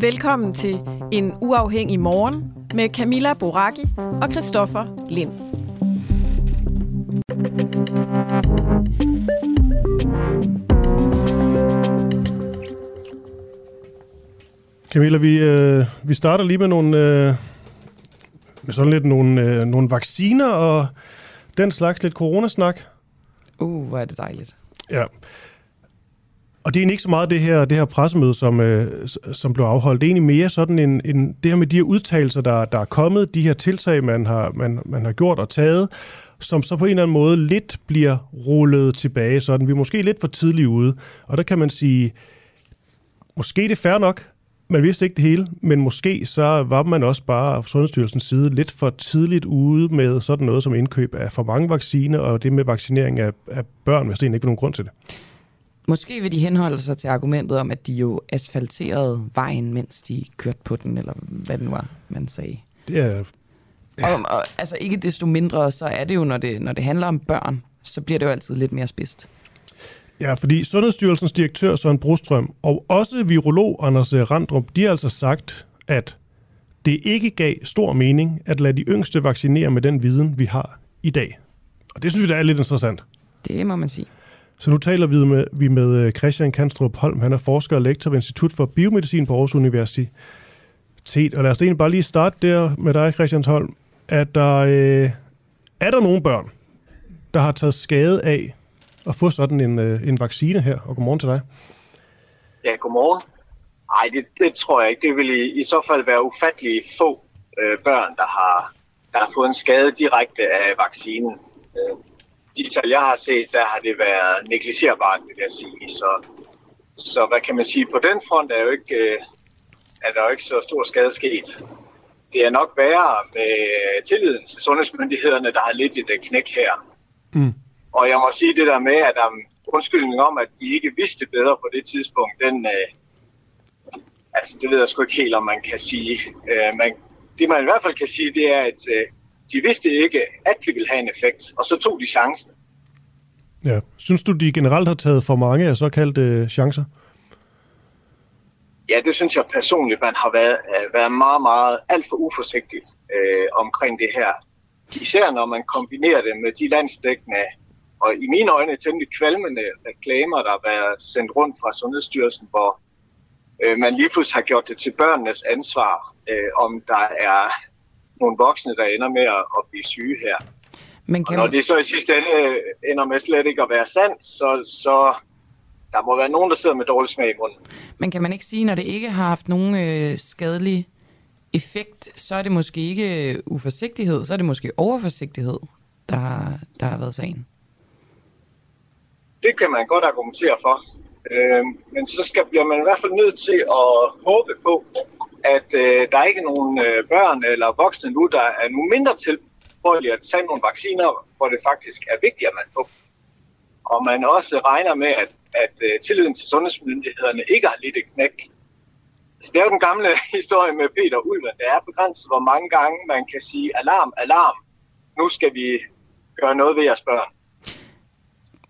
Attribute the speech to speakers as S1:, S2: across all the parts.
S1: Velkommen til En Uafhængig Morgen med Camilla Boraki og Christoffer Lind.
S2: Camilla, vi, øh, vi starter lige med nogle, øh, med sådan lidt nogle, øh, nogle vacciner og den slags lidt coronasnak.
S3: Uh, hvor er det dejligt.
S2: Ja. Og det er ikke så meget det her, det her pressemøde, som, øh, som blev afholdt. Det er egentlig mere sådan en, en, det her med de her udtalelser, der, der er kommet, de her tiltag, man har, man, man har gjort og taget, som så på en eller anden måde lidt bliver rullet tilbage, sådan vi er måske lidt for tidligt ude. Og der kan man sige, måske det er fair nok, man vidste ikke det hele, men måske så var man også bare fra Sundhedsstyrelsens side lidt for tidligt ude med sådan noget som indkøb af for mange vacciner, og det med vaccinering af, af børn, hvis det ikke var nogen grund til det.
S3: Måske vil de henholde sig til argumentet om, at de jo asfalterede vejen, mens de kørte på den, eller hvad det nu var, man sagde.
S2: Det er...
S3: Ja. Og, og altså ikke desto mindre, så er det jo, når det, når det handler om børn, så bliver det jo altid lidt mere spidst.
S2: Ja, fordi Sundhedsstyrelsens direktør Søren Brostrøm og også virolog Anders Randrup, de har altså sagt, at det ikke gav stor mening at lade de yngste vaccinere med den viden, vi har i dag. Og det synes vi, der er lidt interessant.
S3: Det må man sige.
S2: Så nu taler vi med, vi med øh, Christian Kanstrup Holm. Han er forsker og lektor ved Institut for Biomedicin på Aarhus Universitet. Og lad os egentlig bare lige starte der med dig, Christian Holm. Er der, øh, er der nogle børn, der har taget skade af at få sådan en, øh, en vaccine her? Og godmorgen til dig.
S4: Ja, godmorgen. Nej, det, det tror jeg ikke. Det vil i, i så fald være ufattelig få øh, børn, der har, der har fået en skade direkte af vaccinen. Øh, de tal, jeg har set, der har det været negligerbart, vil jeg sige. Så, så hvad kan man sige? På den front er, jo ikke, øh, er der jo ikke så stor skade sket. Det er nok værre med tilliden til sundhedsmyndighederne, der har lidt et knæk her. Mm. Og jeg må sige det der med, at der undskyldning om, at de ikke vidste bedre på det tidspunkt, den, øh, altså det ved jeg sgu ikke helt, om man kan sige. Øh, man, det man i hvert fald kan sige, det er, at øh, de vidste ikke, at det ville have en effekt, og så tog de chancen.
S2: Ja. Synes du, de generelt har taget for mange af såkaldte øh, chancer?
S4: Ja, det synes jeg personligt, man har været, øh, været meget, meget alt for uforsigtig øh, omkring det her. Især når man kombinerer det med de landsdækkende og i mine øjne temmelig kvalmende reklamer, der har været sendt rundt fra Sundhedsstyrelsen, hvor øh, man lige pludselig har gjort det til børnenes ansvar, øh, om der er nogle voksne, der ender med at, at blive syge her. Men kan og når man... det så i sidste ende øh, ender med slet ikke at være sandt, så, så der må være nogen, der sidder med dårlig smag i munden.
S3: Men kan man ikke sige, når det ikke har haft nogen øh, skadelig effekt, så er det måske ikke uforsigtighed, så er det måske overforsigtighed, der, der har været sagen?
S4: Det kan man godt argumentere for. Øh, men så skal, bliver man i hvert fald nødt til at håbe på, at øh, der er ikke er nogen øh, børn eller voksne nu, der er nu mindre tilbøjelige at tage nogle vacciner, hvor det faktisk er vigtigt, at man får. Og man også regner med, at, at øh, tilliden til sundhedsmyndighederne ikke har lidt et knæk. Så det er jo den gamle historie med Peter Ulven. Det er begrænset, hvor mange gange man kan sige alarm, alarm. Nu skal vi gøre noget ved jeres børn.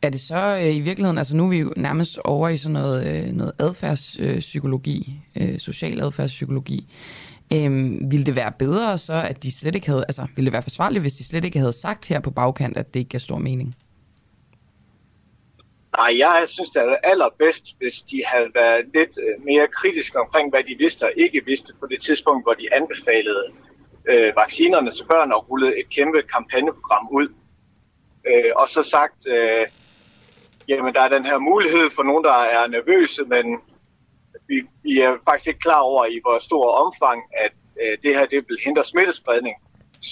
S3: Er det så øh, i virkeligheden, altså nu er vi jo nærmest over i sådan noget, øh, noget adfærdspsykologi, øh, social adfærdspsykologi. Øhm, ville det være bedre så, at de slet ikke havde, altså ville det være forsvarligt, hvis de slet ikke havde sagt her på bagkant, at det ikke gav stor mening?
S4: Nej, jeg synes, det er allerbedst, hvis de havde været lidt øh, mere kritiske omkring, hvad de vidste og ikke vidste på det tidspunkt, hvor de anbefalede øh, vaccinerne til børn og rullede et kæmpe kampagneprogram ud. Øh, og så sagt, øh, jamen der er den her mulighed for nogen, der er nervøse, men vi, vi er faktisk ikke klar over i hvor stor omfang, at øh, det her det vil hindre smittespredning,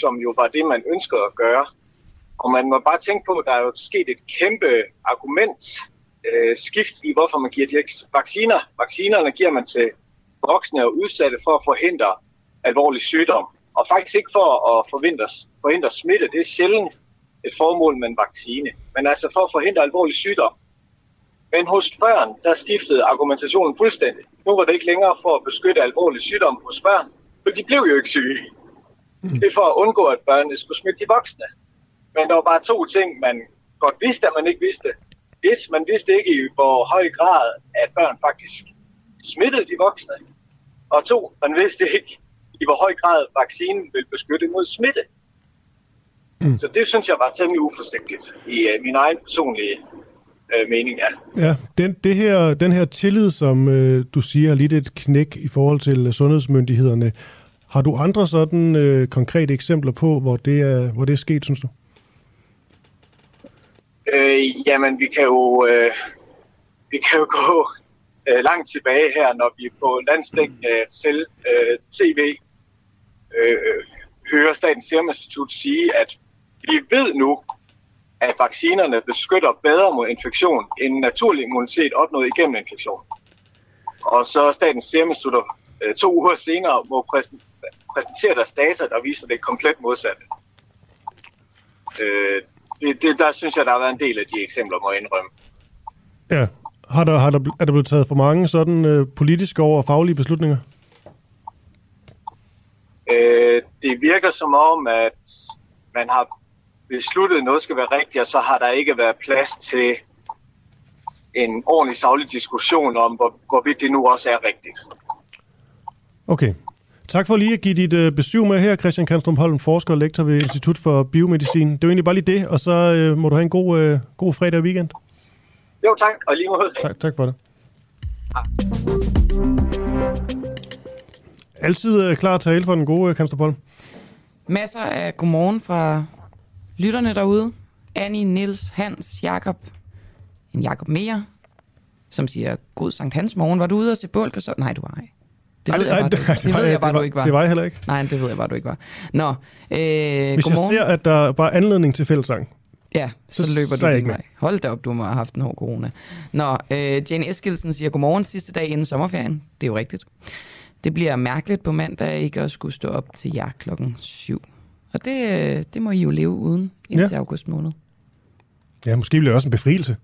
S4: som jo var det, man ønskede at gøre. Og man må bare tænke på, at der er jo sket et kæmpe argument øh, skift i, hvorfor man giver de vacciner. Vaccinerne giver man til voksne og udsatte for at forhindre alvorlig sygdom. Og faktisk ikke for at forhindre, forhindre smitte. Det er sjældent et formål med en vaccine. Men altså for at forhindre alvorlig sygdom. Men hos børn, der skiftede argumentationen fuldstændig. Nu var det ikke længere for at beskytte alvorlig sygdom hos børn, for de blev jo ikke syge. Det er for at undgå, at børnene skulle smitte de voksne. Men der var bare to ting, man godt vidste, at man ikke vidste. Et, man vidste ikke i hvor høj grad, at børn faktisk smittede de voksne. Og to, man vidste ikke i hvor høj grad vaccinen vil beskytte mod smitte. Mm. Så det synes jeg var temmelig uforsigtigt i uh, min egen personlige uh, mening, ja.
S2: Ja, den, det her, den her tillid, som uh, du siger, er lidt et knæk i forhold til sundhedsmyndighederne. Har du andre sådan uh, konkrete eksempler på, hvor det er, hvor det er sket, synes du?
S4: Øh, jamen, vi kan jo, øh, vi kan jo gå øh, langt tilbage her, når vi på landstækkende øh, til øh, tv øh, hører Statens Serum Institut sige, at vi ved nu, at vaccinerne beskytter bedre mod infektion end naturlig immunitet opnået igennem infektion. Og så Statens Serum Institut øh, to uger senere må præsentere deres data, der viser det komplet modsatte. Øh, det, det, der synes jeg, der har været en del af de eksempler, må jeg indrømme.
S2: Ja. Har der, har der, er der blevet taget for mange sådan øh, politiske over faglige beslutninger?
S4: Øh, det virker som om, at man har besluttet, at noget skal være rigtigt, og så har der ikke været plads til en ordentlig savlig diskussion om, hvor, hvorvidt det nu også er rigtigt.
S2: Okay. Tak for lige at give dit øh, besøg med her, Christian Kanstrup Holm, forsker og lektor ved Institut for Biomedicin. Det var egentlig bare lige det, og så øh, må du have en god, øh, god fredag og weekend.
S4: Jo, tak, og lige måde.
S2: Tak, tak for det. Altid øh, klar at tale for den gode, øh, Kanstrup Holm.
S3: Masser af godmorgen fra lytterne derude. Annie, Nils, Hans, Jakob, en Jakob mere, som siger, god Sankt Hans morgen. Var du ude og se bål? Så... Nej, du var ej. Det ved jeg bare, det, det, det ved jeg bare, du ikke var.
S2: Det var jeg heller ikke.
S3: Nej, det ved jeg bare, du ikke var. Nå, øh,
S2: Hvis
S3: godmorgen.
S2: jeg ser, at der er bare anledning til fællesang,
S3: Ja, så, så løber
S2: så
S3: du
S2: ikke
S3: vej. Hold da op, du må have haft en hård corona. Nå, øh, Jane Eskilsen siger godmorgen sidste dag inden sommerferien. Det er jo rigtigt. Det bliver mærkeligt på mandag ikke at skulle stå op til jer klokken 7. Og det, øh, det må I jo leve uden indtil ja. august måned.
S2: ja, måske bliver det også en befrielse.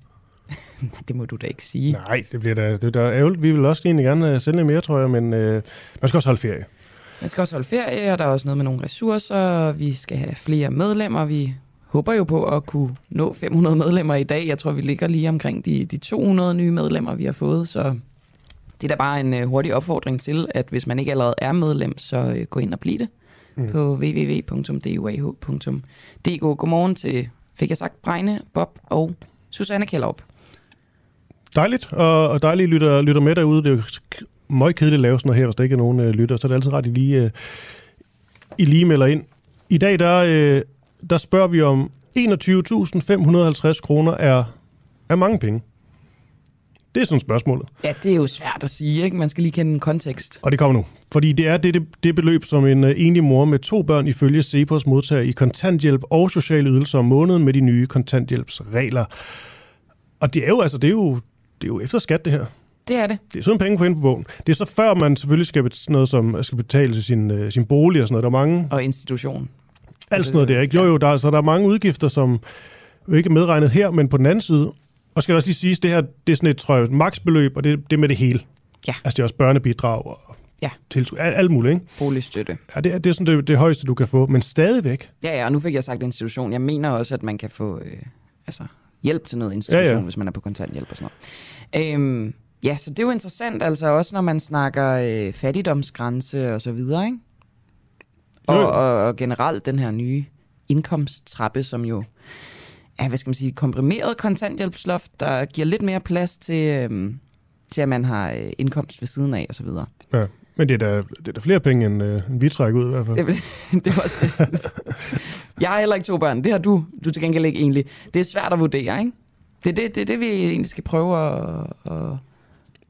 S3: Det må du da ikke sige.
S2: Nej, det bliver da, det er da ærgerligt. Vi vil også egentlig gerne øh, sende lidt mere, tror jeg, men øh, man skal også holde ferie.
S3: Man skal også holde ferie, og der er også noget med nogle ressourcer. Vi skal have flere medlemmer. Vi håber jo på at kunne nå 500 medlemmer i dag. Jeg tror, vi ligger lige omkring de, de 200 nye medlemmer, vi har fået. Så det er da bare en uh, hurtig opfordring til, at hvis man ikke allerede er medlem, så gå ind og bliv det mm. på www.duah.dk. Godmorgen til, fik jeg sagt, Bregne, Bob og Susanne Kjellerup.
S2: Dejligt, og, og dejligt lytter, lytter med derude. Det er jo meget kedeligt at lave sådan noget her, hvis der ikke er nogen øh, lytter, så er det altid ret, at I lige, øh, I lige melder ind. I dag, der, øh, der spørger vi om 21.550 kroner er, er mange penge. Det er sådan spørgsmålet.
S3: Ja, det er jo svært at sige, ikke? Man skal lige kende en kontekst.
S2: Og det kommer nu. Fordi det er det, det, det beløb, som en uh, enlig mor med to børn ifølge Cepos modtager i kontanthjælp og sociale ydelser om måneden med de nye kontanthjælpsregler. Og det er jo, altså, det er jo, det er jo efter skat, det her.
S3: Det er det.
S2: Det er sådan penge på ind på bogen. Det er så før, man selvfølgelig skal bet- noget som skal betale til sin, uh, sin bolig og sådan noget. Der er mange,
S3: Og institution.
S2: alt sådan noget der, ikke? Jo, jo, der, er- så der er mange udgifter, som jo ikke er medregnet her, men på den anden side, og skal det også lige siges, det her, det er sådan et, tror jeg, maksbeløb, og det, det er med det hele.
S3: Ja.
S2: Altså det er også børnebidrag og
S3: Ja.
S2: tilskud, alt, alt muligt, ikke?
S3: Boligstøtte.
S2: Ja, det, er, det er sådan det, det højeste, du kan få, men stadigvæk.
S3: Ja, ja, og nu fik jeg sagt institution. Jeg mener også, at man kan få øh, altså, hjælp til noget institution,
S2: Ja,
S3: ja, hvis man er på kontanthjælp og sådan noget. Øhm, ja, så det er jo interessant, altså også når man snakker øh, fattigdomsgrænse og så videre, ikke? Og, og, og generelt den her nye indkomsttrappe, som jo ja, hvad skal man sige, komprimeret kontanthjælpsloft, der giver lidt mere plads til, øhm, til at man har øh, indkomst ved siden af osv.
S2: Ja. Men det er da, det er da flere penge, end, øh, end vi trækker ud i hvert fald.
S3: Det, det var også det. Jeg har heller ikke to børn. Det har du. Du til gengæld ikke egentlig. Det er svært at vurdere, ikke? Det er det, det, det vi egentlig skal prøve at, at,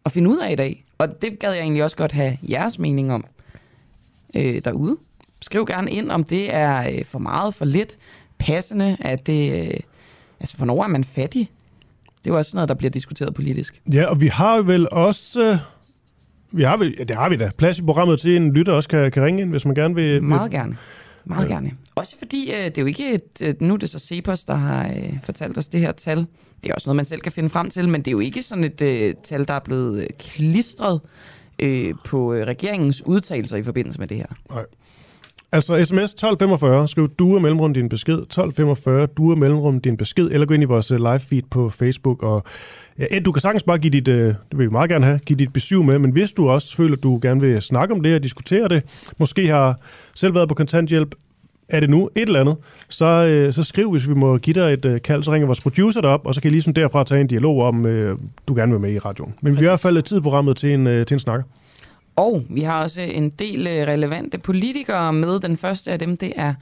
S3: at finde ud af i dag. Og det gad jeg egentlig også godt have jeres mening om øh, derude. Skriv gerne ind, om det er øh, for meget, for lidt, passende, at det... Øh, altså, hvornår er man fattig? Det er jo også noget, der bliver diskuteret politisk.
S2: Ja, og vi har vel også... Øh, vi har vel, ja, det har vi da. Plads i programmet til, en lytter også kan, kan ringe ind, hvis man gerne vil...
S3: Meget gerne. Meget ja. gerne. Også fordi, øh, det er jo ikke et... Øh, nu er det så Cepos, der har øh, fortalt os det her tal. Det er også noget, man selv kan finde frem til, men det er jo ikke sådan et øh, tal, der er blevet klistret øh, på regeringens udtalelser i forbindelse med det her.
S2: Nej. Altså sms 1245, skriv du og mellemrum din besked, 1245 du og mellemrum din besked, eller gå ind i vores øh, live feed på Facebook. Og, ja, du kan sagtens bare give dit, øh, det vil vi meget gerne have, give dit besøg med, men hvis du også føler, at du gerne vil snakke om det og diskutere det, måske har selv været på kontanthjælp, er det nu et eller andet, så, øh, så skriv, hvis vi må give dig et øh, kald, så ringer vores producer derop, og så kan I ligesom derfra tage en dialog om, øh, du gerne vil med i radioen. Men Præcis. vi har i hvert fald tid på programmet til en, øh, til en snakker.
S3: Og vi har også en del øh, relevante politikere med. Den første af dem, det er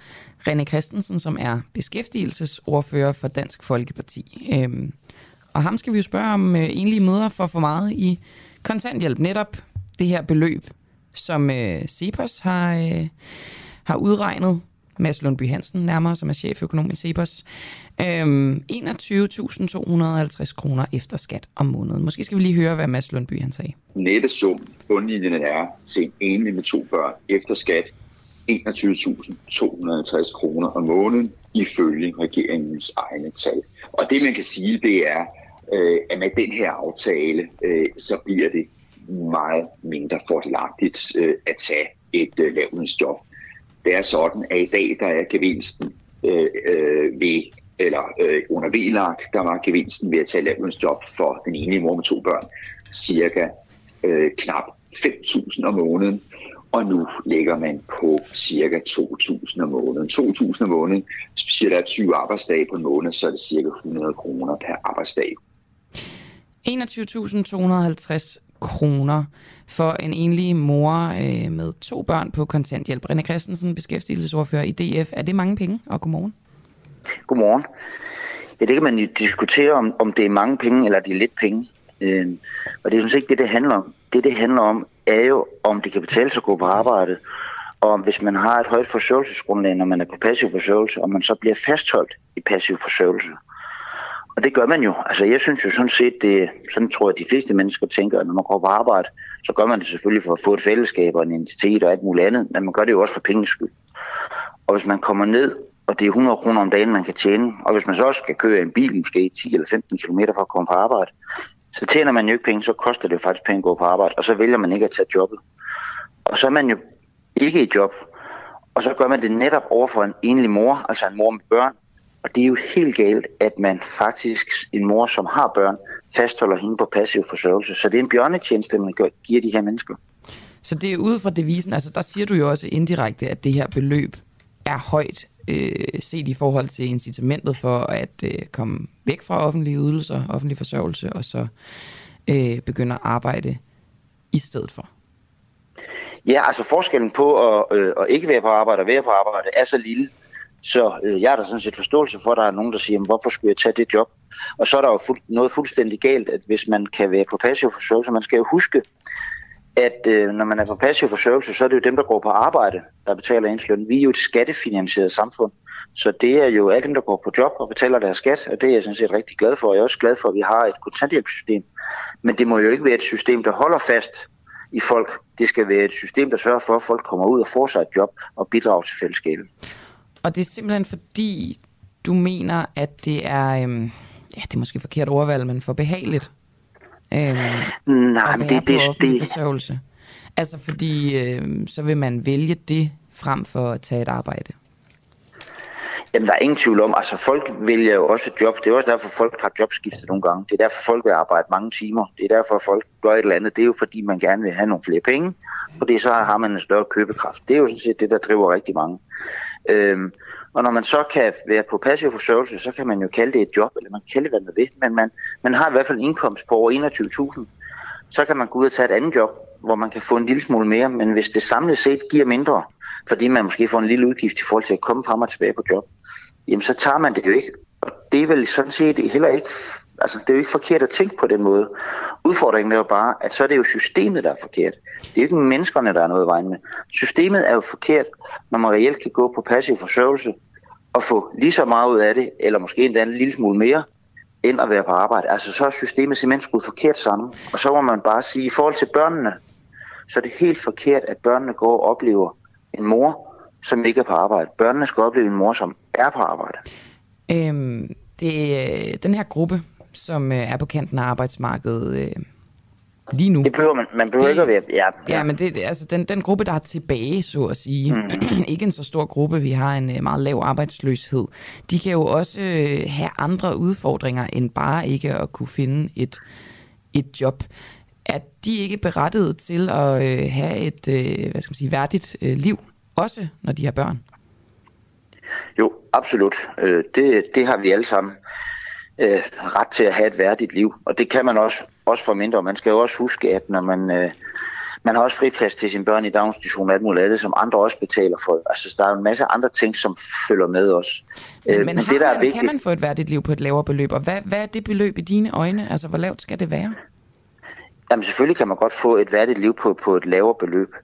S3: René Christensen, som er beskæftigelsesordfører for Dansk Folkeparti. Øhm, og ham skal vi jo spørge om øh, enlige møder for for meget i kontanthjælp. Netop det her beløb, som øh, Cepos har, øh, har udregnet. Mads Lundby Hansen nærmere, som er cheføkonom i Cepos. Øhm, 21.250 kroner efter skat om måneden. Måske skal vi lige høre, hvad Mads Lundby han sagde.
S5: Nettesum, bundlinjen er til en enlig med to børn efter skat 21.250 kroner om måneden ifølge regeringens egne tal. Og det man kan sige, det er, øh, at med den her aftale, øh, så bliver det meget mindre fordelagtigt øh, at tage et øh, lavlønsjob. Det er sådan, at i dag der er gevinsten øh, øh, ved eller øh, under VLAG, der var gevinsten ved at tage lavlønsjob for den ene mor med to børn cirka øh, knap 5.000 om måneden, og nu ligger man på cirka 2.000 om måneden. 2.000 om måneden, hvis der er 20 arbejdsdage på en måned, så er det cirka 100 kroner per arbejdsdag.
S3: 21.250 kroner for en enlig mor øh, med to børn på kontanthjælp. René Christensen, beskæftigelsesordfører i DF. Er det mange penge? Og godmorgen.
S6: Godmorgen. Ja, det kan man jo diskutere, om, om det er mange penge eller det er lidt penge. Øh, og det er sådan ikke det, det handler om. Det, det handler om, er jo, om det kan betale sig at gå på arbejde. Og hvis man har et højt forsørgelsesgrundlag, når man er på passiv forsørgelse, og man så bliver fastholdt i passiv forsørgelse. Og det gør man jo. Altså jeg synes jo sådan set, det, sådan tror jeg, at de fleste mennesker tænker, at når man går på arbejde, så gør man det selvfølgelig for at få et fællesskab og en identitet og alt muligt andet, men man gør det jo også for penges skyld. Og hvis man kommer ned og det er 100 kroner om dagen, man kan tjene. Og hvis man så også skal køre en bil, måske 10 eller 15 km for at komme på arbejde, så tjener man jo ikke penge, så koster det faktisk penge at gå på arbejde, og så vælger man ikke at tage jobbet. Og så er man jo ikke i job, og så gør man det netop over for en enlig mor, altså en mor med børn. Og det er jo helt galt, at man faktisk, en mor, som har børn, fastholder hende på passiv forsørgelse. Så det er en bjørnetjeneste, man giver de her mennesker.
S3: Så det er ude fra devisen, altså der siger du jo også indirekte, at det her beløb er højt øh, set i forhold til incitamentet for at øh, komme væk fra offentlige ydelser, offentlig forsørgelse, og så øh, begynde at arbejde i stedet for?
S6: Ja, altså forskellen på at, øh, at ikke være på arbejde og være på arbejde er så lille, så øh, jeg har da sådan set forståelse for, at der er nogen, der siger, hvorfor skulle jeg tage det job? Og så er der jo fuld, noget fuldstændig galt, at hvis man kan være på passiv forsørgelse, man skal jo huske, at øh, når man er på passiv forsørgelse, så er det jo dem, der går på arbejde, der betaler ens løn. Vi er jo et skattefinansieret samfund, så det er jo alle dem, der går på job og betaler deres skat, og det er jeg sådan set rigtig glad for. Jeg er også glad for, at vi har et kontanthjælpssystem. Men det må jo ikke være et system, der holder fast i folk. Det skal være et system, der sørger for, at folk kommer ud og får sig et job og bidrager til fællesskabet.
S3: Og det er simpelthen fordi, du mener, at det er, øhm, ja, det er måske forkert ordvalg, men for behageligt
S6: Øhm, Nej, men det, det, det...
S3: Forsørgelse. Altså fordi, øh, så vil man vælge det frem for at tage et arbejde.
S6: Jamen, der er ingen tvivl om, altså folk vælger jo også job. Det er også derfor, folk har jobskiftet nogle gange. Det er derfor, folk vil arbejde mange timer. Det er derfor, folk gør et eller andet. Det er jo fordi, man gerne vil have nogle flere penge, fordi så har man en større købekraft. Det er jo sådan set det, der driver rigtig mange. Øhm, Og når man så kan være på passiv forsørgelse, så kan man jo kalde det et job, eller man kan kalde det, hvad man vil. Men man, man har i hvert fald en indkomst på over 21.000. Så kan man gå ud og tage et andet job, hvor man kan få en lille smule mere. Men hvis det samlet set giver mindre, fordi man måske får en lille udgift i forhold til at komme frem og tilbage på job, jamen så tager man det jo ikke. Og det er vel sådan set heller ikke Altså, det er jo ikke forkert at tænke på den måde. Udfordringen er jo bare, at så er det jo systemet, der er forkert. Det er ikke menneskerne, der er noget i vejen med. Systemet er jo forkert, når man reelt kan gå på passiv forsørgelse og få lige så meget ud af det, eller måske endda en lille smule mere, end at være på arbejde. Altså, så er systemet simpelthen skruet forkert sammen. Og så må man bare sige, i forhold til børnene, så er det helt forkert, at børnene går og oplever en mor, som ikke er på arbejde. Børnene skal opleve en mor, som er på arbejde.
S3: Øhm, det, øh, den her gruppe, som øh, er på kanten af arbejdsmarkedet øh, lige nu.
S6: Det behøver man, man behøver det, ikke at være... Ja,
S3: ja. ja men det, altså den, den gruppe, der er tilbage, så at sige, mm. ikke en så stor gruppe, vi har en øh, meget lav arbejdsløshed, de kan jo også øh, have andre udfordringer, end bare ikke at kunne finde et, et job. Er de ikke berettiget til at øh, have et øh, hvad skal man sige, værdigt øh, liv, også når de har børn?
S6: Jo, absolut. Øh, det, det har vi alle sammen øh, ret til at have et værdigt liv. Og det kan man også, også for mindre. Man skal jo også huske, at når man, øh, man har også friplads til sine børn i daginstitution og alt muligt andet, som andre også betaler for. Altså, der er en masse andre ting, som følger med os.
S3: Men, øh, men, men det, der er vigtigt, kan man få et værdigt liv på et lavere beløb? Og hvad, hvad er det beløb i dine øjne? Altså, hvor lavt skal det være?
S6: Jamen selvfølgelig kan man godt få et værdigt liv på, på et lavere beløb.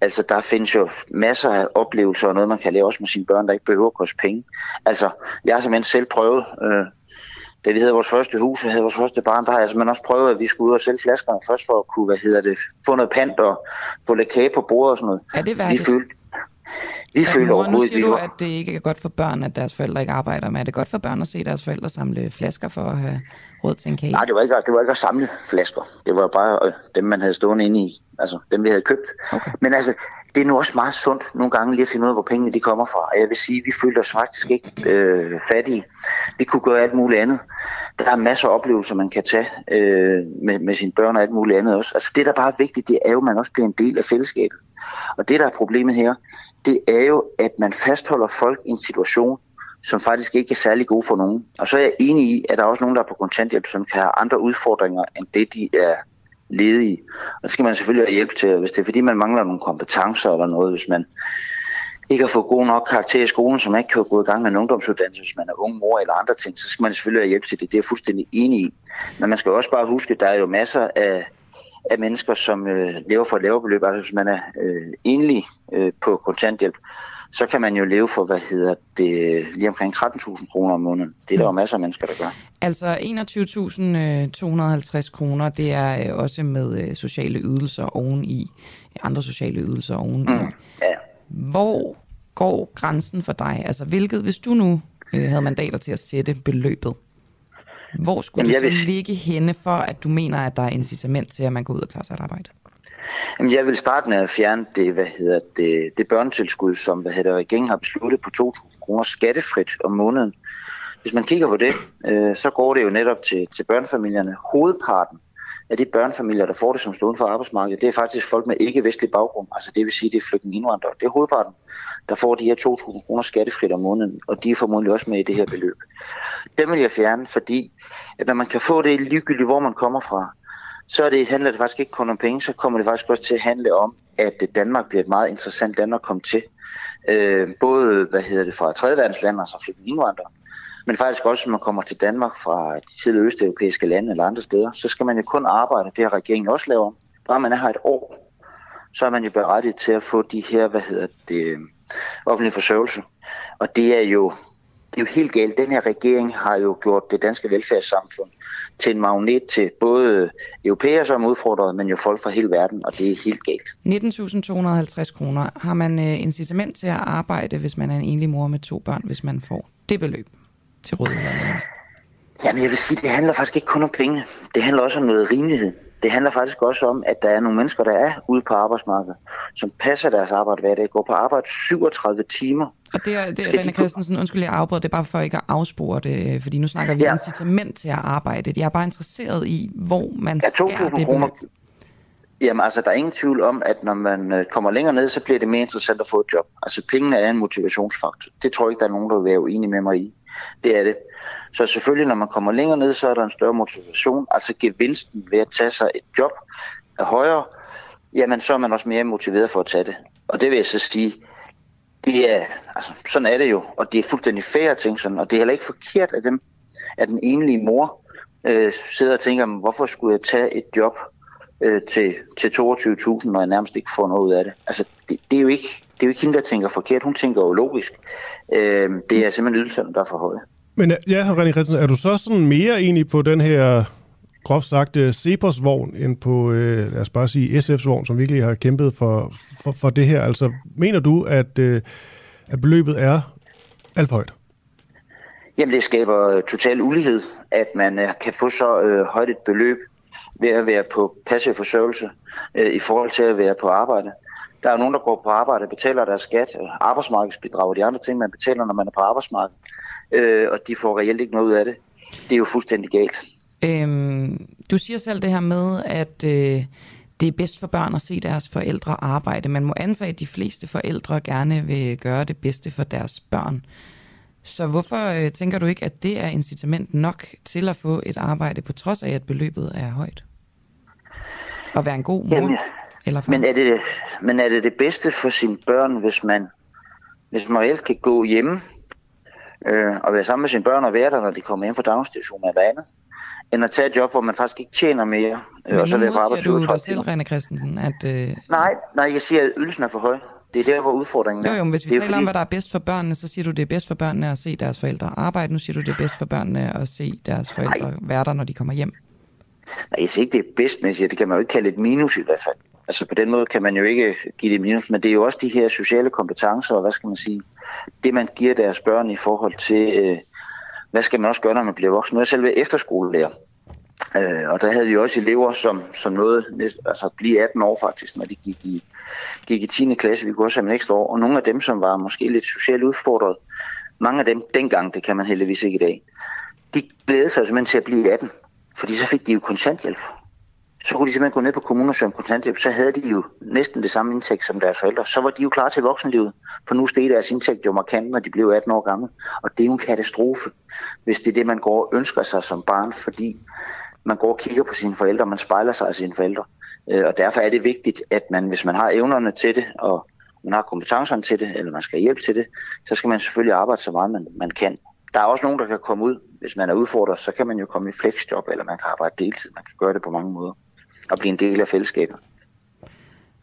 S6: Altså der findes jo masser af oplevelser og noget, man kan lave også med sine børn, der ikke behøver at koste penge. Altså jeg har simpelthen selv prøvet, øh, da vi havde vores første hus og havde vores første barn, der har jeg simpelthen også prøvet, at vi skulle ud og sælge flaskerne først for at kunne, hvad hedder det, få noget pant og få lidt kage på bordet og sådan noget.
S3: Er det værdigt?
S6: Vi følte, vi ja, følte
S3: overhovedet, nu siger du, at det ikke er godt for børn, at deres forældre ikke arbejder, men er det godt for børn at se deres forældre samle flasker for at have råd til en kage?
S6: Nej, det var ikke, det var ikke at samle flasker. Det var bare øh, dem, man havde stående inde i. Altså dem, vi havde købt. Okay. Men altså, det er nu også meget sundt nogle gange lige at finde ud af, hvor pengene de kommer fra. Og jeg vil sige, at vi følte os faktisk ikke øh, fattige. Vi kunne gøre alt muligt andet. Der er masser af oplevelser, man kan tage øh, med, med sine børn og alt muligt andet også. Altså det, der bare er vigtigt, det er jo, at man også bliver en del af fællesskabet. Og det, der er problemet her, det er jo, at man fastholder folk i en situation, som faktisk ikke er særlig god for nogen. Og så er jeg enig i, at der er også nogen, der er på kontanthjælp, som kan have andre udfordringer, end det, de er ledige. Og det skal man selvfølgelig have hjælp til. Hvis det er, fordi man mangler nogle kompetencer eller noget, hvis man ikke har fået god nok karakter i skolen, som ikke kan gå i gang med en ungdomsuddannelse, hvis man er ung mor eller andre ting, så skal man selvfølgelig have hjælp til det. Det er jeg fuldstændig enig i. Men man skal også bare huske, at der er jo masser af, af mennesker, som øh, lever for et lavere beløb. Altså hvis man er øh, enlig øh, på kontanthjælp, så kan man jo leve for, hvad hedder det, lige omkring 13.000 kroner om måneden. Det er der jo masser af mennesker, der gør.
S3: Altså 21.250 kroner, det er øh, også med øh, sociale ydelser oveni, andre sociale ydelser oveni. Mm, ja. Hvor går grænsen for dig? Altså hvilket, hvis du nu øh, havde mandater til at sætte beløbet, hvor skulle Jamen, det så vil... ligge henne for, at du mener, at der er incitament til, at man går ud og tager sig et arbejde?
S6: Jamen, jeg vil starte med at fjerne det, hvad hedder det, det børnetilskud, som hvad hedder, regeringen har besluttet på 2.000 kroner skattefrit om måneden. Hvis man kigger på det, øh, så går det jo netop til, til børnefamilierne. Hovedparten af de børnefamilier, der får det som står uden for arbejdsmarkedet, det er faktisk folk med ikke-vestlig baggrund. Altså det vil sige, det er flygtninge indvandrere. Det er hovedparten, der får de her 2.000 kroner skattefrit om måneden, og de er formodentlig også med i det her beløb. Dem vil jeg fjerne, fordi at når man kan få det ligegyldigt, hvor man kommer fra, så det, handler det faktisk ikke kun om penge, så kommer det faktisk også til at handle om, at Danmark bliver et meget interessant land at komme til. Øh, både hvad hedder det, fra tredje verdenslande, altså flygtninge indvandrere, men faktisk også, når man kommer til Danmark fra de tidligere østeuropæiske lande eller andre steder, så skal man jo kun arbejde, det har regeringen også lavet om. Bare man er her et år, så er man jo berettiget til at få de her, hvad hedder det, offentlige forsørgelse. Og det er jo, det er jo helt galt. Den her regering har jo gjort det danske velfærdssamfund til en magnet til både europæere, som er udfordret, men jo folk fra hele verden, og det er helt galt.
S3: 19.250 kroner. Har man øh, incitament til at arbejde, hvis man er en enlig mor med to børn, hvis man får det beløb til rådighed?
S6: Jamen jeg vil sige, det handler faktisk ikke kun om penge. Det handler også om noget rimelighed. Det handler faktisk også om, at der er nogle mennesker, der er ude på arbejdsmarkedet, som passer deres arbejde hver dag, går på arbejde 37 timer.
S3: Og det er, det er René Christensen, undskyld, jeg afbryder, det er bare for ikke at afspore det, fordi nu snakker vi ja. incitament til at arbejde. Jeg er bare interesseret i, hvor man ja,
S6: skærer det kroner. Jamen altså, der er ingen tvivl om, at når man øh, kommer længere ned, så bliver det mere interessant at få et job. Altså, pengene er en motivationsfaktor. Det tror jeg ikke, der er nogen, der vil være uenige med mig i. Det er det. Så selvfølgelig, når man kommer længere ned, så er der en større motivation. Altså, gevinsten ved at tage sig et job er højere, jamen så er man også mere motiveret for at tage det. Og det vil jeg så sige, det er, altså, sådan er det jo, og det er fuldstændig fair ting sådan, og det er heller ikke forkert af dem, at den enlige mor øh, sidder og tænker, hvorfor skulle jeg tage et job øh, til, til 22.000, når jeg nærmest ikke får noget ud af det. Altså, det, det, er jo ikke, det er jo ikke hende, der tænker forkert, hun tænker jo logisk. Øh, det er simpelthen ydelserne, der er for høje.
S2: Men ja, René Christensen, er du så sådan mere egentlig på den her groft sagt Cepos-vogn, end på, uh, lad os bare sige, SF's vogn, som virkelig har kæmpet for, for, for det her. Altså, mener du, at, uh, at beløbet er alt for højt?
S6: Jamen, det skaber total ulighed, at man uh, kan få så uh, højt et beløb ved at være på passiv forsørgelse uh, i forhold til at være på arbejde. Der er nogen, der går på arbejde og betaler deres skat, arbejdsmarkedsbidrag og de andre ting, man betaler, når man er på arbejdsmarkedet, uh, og de får reelt ikke noget ud af det. Det er jo fuldstændig galt.
S3: Øhm, du siger selv det her med, at øh, det er bedst for børn at se deres forældre arbejde. Man må antage, at de fleste forældre gerne vil gøre det bedste for deres børn. Så hvorfor øh, tænker du ikke, at det er incitament nok til at få et arbejde, på trods af, at beløbet er højt? Og være en god mor? Jamen, eller far?
S6: men, er det, men er det det bedste for sine børn, hvis man, hvis man reelt kan gå hjemme øh, og være sammen med sine børn og være der, når de kommer hjem fra daginstitutioner eller andet? end at tage et job, hvor man faktisk ikke tjener mere.
S3: Men og så nu siger du dig selv, René Christensen, at... Øh...
S6: Nej, nej, jeg siger, at ydelsen er for høj. Det er der, hvor udfordringen er.
S3: Jo, jo, men hvis vi taler fordi... om, hvad der er bedst for børnene, så siger du, det er bedst for børnene at se deres forældre arbejde. Nu siger du, det er bedst for børnene at se deres forældre nej. være der, når de kommer hjem.
S6: Nej, jeg siger ikke, det er bedst, men jeg siger, det kan man jo ikke kalde et minus i hvert fald. Altså på den måde kan man jo ikke give det minus, men det er jo også de her sociale kompetencer, og hvad skal man sige, det man giver deres børn i forhold til, øh, hvad skal man også gøre, når man bliver voksen? Nu er jeg selv efterskolelærer, øh, og der havde vi også elever, som, som nåede altså blive 18 år faktisk, når de gik i, gik i 10. klasse. Vi kunne også have en ekstra år, og nogle af dem, som var måske lidt socialt udfordret, mange af dem dengang, det kan man heldigvis ikke i dag, de glædede sig simpelthen til at blive 18, fordi så fik de jo kontanthjælp så kunne de simpelthen gå ned på kommunen som kontanthjælp, så havde de jo næsten det samme indtægt som deres forældre. Så var de jo klar til voksenlivet, for nu steg deres indtægt jo markant, når de blev 18 år gamle. Og det er jo en katastrofe, hvis det er det, man går og ønsker sig som barn, fordi man går og kigger på sine forældre, man spejler sig af sine forældre. Øh, og derfor er det vigtigt, at man, hvis man har evnerne til det, og man har kompetencerne til det, eller man skal hjælpe til det, så skal man selvfølgelig arbejde så meget, man, man kan. Der er også nogen, der kan komme ud, hvis man er udfordret, så kan man jo komme i flexjob, eller man kan arbejde deltid. Man kan gøre det på mange måder og blive en del af fællesskabet.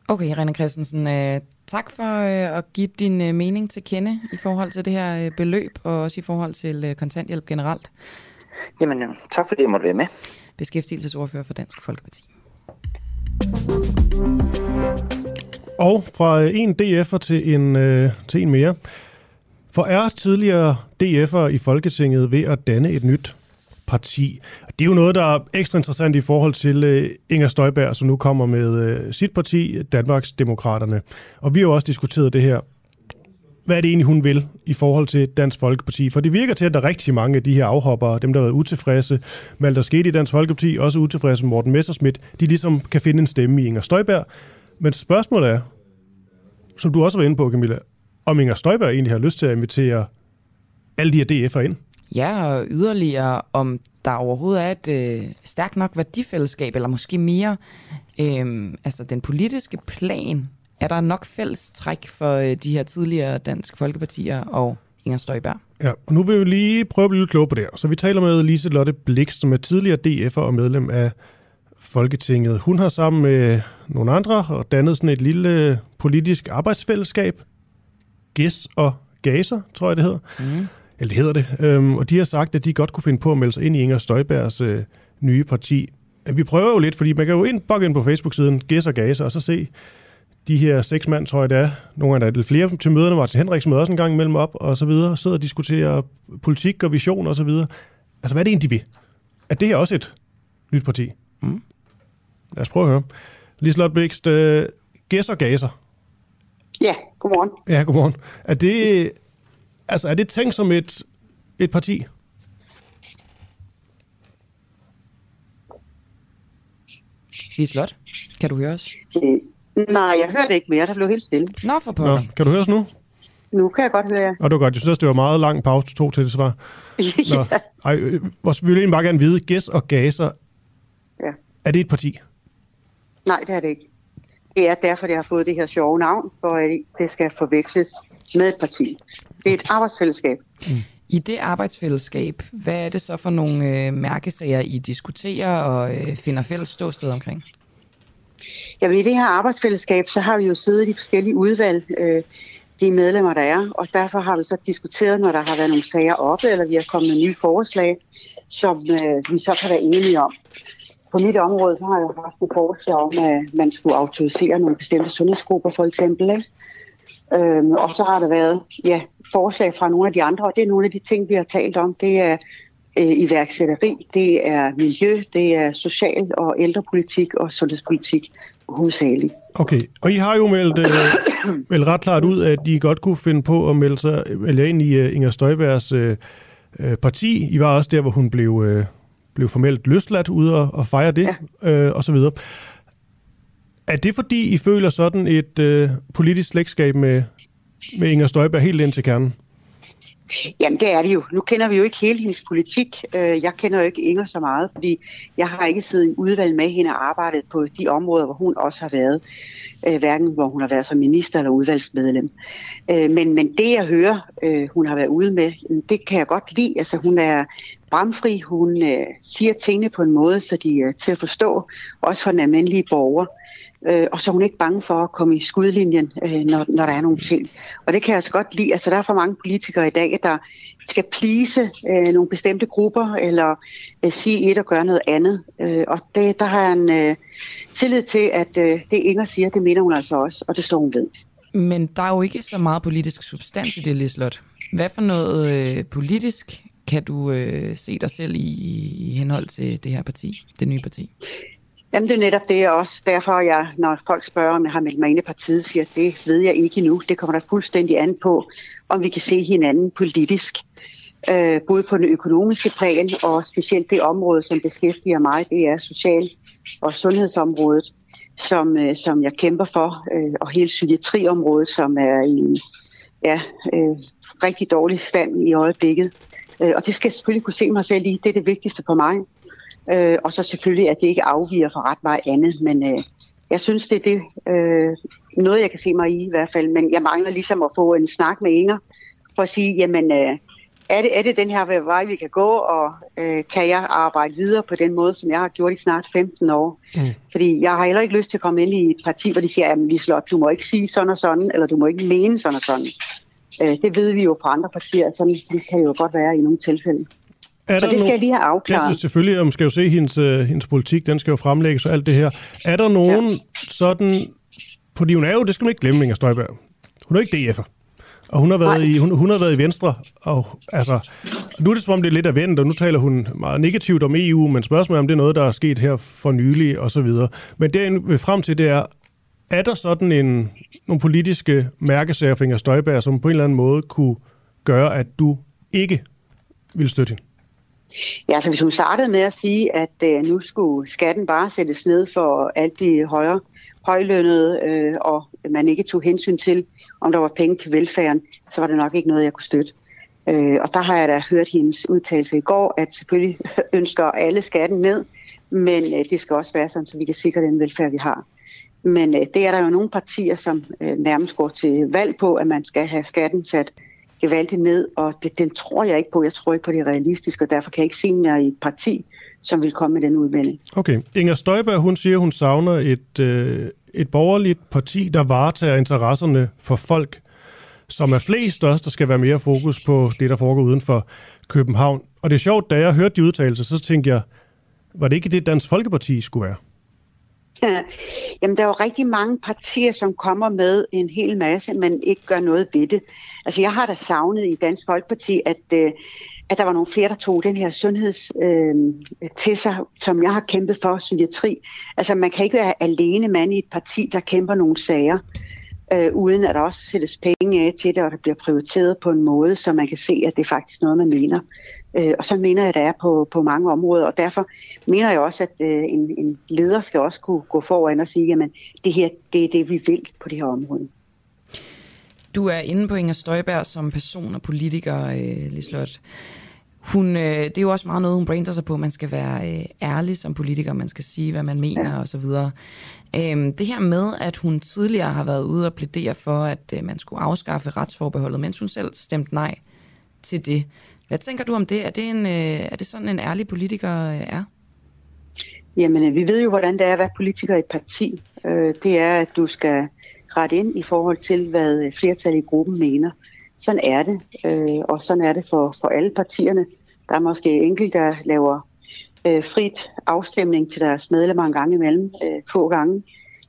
S3: Okay, René Christensen, øh, tak for øh, at give din øh, mening til kende i forhold til det her beløb, og også i forhold til kontanthjælp generelt.
S6: Jamen, tak fordi jeg måtte være med.
S3: Beskæftigelsesordfører for Dansk Folkeparti.
S2: Og fra en DF'er til en, øh, til en mere. For er tidligere DF'er i Folketinget ved at danne et nyt parti. Det er jo noget, der er ekstra interessant i forhold til øh, Inger Støjberg, som nu kommer med øh, sit parti, Danmarks Demokraterne. Og vi har jo også diskuteret det her. Hvad er det egentlig, hun vil i forhold til Dansk Folkeparti? For det virker til, at der er rigtig mange af de her afhoppere, dem der har været utilfredse med alt, der skete i Dansk Folkeparti, også utilfredse med Morten Messerschmidt, de ligesom kan finde en stemme i Inger Støjberg. Men spørgsmålet er, som du også var inde på, Camilla, om Inger Støjberg egentlig har lyst til at invitere alle de her DF'er ind?
S3: Ja, og yderligere om der overhovedet er et øh, stærkt nok værdifællesskab, eller måske mere, øh, altså den politiske plan, er der nok fælles træk for øh, de her tidligere Dansk Folkepartier og Inger Støjberg.
S2: Ja, og nu vil vi lige prøve at blive lidt klogere på det her. Så vi taler med Lise Lotte Blix, som er tidligere DF'er og medlem af Folketinget. Hun har sammen med nogle andre og dannet sådan et lille politisk arbejdsfællesskab. GES og Gaser, tror jeg det hedder. Mm eller det hedder det, øhm, og de har sagt, at de godt kunne finde på at melde sig ind i Inger Støjbergs øh, nye parti. Vi prøver jo lidt, fordi man kan jo ind, ind på Facebook-siden Gæs og Gaser, og så se de her seks mand, tror jeg det er, nogle af der er lidt flere til møderne, Martin Henriksen møder også en gang imellem op, og så videre, sidder og diskuterer politik og vision og så videre. Altså, hvad er det egentlig, de vil? Er det her også et nyt parti? Mm. Lad os prøve at høre. Liselotte Bækst, øh, Gæs og Gaser.
S7: Ja, godmorgen.
S2: Ja, godmorgen. Er det, Altså, er det tænkt som et, et parti?
S3: Lislot? Kan du høre os?
S7: Nej, jeg hørte ikke mere. Der blev helt stille.
S3: Nå, for
S2: Nå,
S3: pokker.
S2: kan du høre os nu?
S7: Nu kan jeg godt høre jer.
S2: Og det var godt. Jeg synes, det var meget lang pause, tog til det svar. Nå. Ej, øh, vores- vi vil egentlig bare gerne vide, Gæs og Gaser,
S7: Ja.
S2: er det et parti?
S7: Nej, det er det ikke. Det er derfor, det har fået det her sjove navn, for at det skal forveksles med et parti. Det er et arbejdsfællesskab.
S3: I det arbejdsfællesskab, hvad er det så for nogle øh, mærkesager, I diskuterer og øh, finder fælles ståsted omkring?
S7: Jamen i det her arbejdsfællesskab, så har vi jo siddet i forskellige udvalg, øh, de medlemmer, der er, og derfor har vi så diskuteret, når der har været nogle sager oppe, eller vi har kommet med nye forslag, som øh, vi så kan være enige om. På mit område, så har jeg haft et forslag om, at man skulle autorisere nogle bestemte sundhedsgrupper, for eksempel. Ikke? Øhm, og så har der været ja, forslag fra nogle af de andre, og det er nogle af de ting, vi har talt om. Det er øh, iværksætteri, det er miljø, det er social- og ældrepolitik og sundhedspolitik hovedsageligt.
S2: Okay, og I har jo meldt, øh, meldt ret klart ud, at I godt kunne finde på at melde, sig, melde ind i uh, Inger Støjbergs øh, øh, parti. I var også der, hvor hun blev, øh, blev formelt løsladt ude og, og fejre det, ja. øh, og så videre. Er det fordi, I føler sådan et øh, politisk slægtskab med, med Inger Støjberg helt ind til kernen?
S7: Jamen det er det jo. Nu kender vi jo ikke hele hendes politik. Øh, jeg kender jo ikke Inger så meget, fordi jeg har ikke siddet i udvalg med hende og arbejdet på de områder, hvor hun også har været. Øh, Hverken hvor hun har været som minister eller udvalgsmedlem. Øh, men, men det jeg hører, øh, hun har været ude med, det kan jeg godt lide. Altså hun er bramfri, hun øh, siger tingene på en måde, så de er til at forstå, også for den almindelige borger. Og så er hun ikke bange for at komme i skudlinjen, når, når der er nogle ting. Og det kan jeg altså godt lide. Altså, der er for mange politikere i dag, der skal plise øh, nogle bestemte grupper, eller øh, sige et og gøre noget andet. Øh, og det, der har jeg en øh, tillid til, at øh, det Inger siger, det mener hun altså også, og det står hun ved.
S3: Men der er jo ikke så meget politisk substans i det, Lislot. Hvad for noget øh, politisk kan du øh, se dig selv i, i henhold til det her parti, det nye parti?
S7: Jamen det er netop det, også derfor, jeg, når folk spørger, om jeg har meldt mig ind i partiet, siger, at det ved jeg ikke endnu. Det kommer der fuldstændig an på, om vi kan se hinanden politisk. Øh, både på den økonomiske plan og specielt det område, som beskæftiger mig, det er social- og sundhedsområdet, som, øh, som jeg kæmper for, øh, og hele psykiatriområdet, som er i en ja, øh, rigtig dårlig stand i øjeblikket. Øh, og det skal jeg selvfølgelig kunne se mig selv i. Det er det vigtigste for mig. Øh, og så selvfølgelig, at det ikke afviger fra ret meget andet. Men øh, jeg synes, det er det, øh, noget, jeg kan se mig i i hvert fald. Men jeg mangler ligesom at få en snak med Inger, for at sige, jamen, øh, er, det, er det den her vej, vi kan gå, og øh, kan jeg arbejde videre på den måde, som jeg har gjort i snart 15 år? Mm. Fordi jeg har heller ikke lyst til at komme ind i et parti, hvor de siger, jamen Lislot, du må ikke sige sådan og sådan, eller du må ikke mene sådan og sådan. Øh, det ved vi jo fra andre partier, sådan det kan jo godt være i nogle tilfælde.
S2: Er
S7: Så det skal
S2: no-
S7: jeg lige have afklaret.
S2: så selvfølgelig, og man skal jo se hendes, øh, hendes politik, den skal jo fremlægges og alt det her. Er der nogen ja. sådan, fordi hun er jo, det skal man ikke glemme, Inger Støjberg. Hun er jo ikke DF'er. Og hun har været,
S7: Nej.
S2: i, hun, hun har været i Venstre, og altså, nu er det som om, det er lidt af vendt, og nu taler hun meget negativt om EU, men spørgsmålet er, om det er noget, der er sket her for nylig, og så videre. Men det, jeg vil frem til, det er, er der sådan en, nogle politiske mærkesager for Inger Støjberg, som på en eller anden måde kunne gøre, at du ikke vil støtte hende?
S7: Ja, altså hvis hun startede med at sige, at øh, nu skulle skatten bare sættes ned for alt de højere, højlønnede, øh, og man ikke tog hensyn til, om der var penge til velfærden, så var det nok ikke noget, jeg kunne støtte. Øh, og der har jeg da hørt hendes udtalelse i går, at selvfølgelig ønsker alle skatten ned, men øh, det skal også være sådan, så vi kan sikre den velfærd, vi har. Men øh, det er der jo nogle partier, som øh, nærmest går til valg på, at man skal have skatten sat gevaldigt ned, og det, den tror jeg ikke på. Jeg tror ikke på det realistiske, og derfor kan jeg ikke se mig i et parti, som vil komme med den udmelding.
S2: Okay. Inger Støjberg, hun siger, hun savner et, øh, et borgerligt parti, der varetager interesserne for folk, som er flest, også der skal være mere fokus på det, der foregår uden for København. Og det er sjovt, da jeg hørte de udtalelser, så tænkte jeg, var det ikke det, Dansk Folkeparti skulle være?
S7: Jamen, der er jo rigtig mange partier, som kommer med en hel masse, men ikke gør noget ved det. Altså, jeg har da savnet i Dansk Folkeparti, at, øh, at der var nogle flere, der tog den her sundheds øh, til sig, som jeg har kæmpet for, psykiatri. Altså, man kan ikke være alene mand i et parti, der kæmper nogle sager. øh, uden at der også sættes penge af til det, og der bliver prioriteret på en måde, så man kan se, at det er faktisk noget, man mener. Øh, og så mener jeg, at det er på, på mange områder, og derfor mener jeg også, at øh, en, en leder skal også kunne gå foran og sige, at det her, det er det, vi vil på det her område.
S3: Du er inde på Inger Støjberg som person og politiker, øh, Lislot. Hun, øh, det er jo også meget noget, hun brander sig på. Man skal være øh, ærlig som politiker, man skal sige, hvad man mener ja. osv. Øhm, det her med, at hun tidligere har været ude og plædere for, at øh, man skulle afskaffe retsforbeholdet, mens hun selv stemte nej til det. Hvad tænker du om det? Er det, en, øh, er det sådan, en ærlig politiker øh, er?
S7: Jamen, øh, vi ved jo, hvordan det er at være politiker i et parti. Det er, at du skal rette ind i forhold til, hvad øh, flertallet i gruppen mener. Sådan er det, og sådan er det for, for alle partierne. Der er måske enkelte, der laver frit afstemning til deres medlemmer en gang imellem, få gange.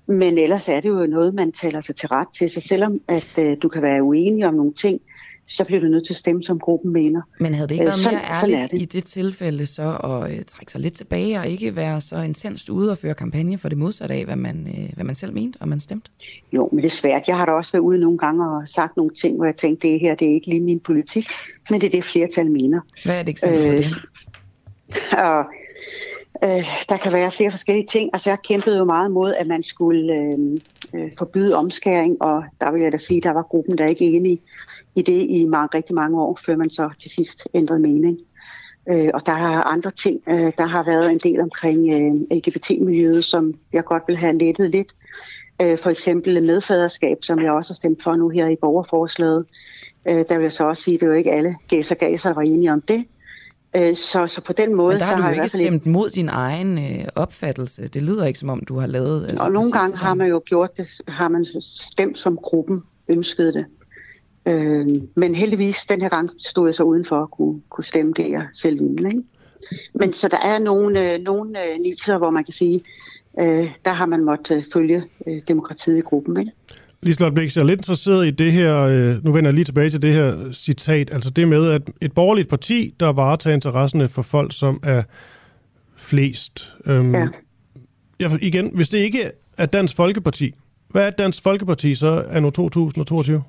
S7: Men ellers er det jo noget, man taler sig til ret til. Så selvom at du kan være uenig om nogle ting, så bliver du nødt til at stemme, som gruppen mener.
S3: Men havde det ikke øh, været sådan, mere ærligt det. i det tilfælde så at øh, trække sig lidt tilbage og ikke være så intenst ude og føre kampagne for det modsatte af, hvad man, øh, hvad man selv mente og man stemte?
S7: Jo, men det er svært. Jeg har da også været ude nogle gange og sagt nogle ting, hvor jeg tænkte, det her det er ikke lige min politik, men det er det flertal mener.
S3: Hvad er et eksempel øh, på det?
S7: Og, øh, der kan være flere forskellige ting. Altså jeg kæmpede jo meget mod, at man skulle øh, øh, forbyde omskæring, og der vil jeg da sige, der var gruppen, der ikke enige i det i mange, rigtig mange år, før man så til sidst ændrede mening. Øh, og der er andre ting. Øh, der har været en del omkring øh, LGBT-miljøet, som jeg godt vil have lettet lidt. Øh, for eksempel medfaderskab, som jeg også har stemt for nu her i borgerforslaget. Øh, der vil jeg så også sige, at det er jo ikke alle gæser gaser, der var enige om det. Øh, så, så på den måde...
S3: Men der har
S7: så
S3: du har ikke stemt mod din egen øh, opfattelse. Det lyder ikke, som om du har lavet...
S7: Altså, og nogle gange har man jo gjort det, har man stemt som gruppen ønskede det. Øh, men heldigvis, den her gang stod jeg så udenfor at kunne, kunne stemme det, jeg selv ville. Ikke? Men så der er nogle, øh, nogle øh, niser, hvor man kan sige, øh, der har man måttet øh, følge øh, demokratiet i gruppen. Ikke?
S2: Liselotte Bæk, jeg er lidt interesseret i det her, øh, nu vender jeg lige tilbage til det her citat, altså det med, at et borgerligt parti, der varetager interesserne for folk, som er flest. Øhm, ja. Jeg, igen, hvis det ikke er Dansk Folkeparti, hvad er Dansk Folkeparti så anno 2022?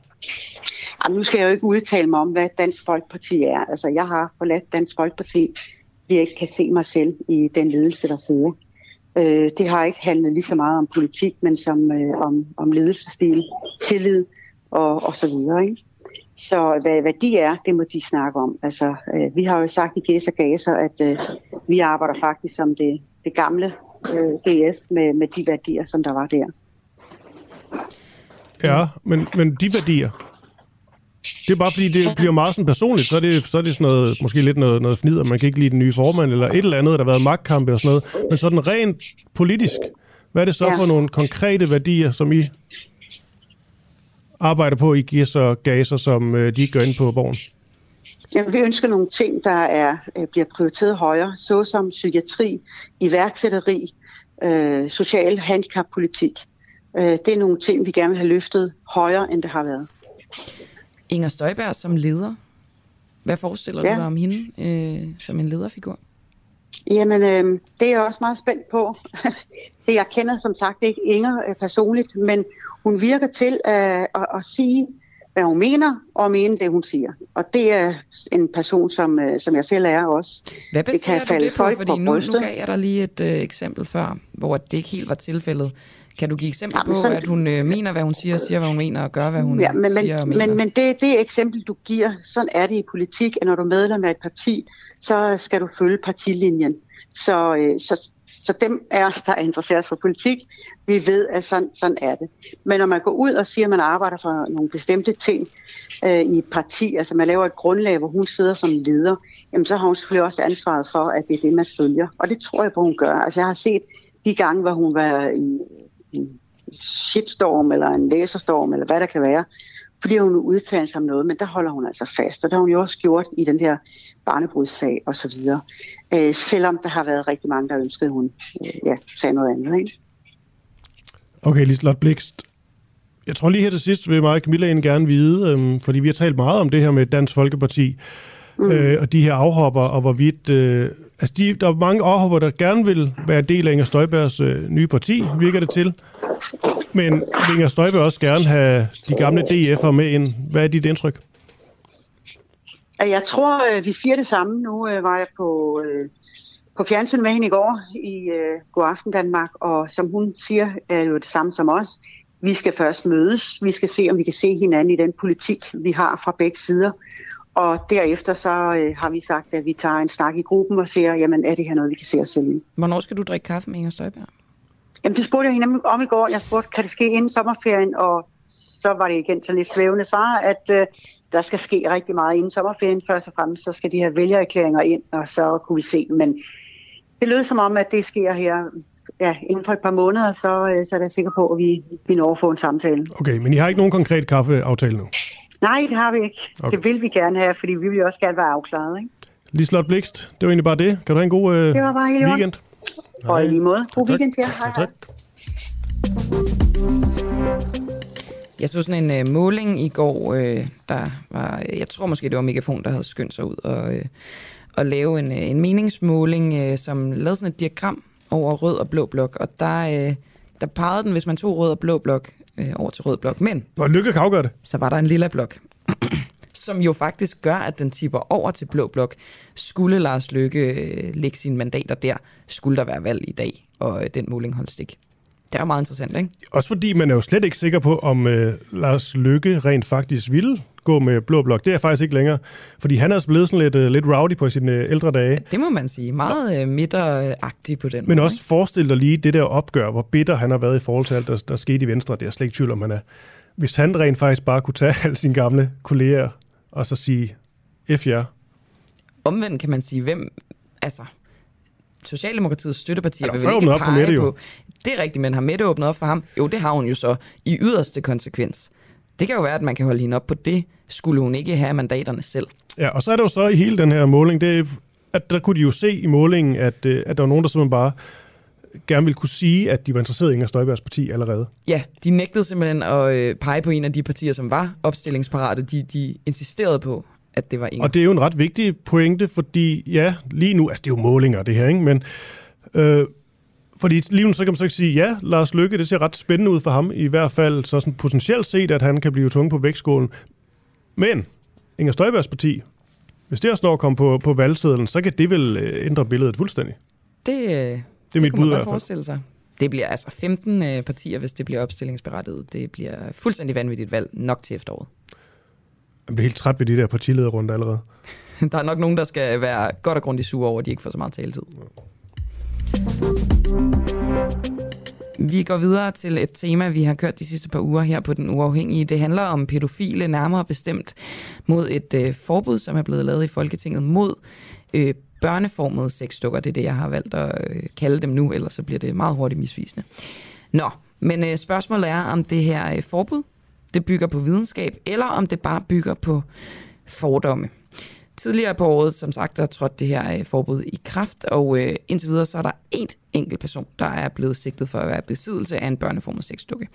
S7: Jamen, nu skal jeg jo ikke udtale mig om, hvad Dansk Folkeparti er. Altså, jeg har forladt Dansk Folkeparti, fordi jeg ikke kan se mig selv i den ledelse, der sidder. Øh, det har ikke handlet lige så meget om politik, men som øh, om, om ledelsesstil, tillid og, og så videre. Ikke? Så hvad, hvad de er, det må de snakke om. Altså, øh, vi har jo sagt i Gæs og Gaser, at øh, vi arbejder faktisk som det, det gamle øh, GF med, med de værdier, som der var der.
S2: Ja, men, men de værdier, det er bare fordi, det bliver meget sådan personligt, så er det, så er det sådan noget, måske lidt noget, noget fnider, man kan ikke lide den nye formand, eller et eller andet, der har været magtkampe og sådan noget, men sådan rent politisk, hvad er det så ja. for nogle konkrete værdier, som I arbejder på, I giver så gaser, som øh, de gør ind på borgen?
S7: Ja, vi ønsker nogle ting, der er, øh, bliver prioriteret højere, såsom psykiatri, iværksætteri, øh, social handicappolitik. Øh, det er nogle ting, vi gerne vil have løftet højere, end det har været.
S3: Inger Støjberg som leder. Hvad forestiller ja. du dig om hende øh, som en lederfigur?
S7: Jamen, øh, det er jeg også meget spændt på. det jeg kender som sagt ikke Inger øh, personligt, men hun virker til øh, at, at sige, hvad hun mener, og mene det, hun siger. Og det er en person, som, øh, som jeg selv er også.
S3: Hvad det kan falde det på? Folk Fordi på nu, nu gav jeg dig lige et øh, eksempel før, hvor det ikke helt var tilfældet. Kan du give eksempler ja, på, sådan, at hun øh, mener, hvad hun siger, siger, hvad hun mener, og gør, hvad hun ja, men, siger og mener?
S7: Men, men det, det eksempel, du giver, sådan er det i politik, at når du er medlem af et parti, så skal du følge partilinjen. Så, øh, så, så dem af os, der er interesseret for politik, vi ved, at sådan, sådan er det. Men når man går ud og siger, at man arbejder for nogle bestemte ting øh, i et parti, altså man laver et grundlag, hvor hun sidder som leder, jamen så har hun selvfølgelig også ansvaret for, at det er det, man følger. Og det tror jeg på, hun gør. Altså jeg har set de gange, hvor hun var i en shitstorm, eller en læserstorm, eller hvad der kan være, fordi hun udtaler sig om noget, men der holder hun altså fast, og det har hun jo også gjort i den her barnebrudssag og så videre. Øh, selvom der har været rigtig mange, der ønskede, at hun øh, ja, sagde noget andet. Ikke?
S2: Okay, Liselotte Blikst. Jeg tror lige her til sidst vil mig og Camilla gerne vide, øhm, fordi vi har talt meget om det her med Dansk Folkeparti, mm. øh, og de her afhopper, og hvorvidt... Øh, altså, de, der er mange afhopper, der gerne vil være del af Inger Støjbergs øh, nye parti, virker det til. Men vil Inger Støjberg også gerne have de gamle DF'er med ind. Hvad er dit indtryk?
S7: Jeg tror, øh, vi siger det samme. Nu øh, var jeg på, øh, på fjernsyn med hende i går i God Aften Danmark, og som hun siger, er jo det samme som os. Vi skal først mødes. Vi skal se, om vi kan se hinanden i den politik, vi har fra begge sider. Og derefter så har vi sagt, at vi tager en snak i gruppen og ser, jamen er det her noget, vi kan se os selv i.
S3: Hvornår skal du drikke kaffe med Inger Støjberg?
S7: Jamen det spurgte jeg hende om i går. Jeg spurgte, kan det ske inden sommerferien? Og så var det igen sådan lidt svævende svar, at øh, der skal ske rigtig meget inden sommerferien. Først og fremmest så skal de have vælgererklæringer ind, og så kunne vi se. Men det lød som om, at det sker her ja, inden for et par måneder, så, øh, så er jeg sikker på, at vi, vi når at få en samtale.
S2: Okay, men I har ikke nogen konkret kaffeaftale nu?
S7: Nej, det har vi ikke. Okay. Det vil vi gerne have, fordi vi vil også gerne være afklaret. Ikke?
S2: Liselotte Blikst, det var egentlig bare det. Kan du have en god øh, det var bare weekend?
S7: Og i lige måde. God weekend til jer. Hej, hej.
S3: Jeg så sådan en uh, måling i går, uh, der var, jeg tror måske det var Megafon, der havde skyndt sig ud og, uh, og lave en, uh, en meningsmåling, uh, som lavede sådan et diagram over rød og blå blok, og der, uh, der pegede den, hvis man tog rød og blå blok, uh, over til rød blok, men...
S2: Hvor lykke kan afgøre det.
S3: Så var der en lilla blok, som jo faktisk gør, at den tipper over til blå blok. Skulle Lars Lykke uh, lægge sine mandater der, skulle der være valg i dag, og uh, den måling holdt stik. Det er meget interessant, ikke?
S2: Også fordi man er jo slet ikke sikker på, om øh, Lars Lykke rent faktisk ville gå med blå blok. Det er faktisk ikke længere. Fordi han er også blevet sådan lidt, uh, lidt rowdy på sine uh, ældre dage.
S3: Det må man sige. Meget uh, midteragtig på den
S2: Men
S3: måde.
S2: Men også forestil dig lige det der opgør, hvor bitter han har været i forhold til alt, der, der skete i Venstre. Det er slet ikke tvivl om, han er. Hvis han rent faktisk bare kunne tage alle sine gamle kolleger og så sige, F jer.
S3: Omvendt kan man sige, hvem... Altså, Socialdemokratiets støttepartier
S2: vil ikke op pege Mette, på.
S3: Det er rigtigt, men har Mette åbnet op for ham? Jo, det har hun jo så i yderste konsekvens. Det kan jo være, at man kan holde hende op på det, skulle hun ikke have mandaterne selv.
S2: Ja, og så er det jo så i hele den her måling, det, at der kunne de jo se i målingen, at, øh, at der var nogen, der simpelthen bare gerne ville kunne sige, at de var interesseret i Inger Støjbergs parti allerede.
S3: Ja, de nægtede simpelthen at øh, pege på en af de partier, som var opstillingsparate. De, de insisterede på, at det var Inger.
S2: Og det er jo en ret vigtig pointe, fordi ja, lige nu, altså det er jo målinger det her, ikke? men øh, fordi lige nu så kan man så ikke sige, ja, Lars Lykke, det ser ret spændende ud for ham, i hvert fald så sådan potentielt set, at han kan blive tunge på vægtskålen. Men Inger Støjbergs parti, hvis det også når at komme på, på valgsedlen, så kan det vel øh, ændre billedet fuldstændig.
S3: Det, øh, det er det mit bud i hvert fald. sig. Det bliver altså 15 øh, partier, hvis det bliver opstillingsberettiget. Det bliver fuldstændig vanvittigt valg nok til efteråret.
S2: Jeg bliver helt træt ved de der partilederrunde allerede.
S3: der er nok nogen, der skal være godt og grundigt sure over, at de ikke får så meget taletid. Vi går videre til et tema, vi har kørt de sidste par uger her på Den Uafhængige. Det handler om pædofile, nærmere bestemt mod et øh, forbud, som er blevet lavet i Folketinget mod øh, børneformede sexdukker. Det er det, jeg har valgt at øh, kalde dem nu, ellers så bliver det meget hurtigt misvisende. Nå, men øh, spørgsmålet er, om det her øh, forbud, det bygger på videnskab, eller om det bare bygger på fordomme. Tidligere på året, som sagt, der trådte det her øh, forbud i kraft, og øh, indtil videre så er der én enkelt person, der er blevet sigtet for at være besiddelse af en børneformet sexdukke.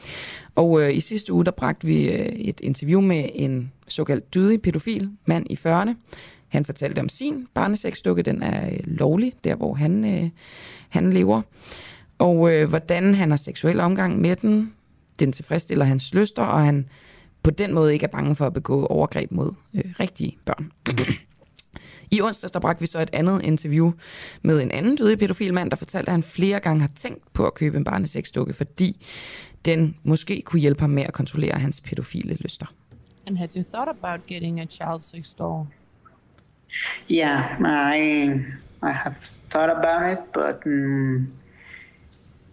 S3: Og øh, i sidste uge, der bragte vi øh, et interview med en såkaldt dydig pædofil mand i 40'erne. Han fortalte om sin barnesexdukke, den er øh, lovlig, der hvor han, øh, han lever. Og øh, hvordan han har seksuel omgang med den, den tilfredsstiller hans lyster, og han på den måde ikke er bange for at begå overgreb mod øh, rigtige børn. I onsdags der bragte vi så et andet interview med en anden døde pædofil mand, der fortalte, at han flere gange har tænkt på at købe en barnesexdukke, fordi den måske kunne hjælpe ham med at kontrollere hans pædofile lyster.
S8: And have you thought about getting a child sex doll?
S9: Yeah, I I have thought about it, but um,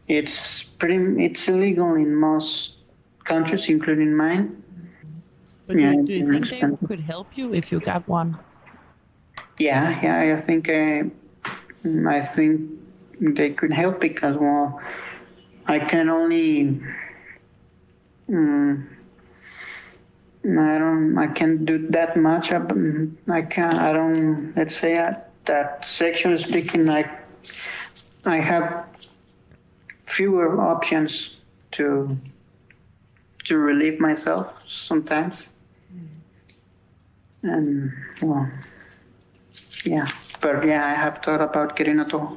S9: it's pretty it's illegal in most countries, including mine.
S8: But yeah, do, do you think they could help you if you got one?
S9: Yeah, yeah, I think uh, I think they could help because well, I can only. Um, I don't. I can't do that much. I can't. I don't. Let's say that, that sexually speaking, I I have fewer options to to relieve myself sometimes, and well, yeah. But yeah, I have thought about getting a doll.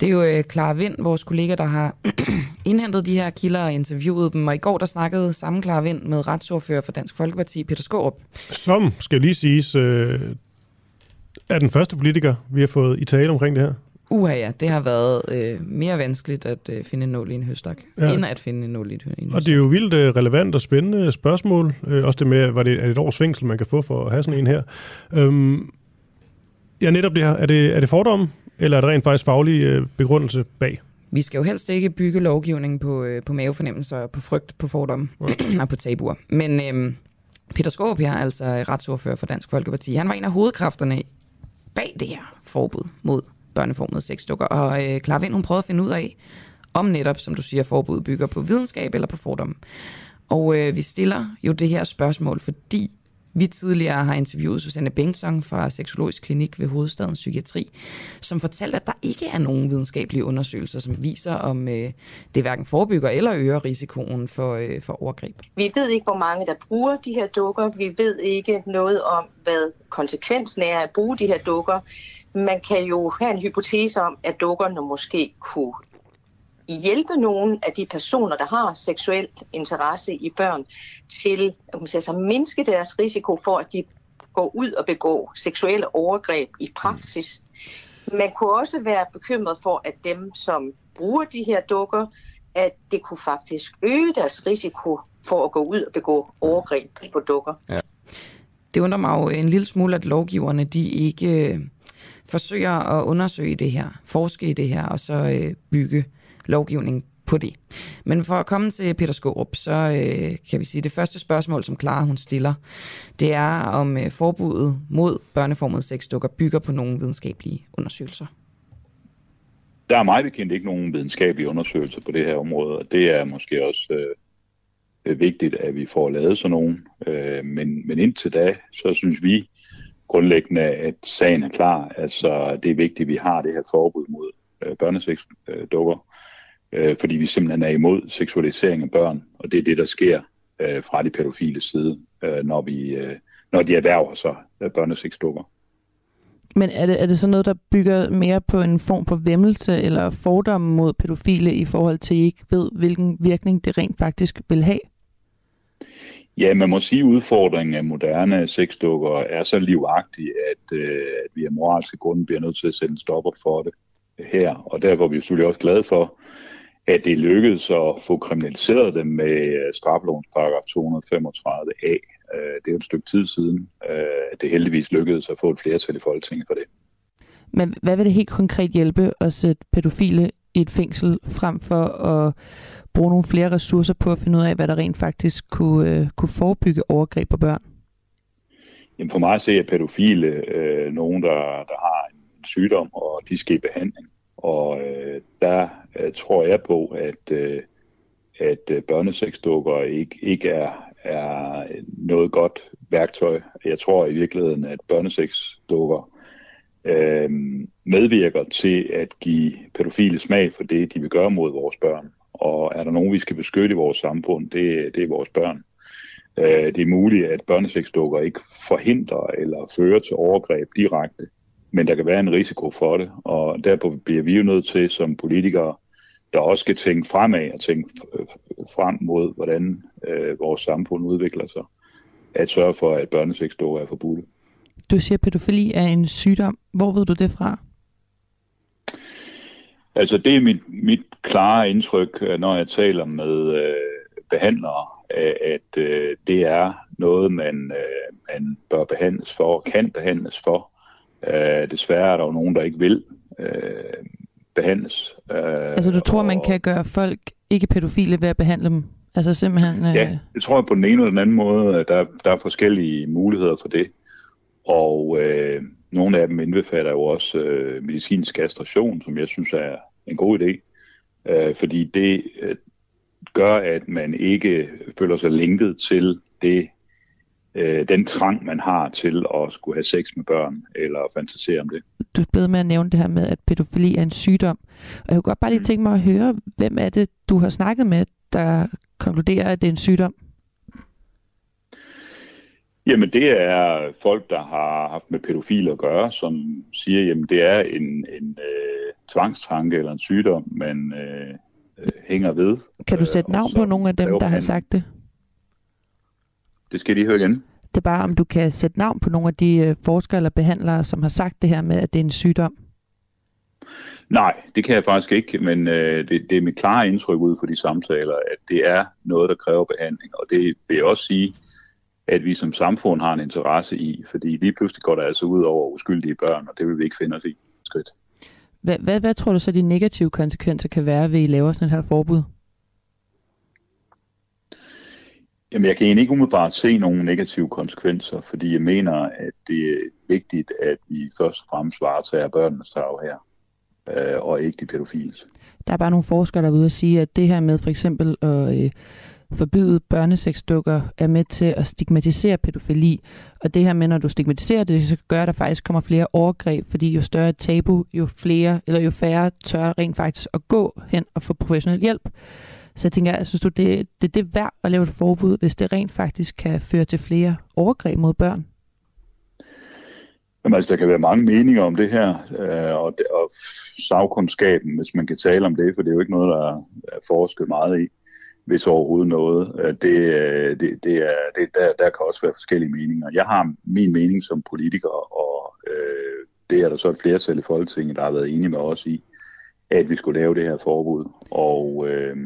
S3: Det er jo øh, Clara Vind, vores kollega, der har indhentet de her kilder og interviewet dem, og i går der snakkede samme klar vind med retsordfører for Dansk Folkeparti, Peter Skårup.
S2: Som, skal lige siges, øh, er den første politiker, vi har fået i tale omkring det her.
S3: Uha ja, det har været øh, mere vanskeligt at øh, finde en nål i en høstak, ja. end at finde en nål i en høstak.
S2: Og det er jo vildt øh, relevant og spændende spørgsmål. Øh, også det med, var det er det et års fængsel, man kan få for at have sådan en her. Øhm, ja, netop det her. Er det, er det fordom, eller er det rent faktisk faglig øh, begrundelse bag?
S3: Vi skal jo helst ikke bygge lovgivningen på, øh, på mavefornemmelser, på frygt, på fordomme ja. og på tabuer. Men øh, Peter Skåb her, altså retsordfører for Dansk Folkeparti, han var en af hovedkræfterne bag det her forbud mod børneformede sexdukker. Og øh, Clara Vind, hun prøvede at finde ud af, om netop, som du siger, forbud bygger på videnskab eller på fordomme. Og øh, vi stiller jo det her spørgsmål, fordi vi tidligere har interviewet Susanne Bengtsson fra Seksologisk Klinik ved Hovedstadens Psykiatri, som fortalte, at der ikke er nogen videnskabelige undersøgelser, som viser, om øh, det hverken forebygger eller øger risikoen for, øh, for overgreb.
S10: Vi ved ikke, hvor mange der bruger de her dukker. Vi ved ikke noget om, hvad konsekvensen er at bruge de her dukker. Man kan jo have en hypotese om, at dukkerne måske kunne hjælpe nogle af de personer, der har seksuel interesse i børn, til at altså mindske deres risiko for, at de går ud og begår seksuelle overgreb i praksis. Man kunne også være bekymret for, at dem, som bruger de her dukker, at det kunne faktisk øge deres risiko for at gå ud og begå overgreb på dukker. Ja.
S3: Det undrer mig jo en lille smule, at lovgiverne de ikke øh, forsøger at undersøge det her, forske i det her, og så øh, bygge lovgivning på det. Men for at komme til Peter Skårup, så øh, kan vi sige, at det første spørgsmål, som Clara hun stiller, det er, om øh, forbuddet mod børneformet sexdukker bygger på nogle videnskabelige undersøgelser.
S11: Der er meget bekendt ikke nogen videnskabelige undersøgelser på det her område, og det er måske også øh, vigtigt, at vi får lavet sådan nogen. Øh, men, men indtil da, så synes vi, grundlæggende, at sagen er klar. Altså, det er vigtigt, at vi har det her forbud mod øh, børnesexdukker, øh, fordi vi simpelthen er imod seksualisering af børn, og det er det, der sker øh, fra de pædofile side, øh, når, vi, øh, når de erhverver sig af børnesexdukker.
S12: Men er det, er det så noget, der bygger mere på en form for vemmelse eller fordomme mod pædofile i forhold til, at I ikke ved, hvilken virkning det rent faktisk vil have?
S11: Ja, man må sige, at udfordringen af moderne sexdukker er så livagtig, at, øh, at vi af moralske grunde bliver nødt til at sætte en stopper for det her. Og derfor er vi selvfølgelig også glade for, at det lykkedes at få kriminaliseret det med øh, straflovens paragraf 235a. Øh, det er jo et stykke tid siden, øh, at det heldigvis lykkedes at få et flertal i Folketinget for det.
S12: Men hvad vil det helt konkret hjælpe at sætte pædofile i et fængsel, frem for at bruge nogle flere ressourcer på at finde ud af, hvad der rent faktisk kunne, øh, kunne forebygge overgreb på børn?
S11: Jamen for mig ser jeg pædofile øh, nogen, der, der har en sygdom, og de skal i behandling. Og øh, der øh, tror jeg på, at, øh, at børneseksdukker børnesexdukker ikke, ikke er, er noget godt værktøj. Jeg tror i virkeligheden, at børnesexdukker øh, medvirker til at give pædofile smag for det, de vil gøre mod vores børn. Og er der nogen, vi skal beskytte i vores samfund, det, det er vores børn. Øh, det er muligt, at børnesexdukker ikke forhindrer eller fører til overgreb direkte, men der kan være en risiko for det, og derfor bliver vi jo nødt til som politikere, der også skal tænke fremad og tænke frem mod, hvordan øh, vores samfund udvikler sig, at sørge for, at børnesexdukker er forbudt.
S12: Du siger, at pædofili er en sygdom. Hvor ved du det fra?
S11: Altså det er mit, mit klare indtryk, øh, når jeg taler med øh, behandlere, at øh, det er noget, man, øh, man bør behandles for, kan behandles for. Øh, desværre er der jo nogen, der ikke vil øh, behandles.
S12: Øh, altså du tror, og, man kan gøre folk ikke pædofile ved at behandle dem? Altså simpelthen... Øh...
S11: Ja, det tror jeg på den ene eller den anden måde. Der, der er forskellige muligheder for det. Og øh, nogle af dem indbefatter jo også øh, medicinsk kastration, som jeg synes er en god idé. Øh, fordi det øh, gør, at man ikke føler sig linket til det, øh, den trang, man har til at skulle have sex med børn, eller fantasere om det.
S12: Du er blevet med at nævne det her med, at pædofili er en sygdom. Og jeg kunne godt bare lige mm. tænke mig at høre, hvem er det, du har snakket med, der konkluderer, at det er en sygdom?
S11: Jamen det er folk, der har haft med pædofile at gøre, som siger, jamen det er en, en øh, tvangstanke eller en sygdom, man øh, hænger ved.
S12: Kan du sætte navn på nogle af dem, der har sagt det?
S11: Det skal de høre igen.
S12: Det er bare, om du kan sætte navn på nogle af de øh, forskere eller behandlere, som har sagt det her med, at det er en sygdom.
S11: Nej, det kan jeg faktisk ikke, men øh, det, det er mit klare indtryk ud fra de samtaler, at det er noget, der kræver behandling. Og det vil jeg også sige, at vi som samfund har en interesse i, fordi lige pludselig går der altså ud over uskyldige børn, og det vil vi ikke finde os i. Skridt.
S12: Hvad, hvad, hvad tror du så, de negative konsekvenser kan være ved, at I laver sådan et her forbud?
S11: Jamen, jeg kan egentlig ikke umiddelbart se nogle negative konsekvenser, fordi jeg mener, at det er vigtigt, at vi først og fremmest varetager børnenes tag her, øh, og ikke de pædofiles.
S12: Der er bare nogle forskere, der er ude og sige, at det her med for eksempel at øh, forbyde børnesexdukker er med til at stigmatisere pædofili. Og det her med, når du stigmatiserer det, så gør, at der faktisk kommer flere overgreb, fordi jo større tabu, jo flere, eller jo færre tør rent faktisk at gå hen og få professionel hjælp. Så jeg tænker, jeg synes du, det, det, det er værd at lave et forbud, hvis det rent faktisk kan føre til flere overgreb mod børn?
S11: Jamen, altså, der kan være mange meninger om det her, øh, og, det, og sagkundskaben, hvis man kan tale om det, for det er jo ikke noget, der er forsket meget i, hvis overhovedet noget. Øh, det, øh, det, det er, det, der, der kan også være forskellige meninger. Jeg har min mening som politiker, og øh, det er der så et flertal i Folketinget, der har været enige med os i, at vi skulle lave det her forbud. Og, øh,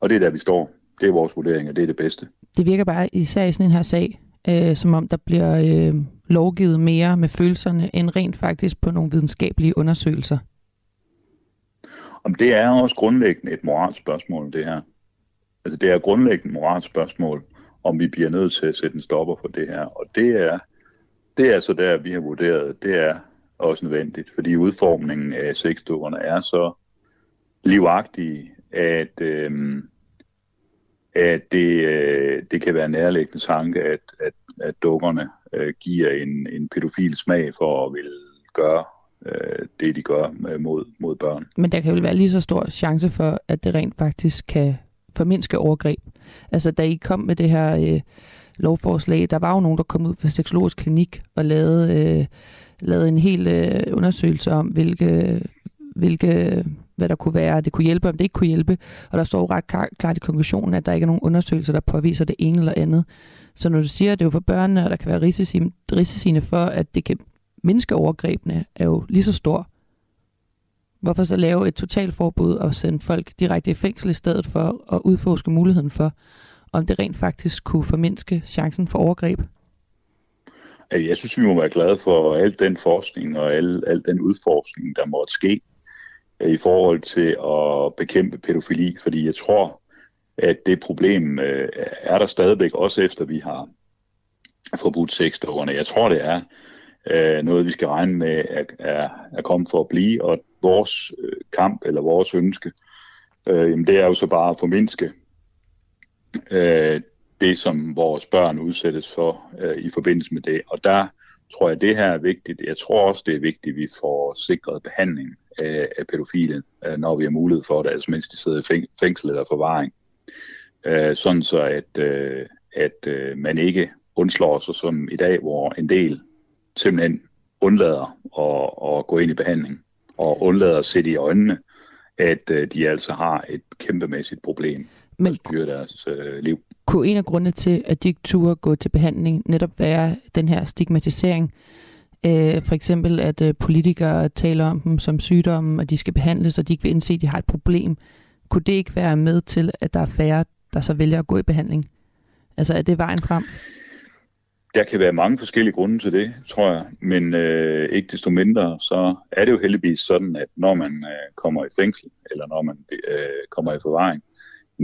S11: og det er der, vi står. Det er vores vurdering, og det er det bedste.
S12: Det virker bare især i sådan en her sag, øh, som om der bliver øh, lovgivet mere med følelserne, end rent faktisk på nogle videnskabelige undersøgelser.
S11: Om det er også grundlæggende et moralsk spørgsmål, det her. Altså det er grundlæggende moralspørgsmål, moralsk spørgsmål, om vi bliver nødt til at sætte en stopper for det her. Og det er, det er så der, vi har vurderet, det er også nødvendigt, fordi udformningen af sexdukkerne er så livagtige, at, øh, at det, øh, det kan være nærliggende tanke, at, at, at dukkerne øh, giver en, en pædofil smag for at vil gøre øh, det, de gør øh, mod, mod børn.
S12: Men der kan vel være lige så stor chance for, at det rent faktisk kan formindske overgreb. Altså, da I kom med det her øh, lovforslag, der var jo nogen, der kom ud fra seksologisk klinik og lavede, øh, lavede en hel øh, undersøgelse om, hvilke, hvilke hvad der kunne være, det kunne hjælpe, om det ikke kunne hjælpe. Og der står jo ret klart i konklusionen, at der ikke er nogen undersøgelser, der påviser det ene eller andet. Så når du siger, at det er jo for børnene, og der kan være risiciene for, at det kan mindske overgrebene, er jo lige så stor. Hvorfor så lave et totalforbud og sende folk direkte i fængsel i stedet for at udforske muligheden for, om det rent faktisk kunne formindske chancen for overgreb?
S11: Altså, jeg synes, vi må være glade for al den forskning og al, al den udforskning, der måtte ske øh, i forhold til at bekæmpe pædofili, fordi jeg tror, at det problem øh, er der stadigvæk, også efter vi har forbudt sexdukkerne. Jeg tror, det er øh, noget, vi skal regne med at er, er kommet for at blive, og vores øh, kamp eller vores ønske, øh, jamen det er jo så bare at formindske øh, det, som vores børn udsættes for øh, i forbindelse med det. Og der tror jeg, det her er vigtigt. Jeg tror også, det er vigtigt, at vi får sikret behandling af, af pædofile, øh, når vi har mulighed for det, altså mens de sidder i fængsel eller forvaring. Øh, sådan så, at, øh, at øh, man ikke undslår sig som i dag, hvor en del simpelthen undlader at, at gå ind i behandling og undlader at sætte i øjnene, at øh, de altså har et kæmpemæssigt problem med at styre deres øh, liv.
S12: Kunne en af grundene til, at de ikke turde gå til behandling, netop være den her stigmatisering? Øh, for eksempel, at øh, politikere taler om dem som sygdomme, og de skal behandles, og de ikke vil indse, at de har et problem. Kunne det ikke være med til, at der er færre, der så vælger at gå i behandling? Altså, er det vejen frem?
S11: Der kan være mange forskellige grunde til det, tror jeg, men øh, ikke desto mindre, så er det jo heldigvis sådan, at når man øh, kommer i fængsel, eller når man øh, kommer i forvaring,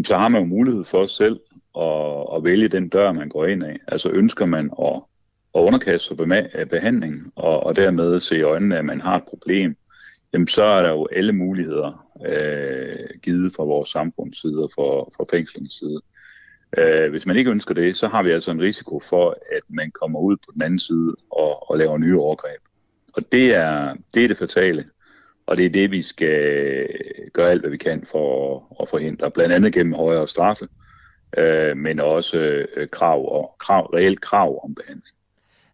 S11: så har man jo mulighed for selv at, at vælge den dør, man går ind af. Altså ønsker man at, at underkaste sig behandling, og, og dermed se i øjnene, at man har et problem, jamen så er der jo alle muligheder øh, givet fra vores samfunds side og fra, fra fængslingens side. Øh, Øh, hvis man ikke ønsker det, så har vi altså en risiko for, at man kommer ud på den anden side og, og laver nye overgreb. Og det er, det er det fatale. Og det er det, vi skal gøre alt, hvad vi kan for at forhindre. Blandt andet gennem højere straffe, øh, men også øh, krav og krav, reelt krav om behandling.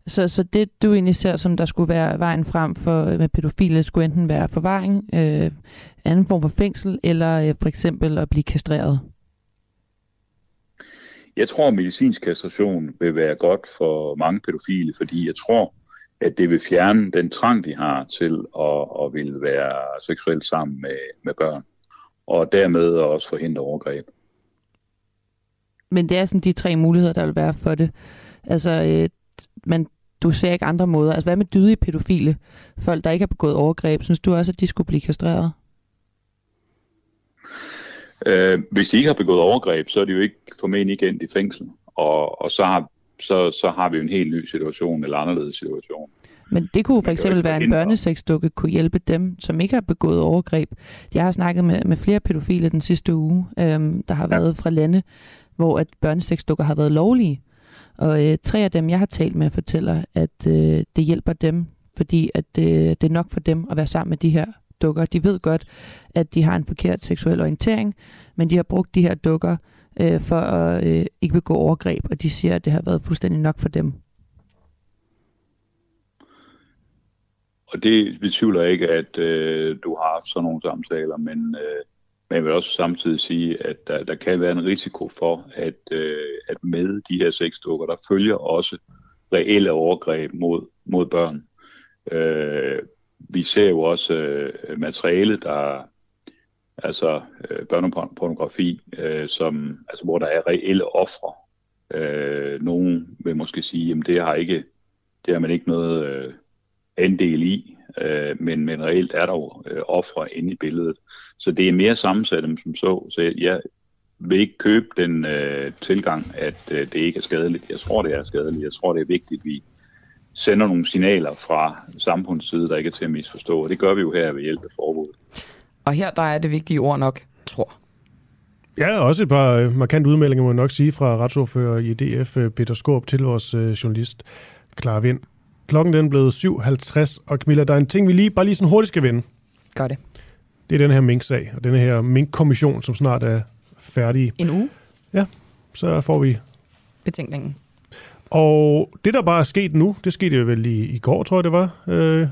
S12: Så, så det, du egentlig ser, som der skulle være vejen frem for øh, med pædofile, skulle enten være forvaring, øh, anden form for fængsel, eller øh, for eksempel at blive kastreret?
S11: Jeg tror, at medicinsk kastration vil være godt for mange pædofile, fordi jeg tror, at det vil fjerne den trang, de har til at, at ville være seksuelt sammen med, med børn, og dermed også forhindre overgreb.
S12: Men det er sådan de tre muligheder, der vil være for det. Altså, øh, man, du ser ikke andre måder. Altså, hvad med dydige pædofile? Folk, der ikke har begået overgreb. Synes du også, at de skulle blive kastreret?
S11: Øh, hvis de ikke har begået overgreb, så er de jo ikke formentlig ikke endt i fængsel. Og, og så, har, så, så har vi jo en helt ny situation, eller anderledes situation.
S12: Men det kunne for eksempel være en børnesexdukke, kunne hjælpe dem, som ikke har begået overgreb. Jeg har snakket med, med flere pædofile den sidste uge, øhm, der har ja. været fra lande, hvor at børnesexdukker har været lovlige. Og øh, tre af dem, jeg har talt med, fortæller, at øh, det hjælper dem, fordi at øh, det er nok for dem at være sammen med de her dukker. De ved godt, at de har en forkert seksuel orientering, men de har brugt de her dukker øh, for at øh, ikke begå overgreb, og de siger, at det har været fuldstændig nok for dem.
S11: Og det betvivler ikke, at øh, du har haft sådan nogle samtaler, men, øh, men jeg vil også samtidig sige, at der, der kan være en risiko for, at, øh, at med de her sexdukker, der følger også reelle overgreb mod, mod børn. Øh, vi ser jo også øh, materiale, der altså øh, børnepornografi, øh, som, altså, hvor der er reelle ofre. Øh, nogen vil måske sige, at det har ikke, det har man ikke noget øh, andel i, øh, men, men reelt er der jo øh, ofre inde i billedet. Så det er mere sammensat end som så. Så jeg vil ikke købe den øh, tilgang, at øh, det ikke er skadeligt. Jeg tror, det er skadeligt. Jeg tror, det er vigtigt, at vi sender nogle signaler fra samfundets side, der ikke er til at misforstå. Og det gør vi jo her ved hjælp af forbuddet.
S3: Og her der er det vigtige ord nok, tror.
S2: Ja, også et par øh, markante udmeldinger, må jeg nok sige, fra retsordfører i DF, øh, Peter Skorp, til vores øh, journalist, Clara Vind. Klokken den er blevet 7.50, og Camilla, der er en ting, vi lige, bare lige sådan hurtigt skal vende.
S3: Gør det.
S2: Det er den her mink-sag, og den her mink-kommission, som snart er færdig.
S3: En uge?
S2: Ja, så får vi...
S3: Betænkningen.
S2: Og det, der bare er sket nu, det skete jo vel i, i går, tror jeg det var. Øh.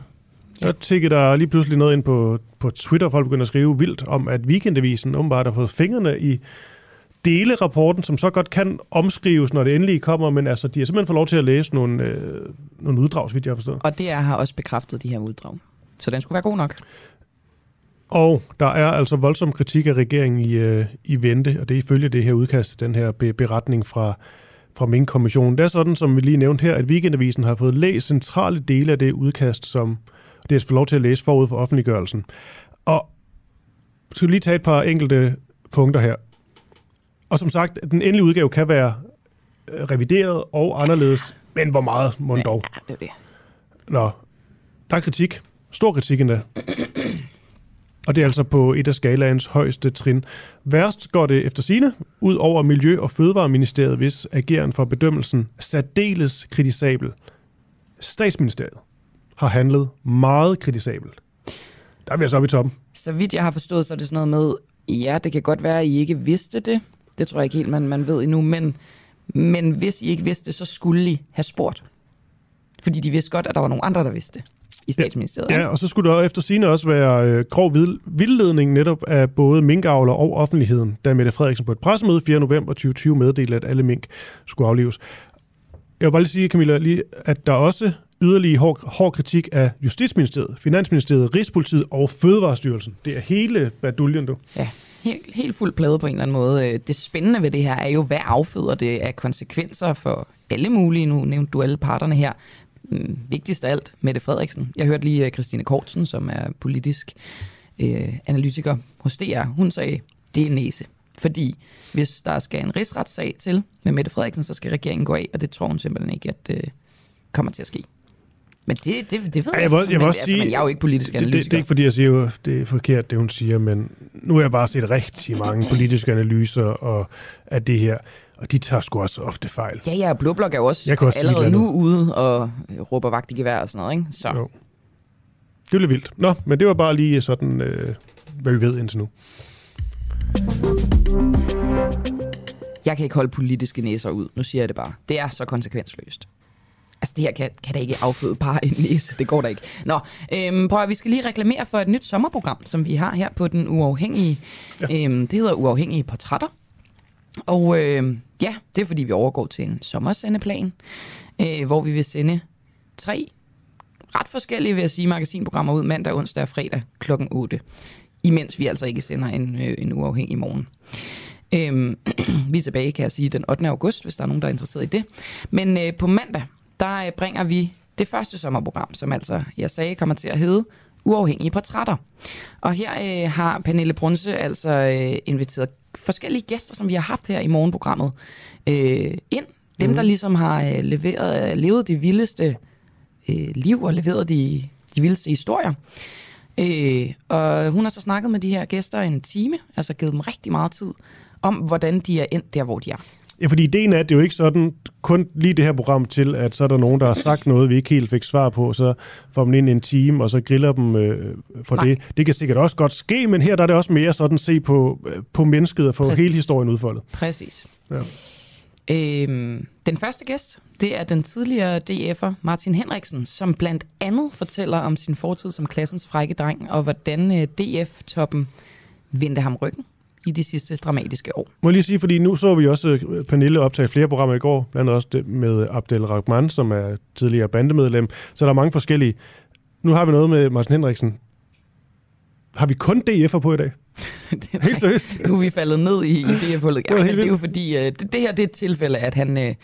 S2: Der tikkede der lige pludselig noget ind på, på Twitter, folk begynder at skrive vildt om, at Weekendavisen åbenbart har fået fingrene i dele rapporten, som så godt kan omskrives, når det endelig kommer, men altså, de har simpelthen fået lov til at læse nogle, øh, nogle uddrag, så vidt jeg har forstået.
S3: Og det har også bekræftet de her uddrag. Så den skulle være god nok.
S2: Og der er altså voldsom kritik af regeringen i, øh, i vente, og det er ifølge det her udkast, den her be- beretning fra, fra Mink-kommissionen. Det er sådan, som vi lige nævnte her, at Weekendavisen har fået læst centrale dele af det udkast, som det er fået lov til at læse forud for offentliggørelsen. Og skal vi lige tage et par enkelte punkter her. Og som sagt, den endelige udgave kan være øh, revideret og anderledes, men hvor meget må dog?
S3: Ja, det er det.
S2: Nå, der er kritik. Stor kritik endda. Og det er altså på et af skalaens højeste trin. Værst går det efter sine ud over Miljø- og Fødevareministeriet, hvis ageren for bedømmelsen særdeles kritisabel. Statsministeriet har handlet meget kritisabelt. Der er vi altså oppe i toppen.
S3: Så vidt jeg har forstået, så er det sådan noget med, ja, det kan godt være, at I ikke vidste det. Det tror jeg ikke helt, man, man ved endnu, men, men hvis I ikke vidste det, så skulle I have spurgt. Fordi de vidste godt, at der var nogle andre, der vidste det i statsministeriet.
S2: Ja, og så skulle der efter sine også være øh, grov vildledning netop af både minkavler og offentligheden, da Mette Frederiksen på et pressemøde 4. november 2020 meddelte, at alle mink skulle aflives. Jeg vil bare lige sige, Camilla, lige, at der også yderligere hård, hård kritik af Justitsministeriet, Finansministeriet, Rigspolitiet og Fødevarestyrelsen. Det er hele baduljen, du.
S3: Ja, helt, helt fuld plade på en eller anden måde. Det spændende ved det her er jo, hvad afføder det af konsekvenser for alle mulige. Nu nævnte du alle parterne her. Mm, vigtigst af alt, Mette Frederiksen. Jeg hørte lige øh, Christine Kortsen, som er politisk øh, analytiker hos DR. Hun sagde, det er næse. Fordi hvis der skal en rigsretssag til med Mette Frederiksen, så skal regeringen gå af, og det tror hun simpelthen ikke, at øh, kommer til at ske. Men det, det, det ved
S2: jeg, jeg, jeg,
S3: men, altså, men jeg er jo ikke politisk
S2: analytiker. Det, det, det er ikke fordi, jeg siger, at det er forkert, det hun siger, men nu har jeg bare set rigtig mange politiske analyser og af det her, og de tager sgu også ofte fejl.
S3: Ja, ja, Blå Blok er jo også, også allerede nu ude og råber vagt i gevær og sådan noget, ikke? Så. Jo.
S2: Det bliver vildt. Nå, men det var bare lige sådan, øh, hvad vi ved indtil nu.
S3: Jeg kan ikke holde politiske næser ud. Nu siger jeg det bare. Det er så konsekvensløst. Altså, det her kan, kan da ikke afføde bare en næse. Det går da ikke. Nå, øhm, prøv at, vi skal lige reklamere for et nyt sommerprogram, som vi har her på Den Uafhængige. Ja. Øhm, det hedder Uafhængige Portrætter. Og øh, ja, det er fordi, vi overgår til en sommersendeplan, øh, hvor vi vil sende tre ret forskellige, vil jeg sige, magasinprogrammer ud mandag, onsdag og fredag kl. 8. Imens vi altså ikke sender en, øh, en uafhængig morgen. Øhm, vi er tilbage, kan jeg sige, den 8. august, hvis der er nogen, der er interesseret i det. Men øh, på mandag, der øh, bringer vi det første sommerprogram, som altså, jeg sagde, kommer til at hedde Uafhængige Portrætter. Og her øh, har Pernille Brunse altså øh, inviteret forskellige gæster, som vi har haft her i morgenprogrammet, øh, ind. Dem, mm. der ligesom har øh, leveret, øh, levet de vildeste øh, liv og leveret de, de vildeste historier. Øh, og hun har så snakket med de her gæster en time, altså givet dem rigtig meget tid, om hvordan de er endt der, hvor de er.
S2: Ja, fordi ideen er, at det jo ikke sådan kun lige det her program til, at så er der nogen, der har sagt noget, vi ikke helt fik svar på, så får man ind i en time, og så griller dem øh, for Nej. det. Det kan sikkert også godt ske, men her der er det også mere sådan se på, øh, på mennesket og få Præcis. hele historien udfoldet.
S3: Præcis. Ja. Øhm, den første gæst, det er den tidligere DF'er Martin Henriksen, som blandt andet fortæller om sin fortid som klassens frække dreng, og hvordan øh, DF-toppen vendte ham ryggen i de sidste dramatiske år.
S2: Må jeg lige sige, fordi nu så vi også øh, Pernille optage flere programmer i går, blandt andet også med Abdel Rahman, som er tidligere bandemedlem, så der er mange forskellige. Nu har vi noget med Martin Henriksen. Har vi kun DF'er på i dag?
S3: det helt seriøst. nu er vi faldet ned i, i det hullet. Ja, det, det er jo fordi, uh, det, det her det er et tilfælde, at han, at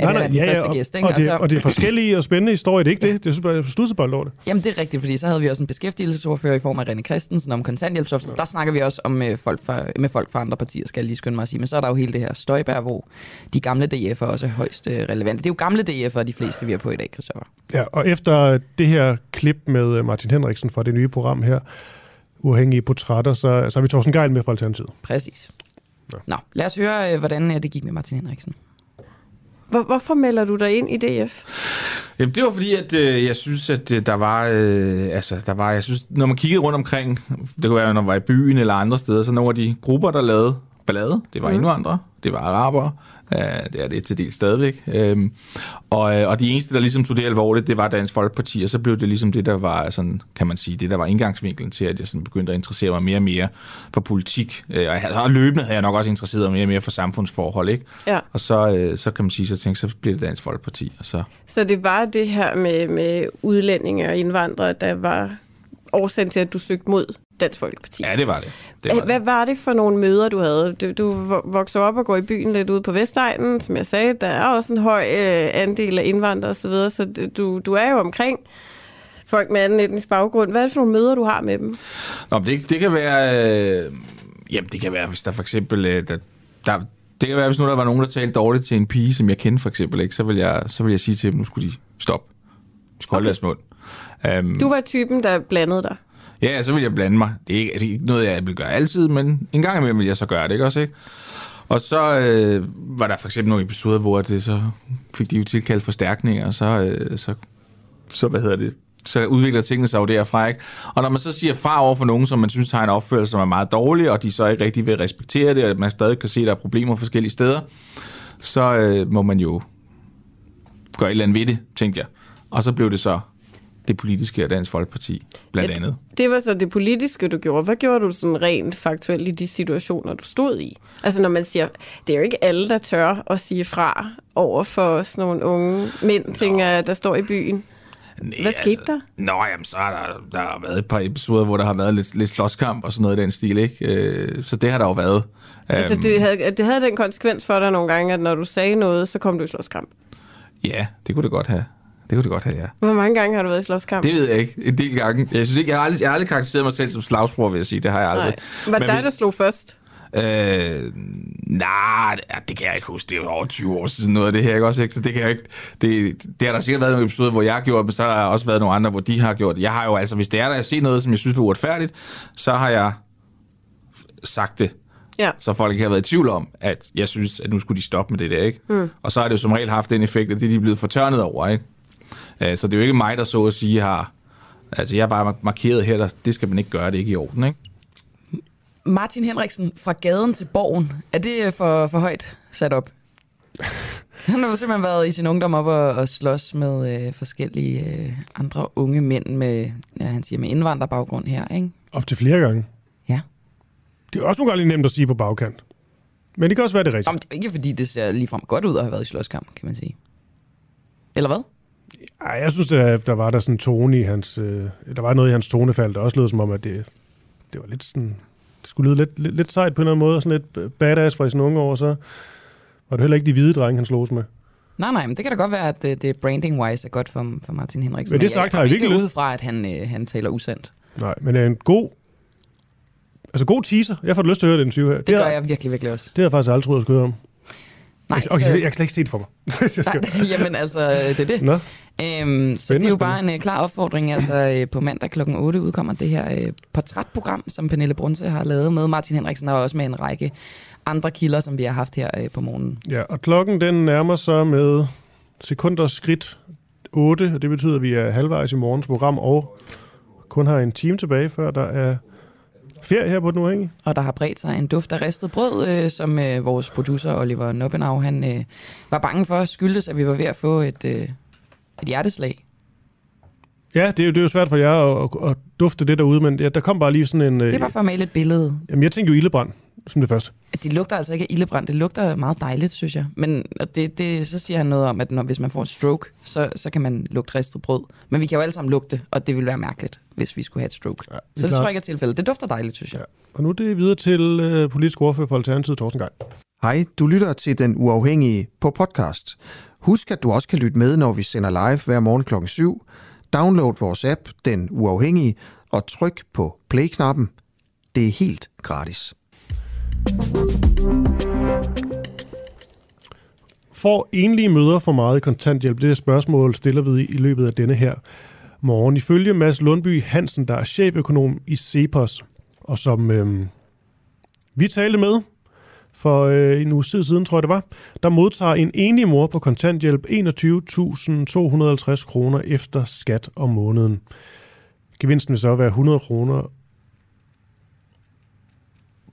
S3: nej, nej, er den ja, første
S2: og,
S3: gæst. Ikke?
S2: Og, det, og det er forskellige og spændende historier, det er ikke det. Det er bare studsebold over det.
S3: Jamen det er rigtigt, fordi så havde vi også en beskæftigelsesordfører i form af René Christensen om kontanthjælpsloft. Ja. Der snakker vi også om uh, folk fra, med folk fra andre partier, skal jeg lige skynde mig at sige. Men så er der jo hele det her støjbær, hvor de gamle DF'er også er højst uh, relevante. Det er jo gamle DF'er, de fleste vi er på i dag, Christoffer.
S2: Ja, og efter det her klip med Martin Henriksen fra det nye program her, uafhængige portrætter, så, så har vi Thorsten Geil med fra Alternativet.
S3: Præcis. Ja. Nå, lad os høre, øh, hvordan øh, det gik med Martin Henriksen.
S1: Hvor, hvorfor melder du dig ind i DF?
S13: Jamen, det var fordi, at øh, jeg synes, at øh, der var, øh, altså, der var, jeg synes, når man kiggede rundt omkring, det kunne være, når man var i byen eller andre steder, så nogle af de grupper, der lavede ballade, det var mm. indvandrere, det var arabere, det er det til del stadigvæk. Øhm, og, øh, og de eneste, der ligesom tog det alvorligt, det var Dansk Folkeparti, og så blev det ligesom det, der var, sådan, kan man sige, det der var indgangsvinklen til, at jeg sådan begyndte at interessere mig mere og mere for politik. Øh, og, havde, og løbende havde jeg nok også interesseret mig mere og mere for samfundsforhold, ikke?
S1: Ja.
S13: Og så, øh, så kan man sige, så tænkte så bliver det Dansk Folkeparti. Og så...
S1: så det var det her med, med udlændinge og indvandrere, der var årsagen til, at du søgte mod Dansk Folkeparti.
S13: Ja, det var det. det, var
S1: Hvad var det for nogle møder, du havde? Du, du voksede op og går i byen lidt ude på Vestegnen, som jeg sagde. Der er også en høj øh, andel af indvandrere osv., så, videre, så du, du er jo omkring folk med anden etnisk baggrund. Hvad er det for nogle møder, du har med dem?
S13: Nå, det, det kan være... Øh, jamen, det kan være, hvis der for eksempel... Øh, der, der, det kan være, hvis nu der var nogen, der talte dårligt til en pige, som jeg kendte for eksempel, ikke, så, vil jeg, så vil jeg sige til dem, nu skulle de stoppe. De skulle okay. holde deres mund.
S1: Um, du var typen, der blandede dig?
S13: Ja, så vil jeg blande mig. Det er ikke, det er ikke noget, jeg vil gøre altid, men en gang imellem vil jeg så gøre det, ikke også, ikke? Og så øh, var der for eksempel nogle episoder, hvor det, så fik de jo tilkaldt forstærkninger, og så, øh, så, så, hvad hedder det, så udvikler tingene sig jo derfra, ikke? Og når man så siger fra over for nogen, som man synes har en opførsel, som er meget dårlig, og de så ikke rigtig vil respektere det, og man stadig kan se, at der er problemer forskellige steder, så øh, må man jo gøre et eller andet ved det, tænkte jeg. Og så blev det så det politiske og Dansk Folkeparti, blandt ja, andet.
S1: Det var så det politiske, du gjorde. Hvad gjorde du sådan rent faktuelt i de situationer, du stod i? Altså når man siger, det er jo ikke alle, der tør at sige fra over for sådan nogle unge mænd, tænker der står i byen. Nej, Hvad skete altså, der?
S13: Nå, jamen, så har der, der har været et par episoder, hvor der har været lidt, lidt slåskamp og sådan noget i den stil, ikke? Øh, så det har der jo været.
S1: Altså, det øhm. havde, det havde den konsekvens for dig nogle gange, at når du sagde noget, så kom du i slåskamp?
S13: Ja, det kunne det godt have. Det kunne det godt have, ja.
S1: Hvor mange gange har du været i slåskamp?
S13: Det ved jeg ikke. En del gange. Jeg, synes ikke, jeg, har aldrig, jeg har aldrig karakteriseret mig selv som slagsbror, vil jeg sige. Det har jeg aldrig.
S1: Nej. Var det dig, der slog først?
S13: Øh, nej, det kan jeg ikke huske. Det er jo over 20 år siden noget af det her, ikke også? Ikke? Så det kan jeg ikke... Det, det har der sikkert været nogle episoder, hvor jeg har gjort, men så har der også været nogle andre, hvor de har gjort. Jeg har jo altså, hvis det er der, jeg ser noget, som jeg synes er uretfærdigt, så har jeg sagt det.
S1: Ja.
S13: Så folk ikke har været i tvivl om, at jeg synes, at nu skulle de stoppe med det der, ikke? Mm. Og så har det jo som regel haft den effekt, at det de er blevet fortørnet over, ikke? Øh, så det er jo ikke mig, der så at sige har... Altså, jeg har bare markeret her, der, det skal man ikke gøre, det er ikke i orden, ikke?
S3: Martin Henriksen, fra gaden til borgen, er det for, for højt sat op? Han har simpelthen været i sin ungdom op og, og slås med øh, forskellige øh, andre unge mænd med, ja, han siger, med indvandrerbaggrund her, ikke?
S2: Op til flere gange.
S3: Ja.
S2: Det er også nogle gange nemt at sige på bagkant. Men det kan også være det rigtige.
S3: Jamen, det er ikke fordi, det ser ligefrem godt ud at have været i slåskamp, kan man sige. Eller hvad?
S2: Ej, jeg synes, der, der var der sådan en tone i hans... Øh, der var noget i hans tonefald, der også lød som om, at det, det var lidt sådan... Det skulle lyde lidt, lidt, lidt sejt på en eller anden måde, sådan lidt badass fra sine unge år, så var det heller ikke de hvide drenge, han slås med.
S3: Nej, nej, men det kan da godt være, at det, det branding-wise er godt for, for Martin Henriksen.
S2: Men det sagt har jeg
S3: virkelig ud fra, at han, øh, han taler usandt.
S2: Nej, men er en god... Altså god teaser. Jeg får lyst til at høre den interview her.
S3: Det, det gør
S2: har-
S3: jeg virkelig, virkelig også.
S2: Det har jeg faktisk aldrig troet, jeg skulle høre om.
S3: Nej,
S2: okay,
S3: så-
S2: jeg, kan slet ikke se det for mig.
S3: Nej, jamen altså, det er det.
S2: Nå.
S3: Øhm, så det er jo bare en uh, klar opfordring. Altså, øh, på mandag kl. 8 udkommer det her øh, portrætprogram, som Pernille Brunse har lavet med Martin Henriksen, og også med en række andre kilder, som vi har haft her øh, på morgenen.
S2: Ja, og klokken den nærmer sig med sekunders skridt 8, og det betyder, at vi er halvvejs i morgens program, og kun har en time tilbage, før der er ferie her på Den Uafhængige.
S3: Og der har bredt sig en duft af ristet brød, øh, som øh, vores producer Oliver Noppenau, han øh, var bange for skyldtes, at vi var ved at få et, øh, et hjerteslag.
S2: Ja, det er, jo, det er jo svært for jer at, at, at dufte det derude, men ja, der kom bare lige sådan en... øh,
S3: Det er bare for at male et billede.
S2: Jamen, jeg tænkte jo ildebrand, som det første.
S3: At Det lugter altså ikke af ildebrand. Det lugter meget dejligt, synes jeg. Men og det, det, så siger han noget om, at når, hvis man får en stroke, så, så kan man lugte ristet brød. Men vi kan jo alle sammen lugte, og det ville være mærkeligt, hvis vi skulle have et stroke. Ja, så det
S2: klart.
S3: tror jeg ikke er tilfældet. Det dufter dejligt, synes jeg. Ja.
S2: Og nu er det videre til øh, politisk ordfører for Alternativet, Thorsten Geil.
S14: Hej, du lytter til Den Uafhængige på podcast. Husk, at du også kan lytte med, når vi sender live hver morgen kl. 7. Download vores app, Den Uafhængige, og tryk på play-knappen. Det er helt gratis.
S2: Får enlige mødre for meget i kontanthjælp? Det er spørgsmål, stiller vi i løbet af denne her morgen. Ifølge Mads Lundby Hansen, der er cheføkonom i Cepos, og som øh, vi talte med for øh, en uge siden, tror jeg det var, der modtager en enlig mor på kontanthjælp 21.250 kroner efter skat om måneden. Gevinsten vil så være 100 kroner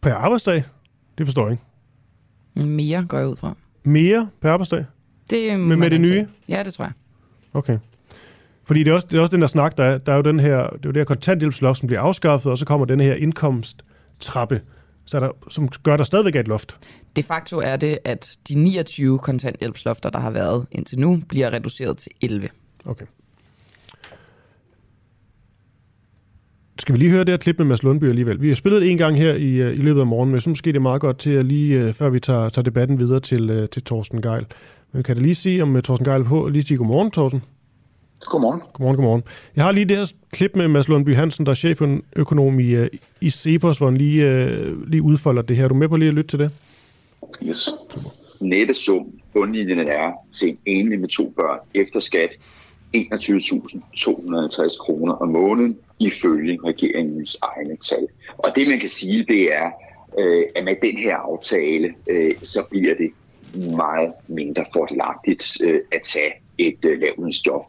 S2: per arbejdsdag. Det forstår jeg ikke.
S3: Mere går jeg ud fra.
S2: Mere per arbejdsdag?
S3: Det
S2: med
S3: man
S2: det nye?
S3: Ja, det tror jeg.
S2: Okay. Fordi det er også, det er også den der snak, der er, der er jo den her, det er jo det her kontanthjælpsloft, som bliver afskaffet, og så kommer den her indkomsttrappe, så der, som gør, at der stadigvæk er et loft.
S3: De facto er det, at de 29 kontanthjælpslofter, der har været indtil nu, bliver reduceret til 11.
S2: Okay. Skal vi lige høre det her klip med Mads Lundby alligevel? Vi har spillet det en gang her i, øh, i løbet af morgenen, men synes måske, det er meget godt til at lige, øh, før vi tager, tager debatten videre til, øh, til Torsten Geil. Men kan da lige sige, om Torsten Geil på, lige sige godmorgen, Torsten?
S15: Godmorgen.
S2: Godmorgen, godmorgen. Jeg har lige det her klip med Mads Lundby Hansen, der er cheføkonom i, i Cepos, hvor han lige, lige udfolder det her. Er du med på lige at lytte til det?
S15: Yes.
S5: Nette sum, bundlinjen er til en enlig med to børn efter skat 21.250 kroner om måneden ifølge regeringens egne tal. Og det man kan sige, det er, øh, at med den her aftale, øh, så bliver det meget mindre fordelagtigt øh, at tage et øh, lavlønsjob.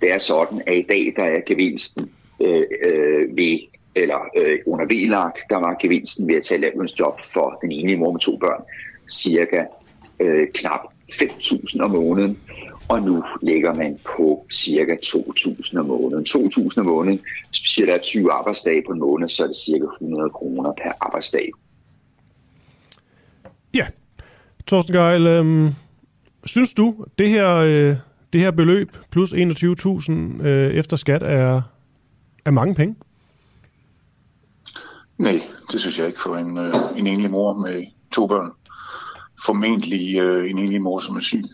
S5: Det er sådan, at i dag der er gevinsten øh, øh, ved eller øh, under VLAG, der var gevinsten ved at tage lavlønsjob for den ene mor med to børn, cirka øh, knap 5.000 om måneden, og nu ligger man på cirka 2.000 om måneden. 2.000 om måneden, hvis der er 20 arbejdsdage på en måned, så er det cirka 100 kroner per arbejdsdag.
S2: Ja. Torsten Geil, øhm, synes du, det her, øh, det her beløb plus 21.000 øh, efter skat er, er mange penge?
S15: Nej, det synes jeg ikke for en, øh, en enlig mor med to børn. Formentlig øh, en enlig mor, som er syg,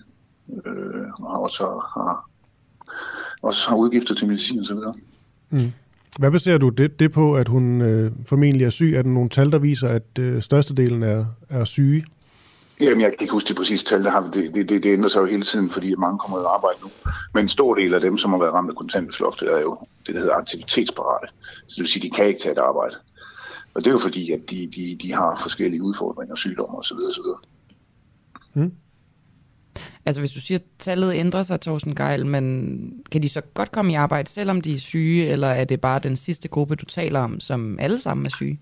S15: øh, og også har, også har udgifter til medicin osv.
S2: Mm. Hvad baserer du det, det på, at hun øh, formentlig er syg? Er der nogle tal, der viser, at øh, størstedelen er, er syge?
S15: Jamen, jeg kan ikke huske det præcise tal, der har det, det, det, det ændrer sig jo hele tiden, fordi mange kommer og arbejde nu. Men en stor del af dem, som har været ramt af kontanthjælpsloftet, er jo det, der hedder aktivitetsparate. Så det vil sige, de kan ikke tage et arbejde. Og det er jo fordi, at de, de, de har forskellige udfordringer, sygdomme osv. osv.
S3: Altså hvis du siger, at tallet ændrer sig, Thorsten Geil, men kan de så godt komme i arbejde, selvom de er syge, eller er det bare den sidste gruppe, du taler om, som alle sammen er syge?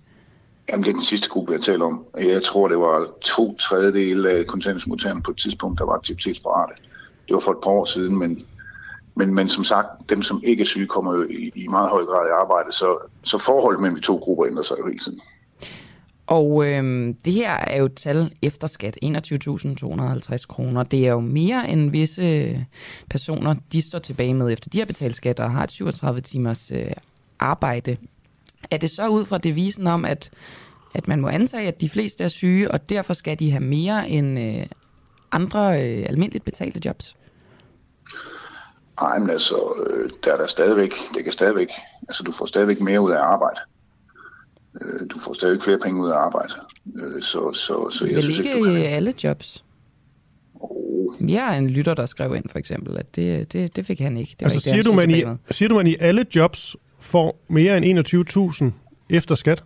S15: Jamen, det er den sidste gruppe, jeg taler om. Jeg tror, det var to tredjedele af kontanthjælpsmodtagerne på et tidspunkt, der var aktivitetsparate. Det var for et par år siden, men, men, men som sagt, dem, som ikke er syge, kommer jo i, i meget høj grad i arbejde, så, så forholdet mellem de to grupper ændrer sig jo hele tiden.
S3: Og øhm, det her er jo et tal efter skat, 21.250 kroner. Det er jo mere end visse øh, personer, de står tilbage med, efter de har betalt skat og har et 37 timers øh, arbejde. Er det så ud fra devisen om, at, at man må antage, at de fleste er syge, og derfor skal de have mere end øh, andre øh, almindeligt betalte jobs?
S15: Nej, men altså, øh, der er der stadigvæk, det kan stadigvæk, altså du får stadigvæk mere ud af arbejde. Øh, du får stadig flere penge ud af arbejde. Øh, så, så, så jeg
S3: Vel
S15: synes ikke du kan...
S3: i alle jobs? Jeg er en lytter, der skrev ind for eksempel, at det, det, det fik han ikke. Det var
S2: Altså
S3: ikke det,
S2: siger
S3: han
S2: du, man i, siger du, man i alle jobs får mere end 21.000 efter skat?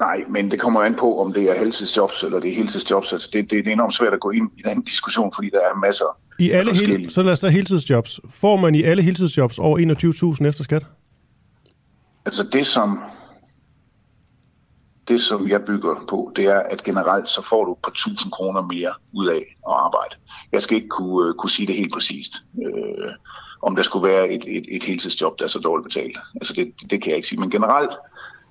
S15: Nej, men det kommer an på, om det er heltidsjobs eller det er heltidsjobs. Altså det, det, det er enormt svært at gå ind i den diskussion, fordi der er masser
S2: I alle hel, så lad os tage heltidsjobs. Får man i alle heltidsjobs over 21.000 efter skat?
S15: Altså det som, det, som jeg bygger på, det er, at generelt så får du par tusind kroner mere ud af at arbejde. Jeg skal ikke kunne, øh, kunne sige det helt præcist, øh, om der skulle være et, et, et heltidsjob, der er så dårligt betalt. Altså det, det kan jeg ikke sige, men generelt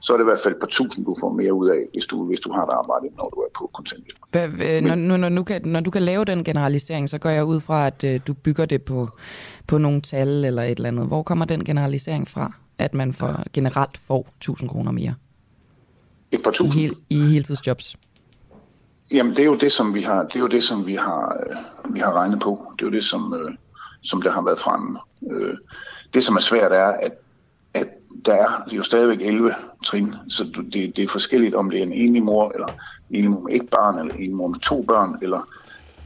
S15: så er det i hvert fald et par tusind, du får mere ud af, hvis du, hvis du har et arbejde, når du er på kontanthjælp.
S3: Hvad, når, når, når, du kan, når du kan lave den generalisering, så går jeg ud fra, at øh, du bygger det på, på nogle tal eller et eller andet. Hvor kommer den generalisering fra, at man for, generelt får 1000 kroner mere?
S15: Et par tusind?
S3: I, hel, i heltidsjobs.
S15: Jamen, det er jo det, som vi har, det er jo det, som vi har, øh, vi har regnet på. Det er jo det, som, øh, som der har været fremme. Øh, det, som er svært, er, at, at der er jo stadigvæk 11 trin, så det, det er forskelligt, om det er en enlig mor, eller en enlig mor med et barn, eller en enlig mor med to børn, eller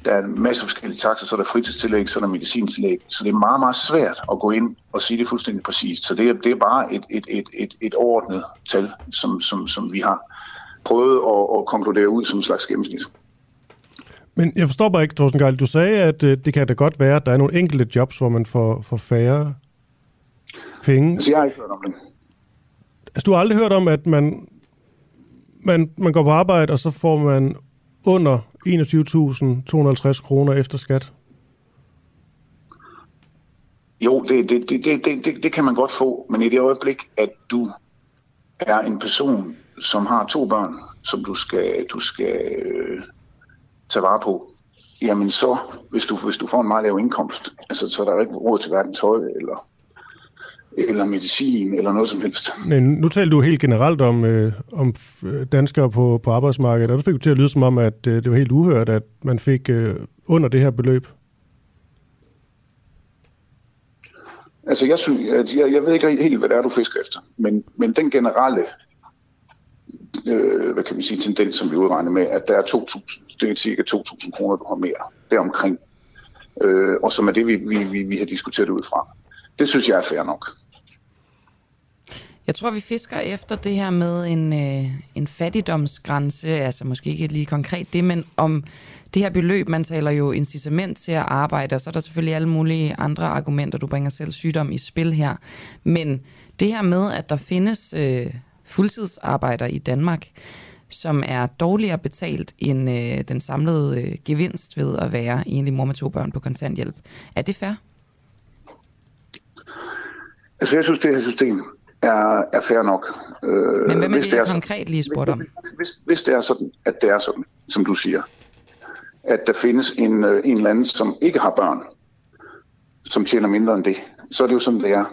S15: der er en masse forskellige takser, så er der fritidstillæg, så er der medicintillæg. Så det er meget, meget svært at gå ind og sige det fuldstændig præcist. Så det er, det er bare et, et, et, et, et overordnet tal, som, som, som vi har prøvet at, at konkludere ud som en slags gennemsnit.
S2: Men jeg forstår bare ikke, Thorsten Geil. Du sagde, at øh, det kan da godt være, at der er nogle enkelte jobs, hvor man får, får færre penge.
S15: Altså, jeg har ikke hørt om det.
S2: Altså, du har aldrig hørt om, at man, man, man går på arbejde, og så får man under 21.250 kroner efter skat?
S15: Jo, det, det, det, det, det, det, det kan man godt få, men i det øjeblik, at du er en person, som har to børn, som du skal, du skal øh, tage vare på, jamen så, hvis du, hvis du får en meget lav indkomst, altså, så er der ikke råd til hverken tøj eller, eller medicin eller noget som helst.
S2: Men nu talte du helt generelt om, øh, om øh, danskere på, på arbejdsmarkedet, og du fik det til at lyde som om, at øh, det var helt uhørt, at man fik øh, under det her beløb.
S15: Altså, jeg, synes, at jeg, jeg ved ikke helt, hvad det er, du fisker efter, men, men den generelle øh, hvad kan man sige, tendens, som vi udregner med, at der er 2.000, det er cirka 2.000 kroner, du har mere deromkring, øh, og som er det, vi, vi, vi, vi har diskuteret ud fra. Det synes jeg er fair nok.
S3: Jeg tror, vi fisker efter det her med en, øh, en fattigdomsgrænse, altså måske ikke lige konkret det, men om det her beløb, man taler jo incitament til at arbejde, og så er der selvfølgelig alle mulige andre argumenter, du bringer selv sygdom i spil her. Men det her med, at der findes øh, fuldtidsarbejder i Danmark, som er dårligere betalt end øh, den samlede øh, gevinst ved at være enlig mor med to børn på kontanthjælp. Er det fair?
S15: Altså, jeg synes, det her system er, er fair nok. Øh,
S3: Men hvad med
S15: hvis
S3: det, jeg
S15: er
S3: konkret lige spurgte om?
S15: hvis, hvis det er sådan, at det er sådan, som du siger, at der findes en, øh, en eller anden, som ikke har børn, som tjener mindre end det, så er det jo sådan, det er.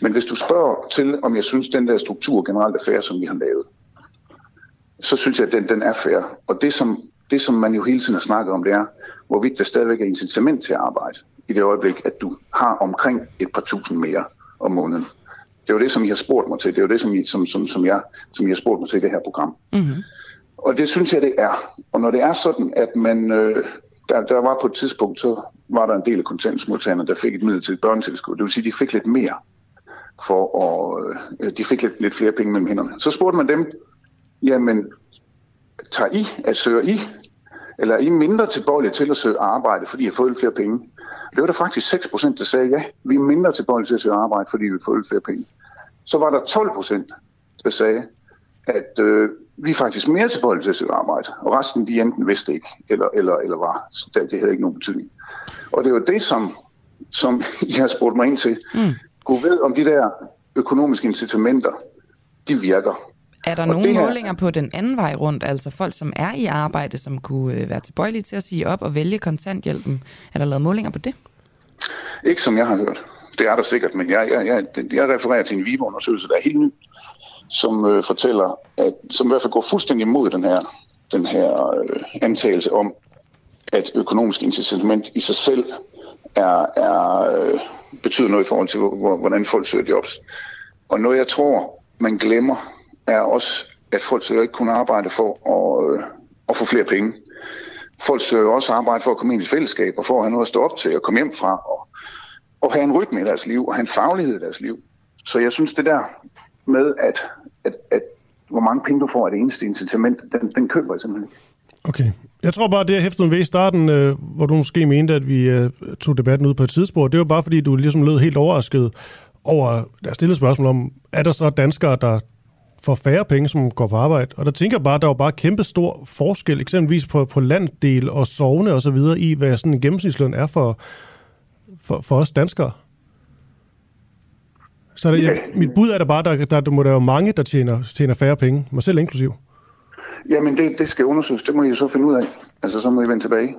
S15: Men hvis du spørger til, om jeg synes, den der struktur generelt er fair, som vi har lavet, så synes jeg, at den, den er fair. Og det som, det, som man jo hele tiden har snakket om, det er, hvorvidt der stadigvæk er incitament til at arbejde i det øjeblik, at du har omkring et par tusind mere om måneden. Det er jo det, som I har spurgt mig til. Det er jo det, som I, som, som, som jeg, som I har spurgt mig til i det her program.
S3: Mm-hmm.
S15: Og det synes jeg, det er. Og når det er sådan, at man... Øh, der, der var på et tidspunkt, så var der en del af kontantsmodtagerne, der fik et midlertidigt børnetilskud. Det vil sige, de fik lidt mere for at... Øh, de fik lidt, lidt flere penge mellem hænderne. Så spurgte man dem, jamen, tager I, at søger I, eller er I mindre tilbøjelige til at søge arbejde, fordi I har fået lidt flere penge? Det var der faktisk 6 procent, der sagde, ja, vi er mindre tilbøjelige til at søge arbejde, fordi vi har fået lidt flere penge. Så var der 12 procent, der sagde, at øh, vi er faktisk mere tilbøjelige til at søge arbejde, og resten de enten vidste ikke, eller, eller, eller var. Så det, det havde ikke nogen betydning. Og det var det, som, som jeg har spurgt mig ind til. Mm. Gå ved, om de der økonomiske incitamenter, de virker.
S3: Er der
S15: Og
S3: nogle
S15: her-
S3: målinger på den anden vej rundt, altså folk, som er i arbejde, som kunne øh, være tilbøjelige til at sige op og vælge kontanthjælpen? Er der lavet målinger på det?
S15: Ikke som jeg har hørt. Det er der sikkert, men jeg, jeg, jeg, jeg refererer til en VIVE-undersøgelse, der er helt ny, som øh, fortæller, at, som i hvert fald går fuldstændig imod den her, den her øh, antagelse om, at økonomisk incitament i sig selv er, er, øh, betyder noget i forhold til, hvor, hvordan folk søger jobs. Og noget, jeg tror, man glemmer, er også, at folk søger ikke kun arbejde for at, øh, at få flere penge. Folk søger også arbejde for at komme ind i et fællesskab, og for at have noget at stå op til, og komme hjem fra, og, og have en rytme i deres liv, og have en faglighed i deres liv. Så jeg synes, det der med, at, at, at hvor mange penge du får af det eneste incitament, den, den køber jeg simpelthen ikke.
S2: Okay. Jeg tror bare, det jeg hæftede ved i starten, øh, hvor du måske mente, at vi øh, tog debatten ud på et tidsspor, det var bare fordi, du ligesom lød helt overrasket over, der stille spørgsmål om, er der så danskere, der får færre penge, som går på arbejde? Og der tænker jeg bare, der var bare kæmpe stor forskel, eksempelvis på, på landdel og sovne og så videre, i hvad sådan en gennemsnitsløn er for, for, for os danskere. Så det, jeg, mit bud er da bare, der, der, der må der være mange, der tjener, tjener færre penge, mig selv inklusiv.
S15: Jamen, det, det skal undersøges. Det må I så finde ud af. Altså, så må I vende tilbage.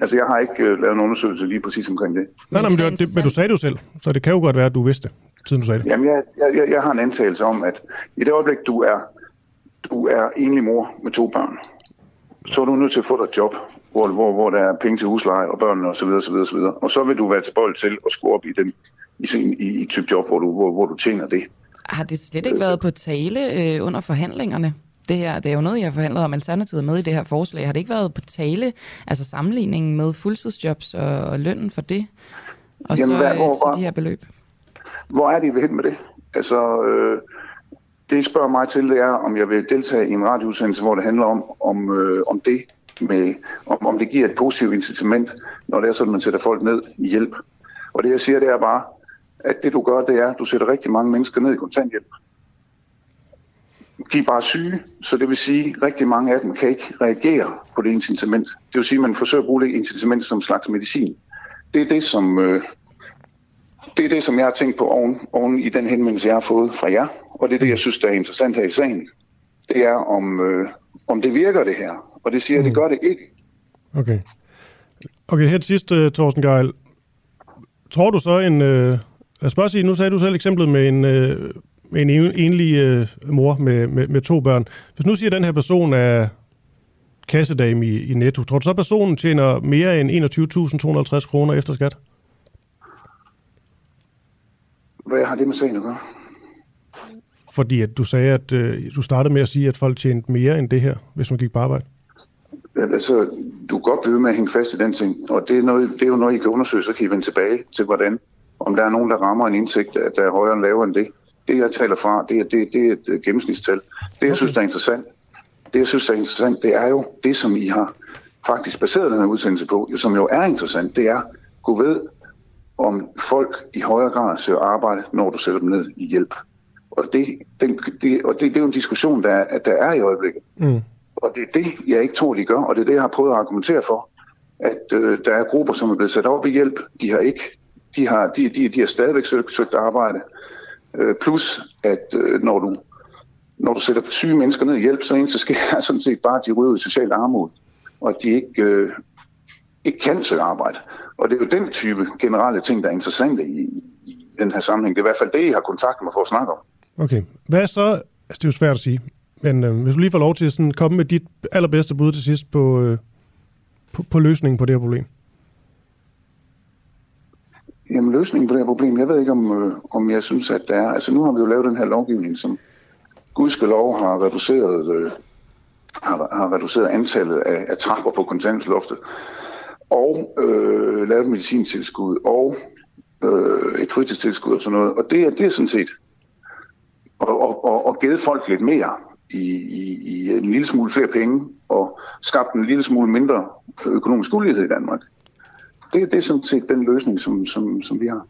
S15: Altså, jeg har ikke øh, lavet en undersøgelse lige præcis omkring det.
S2: Nej, nej, men, det, det, men du sagde det jo selv, så det kan jo godt være, at du vidste siden du sagde det.
S15: Jamen, jeg, jeg, jeg, jeg har en antagelse om, at i det øjeblik, du er, du er enlig mor med to børn, så er du nødt til at få dig et job, hvor, hvor, hvor der er penge til husleje og børnene osv. osv., osv. Og så vil du være tilbøjelig til at score op i den i, sin- i, i type job, hvor du, hvor, hvor du tjener det.
S3: Har det slet ikke været på tale øh, under forhandlingerne? Det her, det er jo noget, jeg har forhandlet om Alternativet med i det her forslag. Har det ikke været på tale, altså sammenligningen med fuldtidsjobs og, og lønnen for det? Og
S15: Jamen,
S3: så,
S15: hvad-
S3: øh,
S15: hvor-
S3: så de her beløb?
S15: Hvor er de ved hen med det? Altså, øh, det I spørger mig til, det er, om jeg vil deltage i en radioudsendelse, hvor det handler om, om, øh, om det, med, om, om det giver et positivt incitament, når det er sådan, man sætter folk ned i hjælp. Og det jeg siger, det er bare, at det du gør, det er, at du sætter rigtig mange mennesker ned i kontanthjælp. De er bare syge, så det vil sige, at rigtig mange af dem kan ikke reagere på det incitament. Det vil sige, at man forsøger at bruge det incitament som en slags medicin. Det er det, som, øh, det er det, som jeg har tænkt på oven, oven i den henvendelse, jeg har fået fra jer. Og det er det, jeg synes, der er interessant her i sagen. Det er, om, øh, om det virker det her. Og det siger, at det gør det ikke.
S2: Okay. Okay, her til sidst, uh, Thorsten Geil. Tror du så en... Uh, lad os sige, nu sagde du selv eksemplet med en, med en en- enlig uh, mor med, med, med to børn. Hvis nu siger, at den her person er kassedame i, i Netto, tror du så, at personen tjener mere end 21.250 kroner efter skat?
S15: Hvad har det med sagen at gøre?
S2: Fordi at du sagde, at uh, du startede med at sige, at folk tjente mere end det her, hvis man gik på arbejde.
S15: Altså, du kan godt blive med at hænge fast i den ting, og det er, noget, det er jo noget, I kan undersøge, så kan I vende tilbage til, hvordan, om der er nogen, der rammer en indsigt, at der er højere eller lavere end det. Det, jeg taler fra, det er, det, det er et øh, gennemsnitstal. Det, jeg synes, der er interessant, det, jeg synes, der er interessant, det er jo det, som I har faktisk baseret den her udsendelse på, som jo er interessant, det er, gå ved, om folk i højere grad søger arbejde, når du sætter dem ned i hjælp. Og det, den, det, og det, det er jo en diskussion, der, er- der er i øjeblikket.
S2: Mm.
S15: Og det er det, jeg ikke tror, de gør, og det er det, jeg har prøvet at argumentere for. At øh, der er grupper, som er blevet sat op i hjælp, de har ikke, de har, de, de, de har stadigvæk søgt, søgt arbejde. Øh, plus, at øh, når, du, når du sætter syge mennesker ned i hjælp, så eneste sker er sådan set bare, at de ryger ud i social armod, og at de ikke, øh, ikke kan søge arbejde. Og det er jo den type generelle ting, der er interessante i, i, den her sammenhæng. Det er i hvert fald det, I har kontakt med for at snakke om.
S2: Okay. Hvad så... Altså, det er jo svært at sige. Men øh, hvis du lige får lov til at sådan komme med dit allerbedste bud til sidst på, øh, på, på løsningen på det her problem.
S15: Jamen løsningen på det her problem, jeg ved ikke, om, øh, om jeg synes, at der er. Altså nu har vi jo lavet den her lovgivning, som gudskelov har reduceret, øh, har, har reduceret antallet af, af trapper på kontanthjælpsloftet, og øh, lavet medicintilskud, og øh, et fritidstilskud og sådan noget. Og det, er- det er sådan set, og, og, og, og givet folk lidt mere i, i, i en lille smule flere penge, og skabt en lille smule mindre økonomisk ulighed i Danmark. Det, det er sådan set den løsning, som, som, som vi har.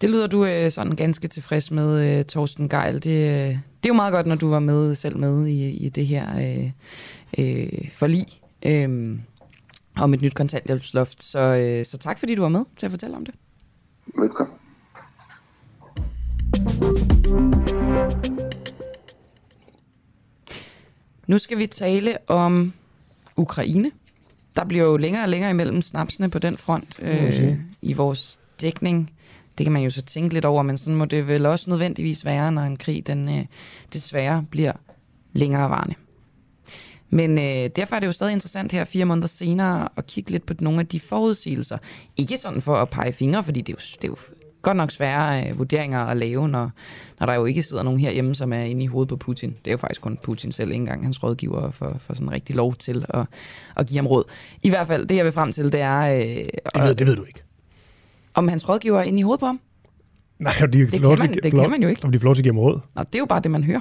S3: Det lyder du øh, sådan ganske tilfreds med, øh, Torsten Geil. Det, øh, det er jo meget godt, når du var med selv med i, i det her øh, øh, forlig øh, om et nyt kontanthjælpsloft. Så, øh, så tak, fordi du var med til at fortælle om det.
S15: Velkommen.
S3: Nu skal vi tale om Ukraine. Der bliver jo længere og længere imellem snapsene på den front øh,
S2: sige.
S3: i vores dækning. Det kan man jo så tænke lidt over, men sådan må det vel også nødvendigvis være, når en krig den øh, desværre bliver længerevarende. Men øh, derfor er det jo stadig interessant her fire måneder senere at kigge lidt på nogle af de forudsigelser. Ikke sådan for at pege fingre, fordi det er jo, det er jo godt nok svære øh, vurderinger at lave, når, når der jo ikke sidder nogen herhjemme, som er inde i hovedet på Putin. Det er jo faktisk kun Putin selv, ikke engang hans rådgiver, for, for sådan rigtig lov til at, at give ham råd. I hvert fald, det jeg vil frem til, det er... Øh,
S2: Det ved, det ved du ikke.
S3: Om hans rådgiver er inde i hovedet på ham?
S2: Nej, om de
S3: Det kan
S2: til-
S3: man- det
S2: får lov-
S3: kan man jo ikke.
S2: Om de får lov til at give ham råd.
S3: Nå, det er jo bare det, man hører.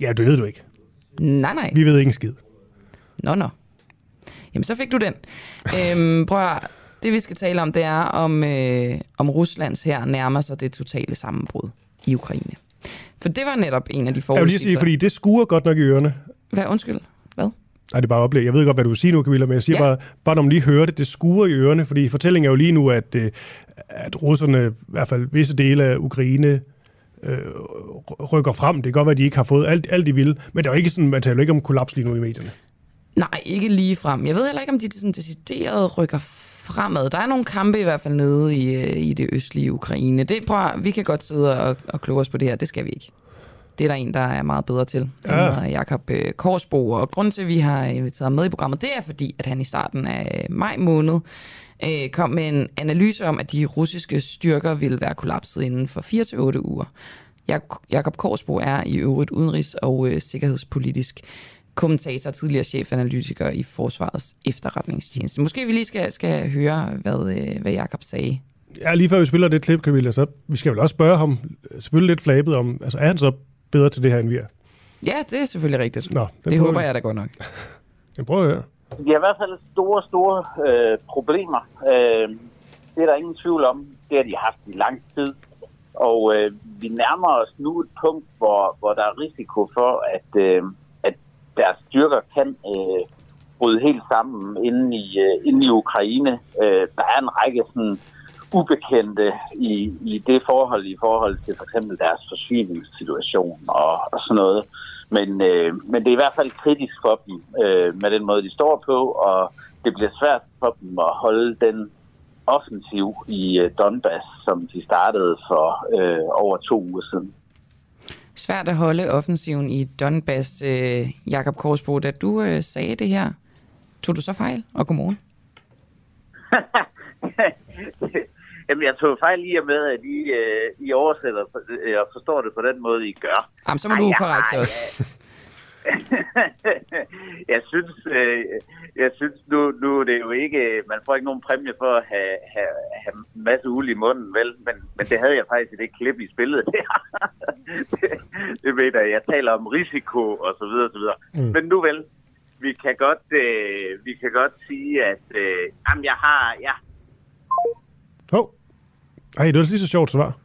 S2: Ja, det ved du ikke.
S3: Nej, nej.
S2: Vi ved ikke en skid.
S3: Nå, nå. Jamen, så fik du den. øhm, prøv at. Det vi skal tale om, det er, om, øh, om Ruslands her nærmer sig det totale sammenbrud i Ukraine. For det var netop en af de
S2: Jeg vil lige sige,
S3: forudsigelser.
S2: fordi det skuer godt nok i ørerne.
S3: Hvad, undskyld? Hvad?
S2: Nej, det er bare oplæg. Jeg ved godt, hvad du vil sige nu, Camilla, men jeg siger
S3: Ja.
S2: bare, bare når man lige hører det, det skuer i ørerne, fordi fortællingen er jo lige nu, at, øh, at russerne, i hvert fald visse dele af Ukraine, øh, rykker frem. Det kan godt være, at de ikke har fået alt, alt de vil, men der er jo ikke sådan, man taler ikke om kollaps lige nu i medierne.
S3: Nej, ikke lige frem. Jeg ved heller ikke, om de sådan decideret rykker fremad. Der er nogle kampe i hvert fald nede i, øh, i det østlige Ukraine. Det, prøv, vi kan godt sidde og, og kloge os på det her. Det skal vi ikke. Det er der en, der er meget bedre til. Han
S2: Ja.
S3: hedder Jakob øh, Korsbo, og grunden til, at vi har inviteret ham med i programmet, det er fordi, at han i starten af maj måned øh, kom med en analyse om, at de russiske styrker ville være kollapset inden for 4-8 uger. Jak- Jakob Korsbo er i øvrigt udenrigs- og øh, sikkerhedspolitisk kommentator, tidligere chefanalytiker i Forsvarets efterretningstjeneste. Måske vi lige skal, skal høre, hvad, øh, hvad Jakob sagde.
S2: Ja, lige før vi spiller det klip, Camilla, så vi skal vel også spørge ham, selvfølgelig lidt flabet om, altså er han så bedre til det her, end vi er?
S3: Ja, det er selvfølgelig rigtigt.
S2: Nå,
S3: det håber
S2: vi.
S3: jeg da godt nok.
S2: Jeg prøver at høre.
S16: Vi har i hvert fald store, store øh, problemer. Øh, det er der ingen tvivl om. Det har de haft i lang tid. Og øh, vi nærmer os nu et punkt, hvor, hvor der er risiko for, at, øh, at deres styrker kan øh, bryde helt sammen inde i, øh, inde i Ukraine. Øh, der er en række sådan, ubekendte i, i det forhold, i forhold til for eksempel deres forsyningssituation og, og sådan noget. Men, øh, men det er i hvert fald kritisk for dem øh, med den måde, de står på, og det bliver svært for dem at holde den offensiv i øh, Donbass, som de startede for øh, over to uger siden.
S3: Svært at holde offensiven i Donbass, øh, Jakob Korsbo. Da du øh, sagde det her, tog du så fejl? Og godmorgen.
S16: Jamen, jeg tog fejl i og med, at I, øh, I oversætter øh, og forstår det på den måde, I gør.
S3: Jamen, så må du
S16: har-
S3: os.
S16: jeg synes, øh, jeg synes nu, nu er det jo ikke, man får ikke nogen præmie for at have, have, have en masse uld i munden, vel? Men, men det havde jeg faktisk i det klip, I spillede der. det, det ved jeg. Jeg taler om risiko og så videre, og så videre.
S2: Mm.
S16: Men nu vel, vi kan godt, øh, vi kan godt sige, at øh, jamen, jeg har, ja,
S2: Hov. Oh. Ej, det var lige så sjovt svar.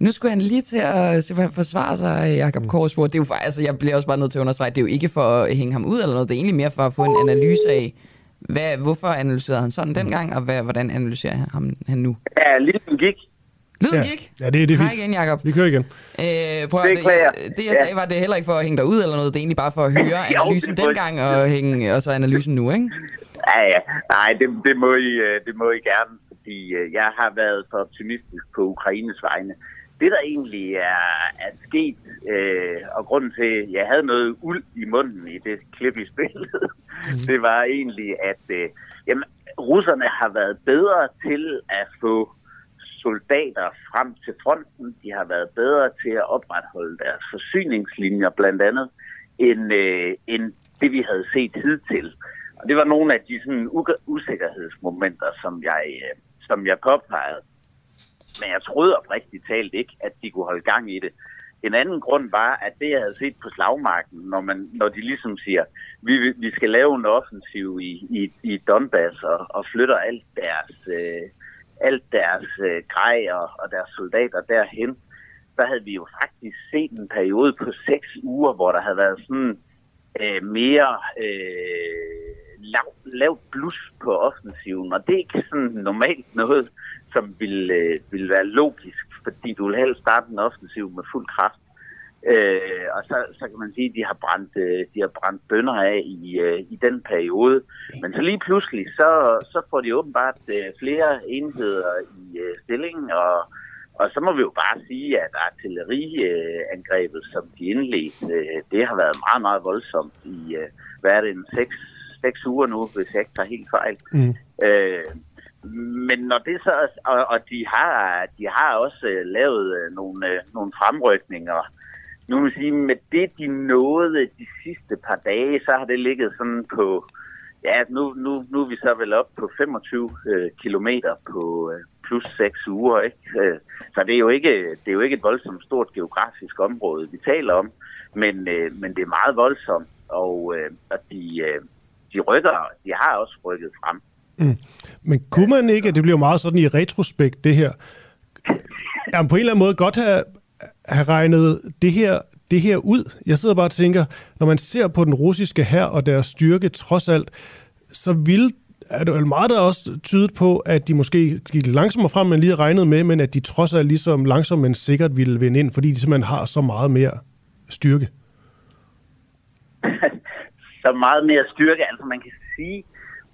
S3: Nu skulle han lige til at simpelthen forsvare sig, Jakob Korsbo. Det er jo faktisk, altså, jeg bliver også bare nødt til at understrege, det er jo ikke for at hænge ham ud eller noget, det er egentlig mere for at få en analyse af, hvad, hvorfor analyserede han sådan dengang, og hvad, hvordan analyserer han ham han nu?
S16: ja lyden gik.
S3: Lyden
S2: ja.
S3: gik?
S2: Ja, det, det er
S3: Hej
S2: fint.
S3: igen, Jacob.
S2: Vi kører igen.
S3: Øh, prøv,
S16: Det
S3: det,
S16: beklager.
S3: det, jeg
S16: Ja.
S3: sagde, var det heller ikke for at hænge dig ud eller noget, det er egentlig bare for at høre
S16: Jo,
S3: analysen
S16: må-
S3: dengang og, hænge, og så analysen nu, ikke?
S16: Ja, ja. Nej, det, det, må I, øh, det må I gerne, fordi øh, jeg har været for optimistisk på Ukraines vegne. Det, der egentlig er, er sket, øh, og grunden til, at jeg havde noget uld i munden i det klip, I spillede, det var egentlig, at øh, jamen, russerne har været bedre til at få soldater frem til fronten. De har været bedre til at opretholde deres forsyningslinjer blandt andet, end, øh, end det, vi havde set hidtil. Og det var nogle af de sådan, usikkerhedsmomenter, som jeg, øh, som jeg påpegede. Men jeg troede oprigtigt talt ikke, at de kunne holde gang i det. En anden grund var, at det, jeg havde set på slagmarken, når, man, når de ligesom siger, vi, vi skal lave en offensiv i, i, i Donbass og, og flytter alt deres, øh, alt deres øh, grej og, og deres soldater derhen, der havde vi jo faktisk set en periode på seks uger, hvor der havde været sådan øh, mere øh, lav, lavt blus på offensiven, og det er ikke sådan normalt noget, som vil, øh, vil være logisk, fordi du vil helst starte en offensiv med fuld kraft. Øh, og så, så kan man sige, at de har brændt, øh, de har brændt bønder af i, øh, i den periode. Men så lige pludselig, så, så får de åbenbart øh, flere enheder i øh, stillingen, og, og så må vi jo bare sige, at artilleriangrebet, som de indledte, øh, det har været meget, meget voldsomt i, øh, hvad er det, en seks, seks uger nu, hvis jeg ikke tager helt fejl.
S2: Mm.
S16: Øh, men når det så, og, og de, har, de har også øh, lavet øh, nogle, øh, nogle fremrykninger. Nu vil sige, med det de nåede de sidste par dage, så har det ligget sådan på, ja, nu, nu, nu er vi så vel op på 25 øh, kilometer på øh, plus 6 uger, ikke? Øh, så det er, jo ikke, det er jo ikke et voldsomt stort geografisk område, vi taler om, men, øh, men det er meget voldsomt, og, øh, og de, øh, de rykker, de har også rykket frem.
S2: Mm. Men kunne man ikke, at det bliver meget sådan i retrospekt, det her, ja, på en eller anden måde godt have, have regnet det her, det her ud? Jeg sidder bare og tænker, når man ser på den russiske her og deres styrke trods alt, så vil er det vel meget, der også tydet på, at de måske gik langsommere frem, end lige regnet med, men at de trods alt ligesom langsomt, men sikkert ville vinde ind, fordi de simpelthen har så meget mere styrke.
S16: så meget mere styrke. Altså man kan sige,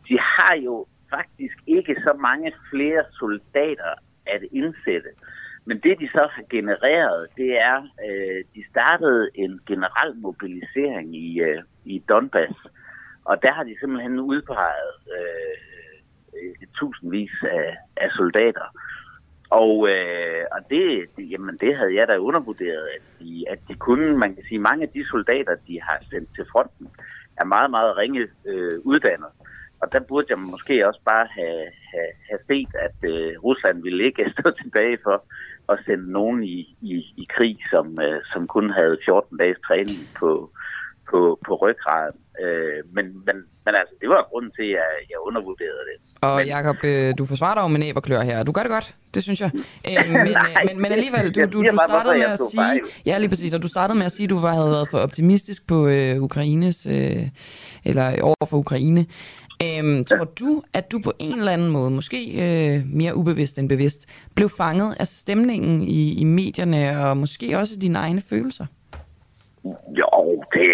S16: de har jo faktisk ikke så mange flere soldater at indsætte. Men det, de så har genereret, det er, øh, de startede en generel mobilisering i, øh, i Donbass. Og der har de simpelthen udpeget øh, øh, tusindvis af, af soldater. Og, øh, og det, det, jamen, det havde jeg da undervurderet, at de, at de kunne, man kan sige, mange af de soldater, de har sendt til fronten, er meget, meget ringe øh, uddannet. Og der burde jeg måske også bare have, have, have set, at øh, Rusland ville ikke stå tilbage for at sende nogen i, i, i krig, som, øh, som kun havde 14 dages træning på, på, på ryggraden. Øh, men, men, men altså, det var grunden til, at jeg undervurderede det.
S3: Og
S16: men,
S3: Jacob, øh, du forsvarer dig jo med næb og klør her. Du gør det godt, det synes jeg. Øh, men,
S16: Nej,
S3: men, men alligevel, du, du, du startede med at sige... Ja, lige præcis. Og du startede med at sige, at du var, havde været for optimistisk på øh, Ukraines... Øh, eller over for Ukraine. Øhm, tror du, at du på en eller anden måde, måske øh, mere ubevidst end bevidst, blev fanget af stemningen i, i medierne og måske også dine egne følelser?
S16: Jo, det,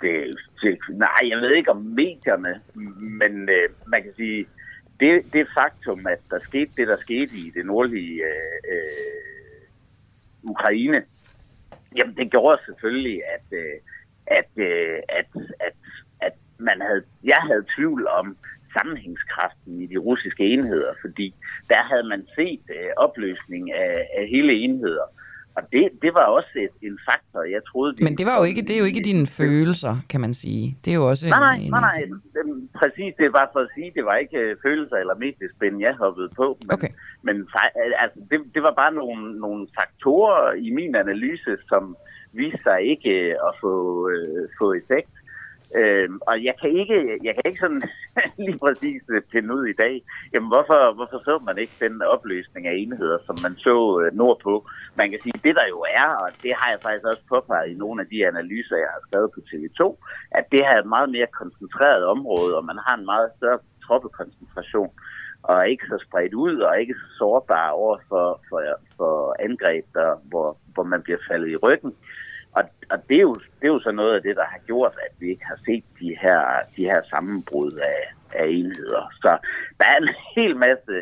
S16: det, det, nej, jeg ved ikke om medierne, men øh, man kan sige, det, det faktum, at der skete det, der skete i det nordlige øh, øh, Ukraine, jamen det gjorde selvfølgelig, at, øh, at, øh, at, at, at man havde, jeg havde tvivl om sammenhængskraften i de russiske enheder, fordi der havde man set øh, opløsning af, af hele enheder. Og det, det var også et, en faktor, jeg troede... vi
S3: Men det var jo ikke, det er jo ikke dine følelser, kan man sige. Det er jo også
S16: Nej, nej,
S3: en,
S16: nej, nej. Præcis, det var for at sige, det var ikke øh, følelser eller mediespænd, jeg hoppede på. Men,
S3: Okay.
S16: men altså, det, det var bare nogle, nogle faktorer i min analyse, som viste sig ikke øh, at få, øh, få effekt. Øh, og jeg kan ikke, jeg kan ikke sådan lige præcis øh, finde ud i dag, jamen hvorfor, hvorfor så man ikke den opløsning af enheder, som man så øh, nordpå. Man kan sige, det der jo er, og det har jeg faktisk også påpeget i nogle af de analyser, jeg har skrevet på TV2, at det her er et meget mere koncentreret område, og man har en meget større troppekoncentration, og ikke så spredt ud, og ikke så sårbar over for, for, for angreb, der, hvor, hvor man bliver faldet i ryggen. Og, og det, er jo, det er jo så noget af det, der har gjort, at vi ikke har set de her, de her sammenbrud af, af enheder. Så der er en hel masse,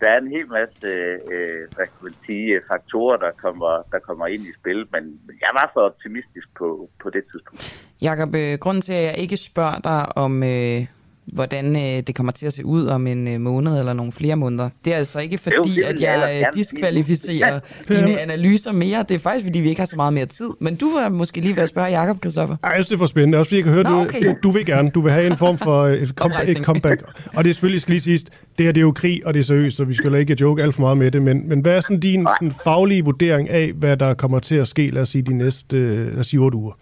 S16: der er en hel masse øh, hvad kan man sige, faktorer, der kommer, der kommer ind i spil, men jeg var for optimistisk på, på det tidspunkt.
S3: Jakob, øh, grunden til, at jeg ikke spørger dig om, øh, hvordan øh, det kommer til at se ud om en øh, måned eller nogle flere måneder, det er altså ikke
S16: jo
S3: fordi,
S16: det,
S3: at
S16: jeg
S3: øh, diskvalificerer dine analyser mere. Det er faktisk, fordi vi ikke har så meget mere tid. Men du var måske lige ved at spørge Jakob, Christoffer.
S2: Ej, jeg synes, det er for spændende. Også fordi jeg kan høre,
S3: Nå,
S2: du,
S3: okay.
S2: du, du vil gerne. Du vil have en form for øh, et, kom, et comeback. Og det er selvfølgelig, skal lige siges, det her det er jo krig, og det er seriøst, så vi skal ikke joke alt for meget med det. Men, men hvad er sådan din sådan, faglige vurdering af, hvad der kommer til at ske, lad os sige, de næste øh, lad os sige, otte uger?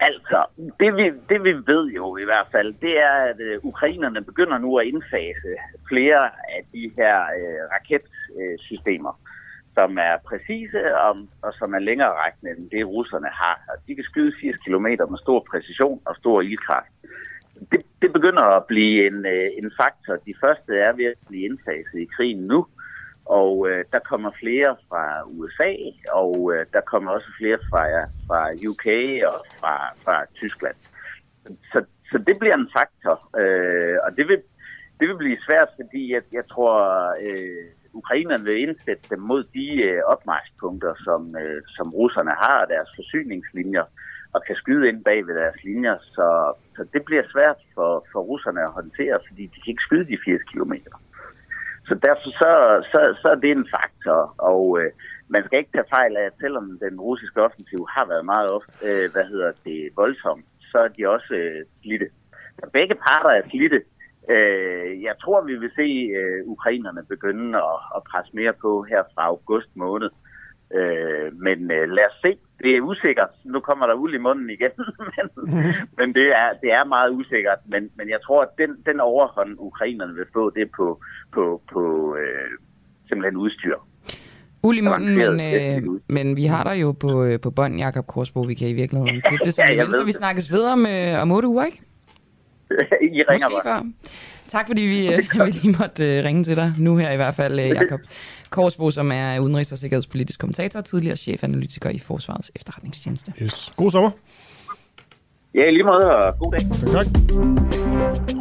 S16: Altså, det vi, det vi ved jo i hvert fald, det er, at øh, ukrainerne begynder nu at indfase flere af de her øh, raketsystemer. som er præcise og, og som er længere rækkende end det, russerne har. Og de kan skyde 80 km med stor præcision og stor ildkraft. Det, det begynder at blive en, øh, en faktor. De første er ved at blive indfaset i krigen nu, og øh, der kommer flere fra USA, og øh, der kommer også flere fra, fra UK og fra, fra Tyskland. Så, så det bliver en faktor, øh, og det vil, det vil blive svært, fordi jeg, jeg tror, øh, ukrainerne vil indsætte dem mod de øh, opmarschpunkter, som, øh, som russerne har, deres forsyningslinjer, og kan skyde ind bag ved deres linjer. Så, så det bliver svært for, for russerne at håndtere, fordi de kan ikke skyde de 80 kilometer. Så derfor så, så, så er det en faktor, og øh, man skal ikke tage fejl af, at selvom den russiske offensiv har været meget ofte, øh, hvad hedder det, voldsom, så er de også øh, slidte. Så begge parter er slidte. Øh, jeg tror, vi vil se øh, ukrainerne begynde at, at presse mere på her fra august måned. Øh, men øh, lad os se. Det er usikkert. Nu kommer der uld i munden igen, men, men det, er, det er meget usikkert. Men, men jeg tror, at den, den overhånd, ukrainerne vil få, det er på, på, på øh, simpelthen udstyr.
S3: Uld i munden, men, øh, men vi har der jo på, øh, på bånd, Jakob Korsbo. Vi kan i virkeligheden klippe det, som
S16: Ja,
S3: vil, så vi snakkes videre om, øh, om otte uger, ikke?
S16: I ringer
S3: Måske
S16: bare.
S3: før. Tak fordi vi, øh, vi lige måtte øh, ringe til dig. Nu her i hvert fald, øh, Jakob Korsbo, som er udenrigs- og sikkerhedspolitisk kommentator, tidligere chefanalytiker i Forsvarets efterretningstjeneste.
S2: Yes. God sommer.
S16: Ja, i lige måde, og god dag.
S2: Tak.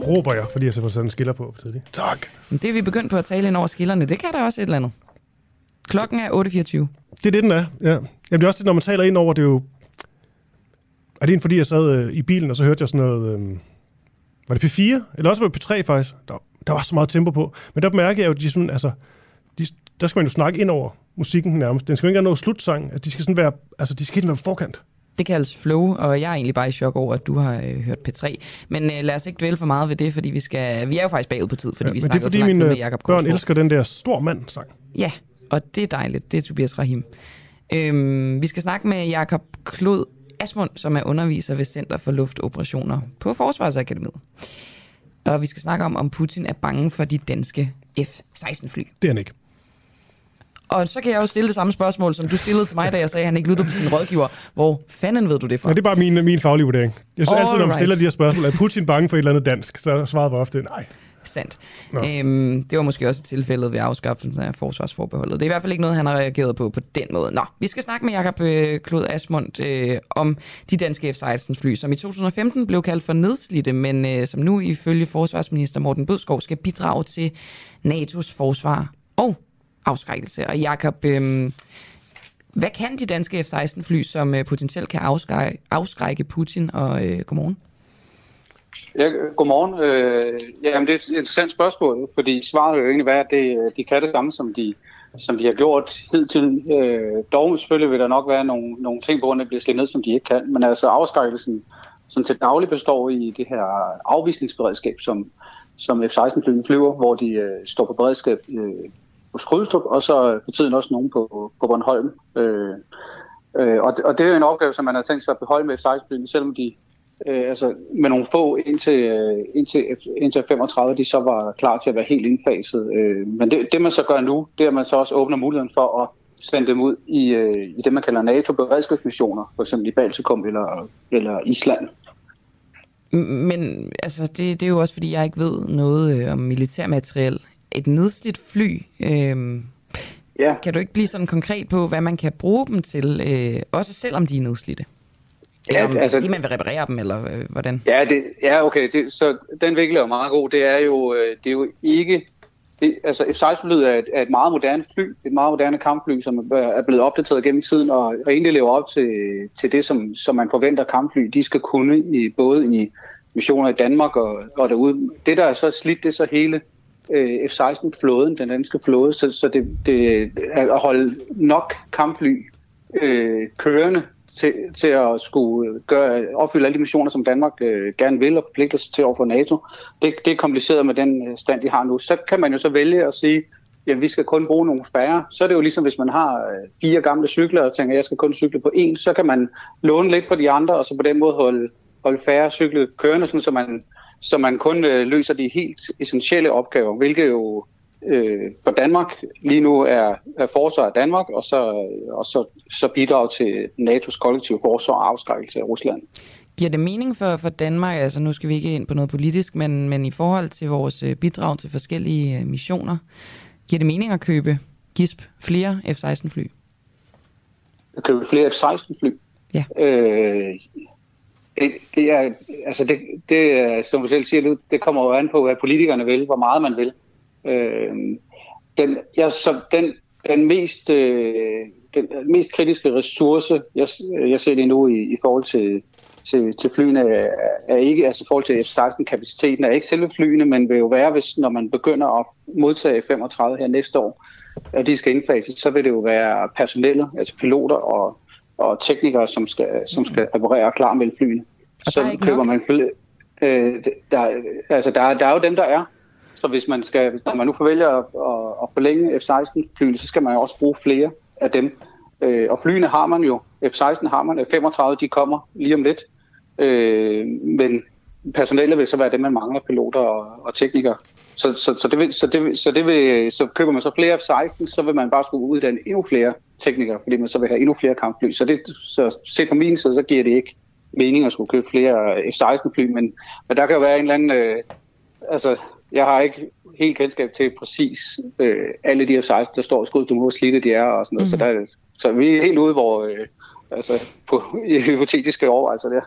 S2: Råber jeg, fordi jeg så sådan en skiller på for tidligt. Tak.
S3: Men det er vi begyndt på at tale ind over skillerne. Det kan der også et eller andet. Klokken er 8.24.
S2: Det er det, den er. Ja. Jamen, det er også det, når man taler ind over, det er jo... Er det en, fordi jeg sad øh, i bilen, og så hørte jeg sådan noget... Øh, var det P4? Eller også var det P3 faktisk. Der, der var så meget tempo på. Men der mærker jeg jo, at de sådan, altså, de, der skal man jo snakke ind over musikken nærmest. Den skal jo ikke engang nå slutsang. At de skal sådan være, altså, de skal helt være på forkant.
S3: Det kaldes flow, og jeg er egentlig bare i chok over, at du har øh, hørt P3. Men øh, lad os ikke dvæle for meget ved det, fordi vi skal... Vi er jo faktisk bagud på tid, fordi ja, vi
S2: men det er
S3: snakker
S2: fordi, mine
S3: med Jacob
S2: børn
S3: Korsgaard.
S2: elsker den der stor mand-sang.
S3: Ja, og det er dejligt. Det er Tobias Rahim. Øhm, vi skal snakke med Jakob Klod Asmund, som er underviser ved Center for Luftoperationer på Forsvarsakademiet. Og vi skal snakke om, om Putin er bange for de danske F-16-fly.
S2: Det er han ikke.
S3: Og så kan jeg jo stille det samme spørgsmål, som du stillede til mig, da jeg sagde, at han ikke lyttede på sin rådgiver. Hvor fanden ved du det fra?
S2: Ja, det er bare min, min faglige vurdering. Jeg synes altid, når man
S3: Alright.
S2: stiller de her spørgsmål, er Putin bange for et eller andet dansk, så svaret bare ofte nej.
S3: Sandt.
S2: Nå.
S3: Øhm, det var måske også tilfældet ved afskaffelsen af forsvarsforbeholdet. Det er i hvert fald ikke noget, han har reageret på på den måde. Nå, vi skal snakke med Jakob øh, Klod Asmund øh, om de danske F-16-fly, som i 2015 blev kaldt for nedslidte, men øh, som nu ifølge forsvarsminister Morten Bødskov skal bidrage til NATO's forsvar og afskrækkelse. Og Jakob, øh, hvad kan de danske F-16-fly, som øh, potentielt kan afskrække, afskrække Putin? Og øh, godmorgen.
S17: Ja, godmorgen. Øh, jamen, det er et interessant spørgsmål, fordi svaret er jo egentlig være, at det, øh, de kan det samme, som de, som de har gjort hidtil. Øh, dog selvfølgelig vil der nok være nogle, nogle ting, hvor det bliver slet ned, som de ikke kan. Men altså afskrækkelsen, som til daglig består i det her afvisningsberedskab, som, som F-16-flyene flyver, hvor de øh, står på beredskab øh, på Skrydstrup, og så for tiden også nogen på, på Bornholm. Øh, øh, og, og det er en opgave, som man har tænkt sig at beholde med F-16-flyene, selvom de øh, altså med nogle få indtil, øh, indtil, indtil 35, de så var klar til at være helt indfaset. Øh, men det, det man så gør nu, det er, at man så også åbner muligheden for at sende dem ud i, øh, i det, man kalder NATO-beredskabsmissioner, for eksempel i Baltikum eller, eller Island.
S3: Men altså, det, det er jo også, fordi jeg ikke ved noget øh, om militærmateriel. Et nedslidt fly, øh,
S17: ja.
S3: kan du ikke blive sådan konkret på, hvad man kan bruge dem til, øh, også selvom de er nedslidte? Eller
S17: Ja,
S3: om
S17: altså-
S3: de man vil reparere dem, eller øh, hvordan?
S17: Ja, det, ja okay. Det, så den vinkel er jo meget god. Det er jo, øh, det er jo ikke... Det, altså F-16-flyet er, et- er et meget moderne fly, et meget moderne kampfly, som er er blevet opdateret gennem tiden, og, og egentlig lever op til, til det, som, som man forventer kampfly, de skal kunne, i, både i missioner i Danmark og, og derude. Det, der er så slidt, det er så hele øh, F-16-flåden, den danske flåde, så, så det, det er at holde nok kampfly øh, kørende til, til at skulle gøre, opfylde alle de missioner, som Danmark øh, gerne vil og forpligter sig til overfor NATO. Det, det er kompliceret med den øh, stand, de har nu. Så kan man jo så vælge at sige, at vi skal kun bruge nogle færre. Så er det jo ligesom, hvis man har øh, fire gamle cykler og tænker, at jeg skal kun cykle på én, så kan man låne lidt fra de andre, og så på den måde holde, holde færre cykler kørende, sådan, så man så man kun øh, løser de helt essentielle opgaver, hvilket jo øh, for Danmark lige nu er, er forsvar af Danmark, og så, og så, så bidrage til NATO's kollektive forsvar og afskrækkelse af Rusland.
S3: Giver det mening for, for Danmark, altså nu skal vi ikke ind på noget politisk, men, men i forhold til vores øh, bidrag til forskellige øh, missioner, giver det mening at købe GISP flere F-16 fly?
S17: At købe flere F-16 fly?
S3: Ja.
S17: Øh, det, det er, altså det, det øh, som du selv siger, det kommer jo an på, hvad politikerne vil, hvor meget man vil. Øh, den, jeg, så den, den mest, øh, den mest kritiske ressource, jeg, jeg ser det nu i, i forhold til, til, til flyene, er, er ikke, altså i forhold til F-16-kapaciteten, er ikke selve flyene, men vil jo være, hvis når man begynder at modtage 35 her næste år, og de skal indfases, så vil det jo være personellet, altså piloter og, og teknikere, som skal, som skal reparere og klar mellem flyene.
S3: Og
S17: så køber
S3: nok?
S17: man fly, øh, der, altså der, er- der er jo dem, der er. Så hvis man skal, når man nu forvælger at, at, at forlænge F-16-flyene, så skal man jo også bruge flere af dem. Øh, og flyene har man jo. F-16 har man. F-35, de kommer lige om lidt. Øh, men personalet vil så være dem, man mangler, piloter og, og teknikere. Så, så, så, det vil, så, det, vil- så, det vil, så køber man så flere F-16, så vil man bare skulle uddanne endnu flere teknikere, fordi man så vil have endnu flere kampfly. Så, det, så set fra min side, så giver det ikke mening at skulle købe flere F-16-fly, men, men der kan jo være en eller anden... Øh, altså, jeg har ikke helt kendskab til præcis øh, alle de her 16, der står og skud, du må slidte de er og sådan noget. Mm. Så, der, så vi er helt ude, hvor øh, altså, på i hypotetiske overvejelser der.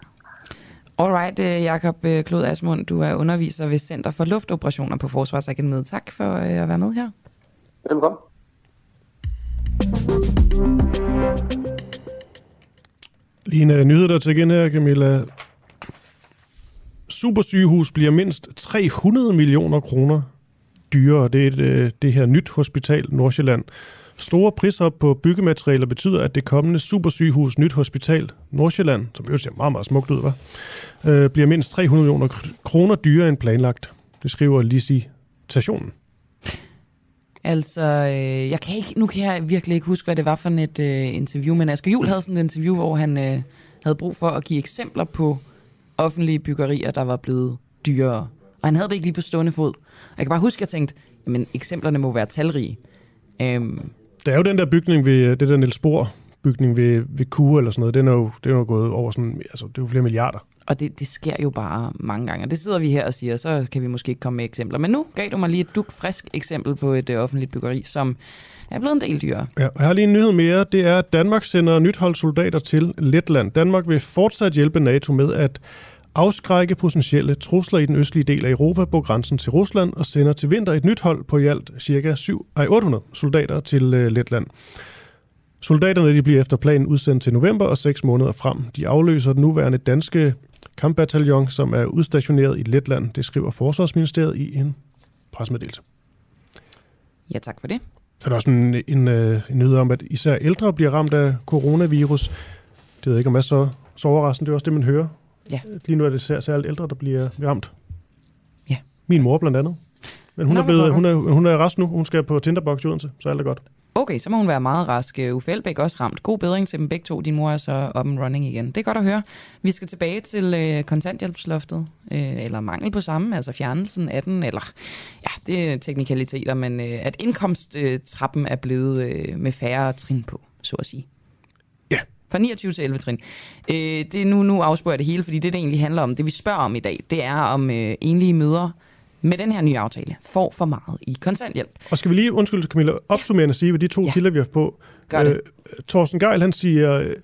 S3: Alright, øh, Jakob øh, Klod Asmund, du er underviser ved Center for Luftoperationer på Forsvarsakademiet. Tak for øh, at være med her.
S17: Velkommen.
S2: Lige en nyhed, der til igen her, Camilla. Supersygehus bliver mindst 300 millioner kroner dyrere. Det er et, det her nyt hospital Nordsjælland. Store priser på byggematerialer betyder, at det kommende supersygehus Nyt Hospital Nordsjælland, som jo ser meget, meget smukt ud, hva? Øh, bliver mindst 300 millioner kroner dyrere end planlagt. Det skriver Lisi Stationen.
S3: Altså, øh, jeg kan ikke, nu kan jeg virkelig ikke huske, hvad det var for et øh, interview, men Asger Juhl havde sådan et interview, hvor han øh, havde brug for at give eksempler på offentlige byggerier, der var blevet dyrere. Og han havde det ikke lige på stående fod. Og jeg kan bare huske, at jeg tænkte, jamen eksemplerne må være talrige. Øhm,
S2: der er jo den der bygning ved, øh, det der Niels Bohr bygning ved, ved Kue eller sådan noget, den er jo, den er jo gået over sådan, altså det er jo flere milliarder.
S3: og det, det sker jo bare mange gange. Og det sidder vi her og siger, så kan vi måske ikke komme med eksempler. Men nu gav du mig lige et duk frisk eksempel på et øh, offentligt byggeri, som er blevet en del dyrere.
S2: Ja, og jeg har lige en nyhed mere. Det er, at Danmark sender nyt hold soldater til Letland. Danmark vil fortsat hjælpe NATO med at afskrække potentielle trusler i den østlige del af Europa på grænsen til Rusland og sender til vinter et nyt hold på i alt ca. 7, ej, 800 soldater til øh, Letland. Soldaterne de bliver efter planen udsendt til november og 6 måneder frem. De afløser den nuværende danske kampbataljon, som er udstationeret i Letland. Det skriver Forsvarsministeriet i en pressemeddelelse.
S3: Ja, tak for det.
S2: Så er der også en, en, øh, en nyhed om, at især ældre bliver ramt af coronavirus. Det ved jeg ikke, om er så, så overraskende. Det er også det, man hører.
S3: Ja.
S2: Lige nu er det sær- særligt ældre, der bliver ramt.
S3: Ja.
S2: Min mor blandt andet. Men hun,
S3: Nå,
S2: er, blevet, hun, er, hun er rask nu. Hun skal på Tinderbox i Odense, så alt er godt.
S3: Okay, så må hun være meget rask. Øh, Uffe Elbæk også ramt. God bedring til dem begge to. Din mor er så up and running igen. Det er godt at høre. Vi skal tilbage til øh, kontanthjælpsloftet, øh, eller mangel på samme, altså fjernelsen af den, eller ja, det er teknikaliteter, men øh, at indkomsttrappen er blevet øh, med færre trin på, så at sige. Fra 29 til 11 trin. Øh, det er nu, nu afspørger jeg det hele, fordi det, det egentlig handler om, det vi spørger om i dag, det er om øh, enlige mødre med den her nye aftale får for meget i kontanthjælp.
S2: Og skal vi lige, undskyld Camilla, opsummerende sige, hvad de to ja. kilder, vi har på.
S3: Gør det.
S2: Øh, Thorsten Geil, han siger, øh,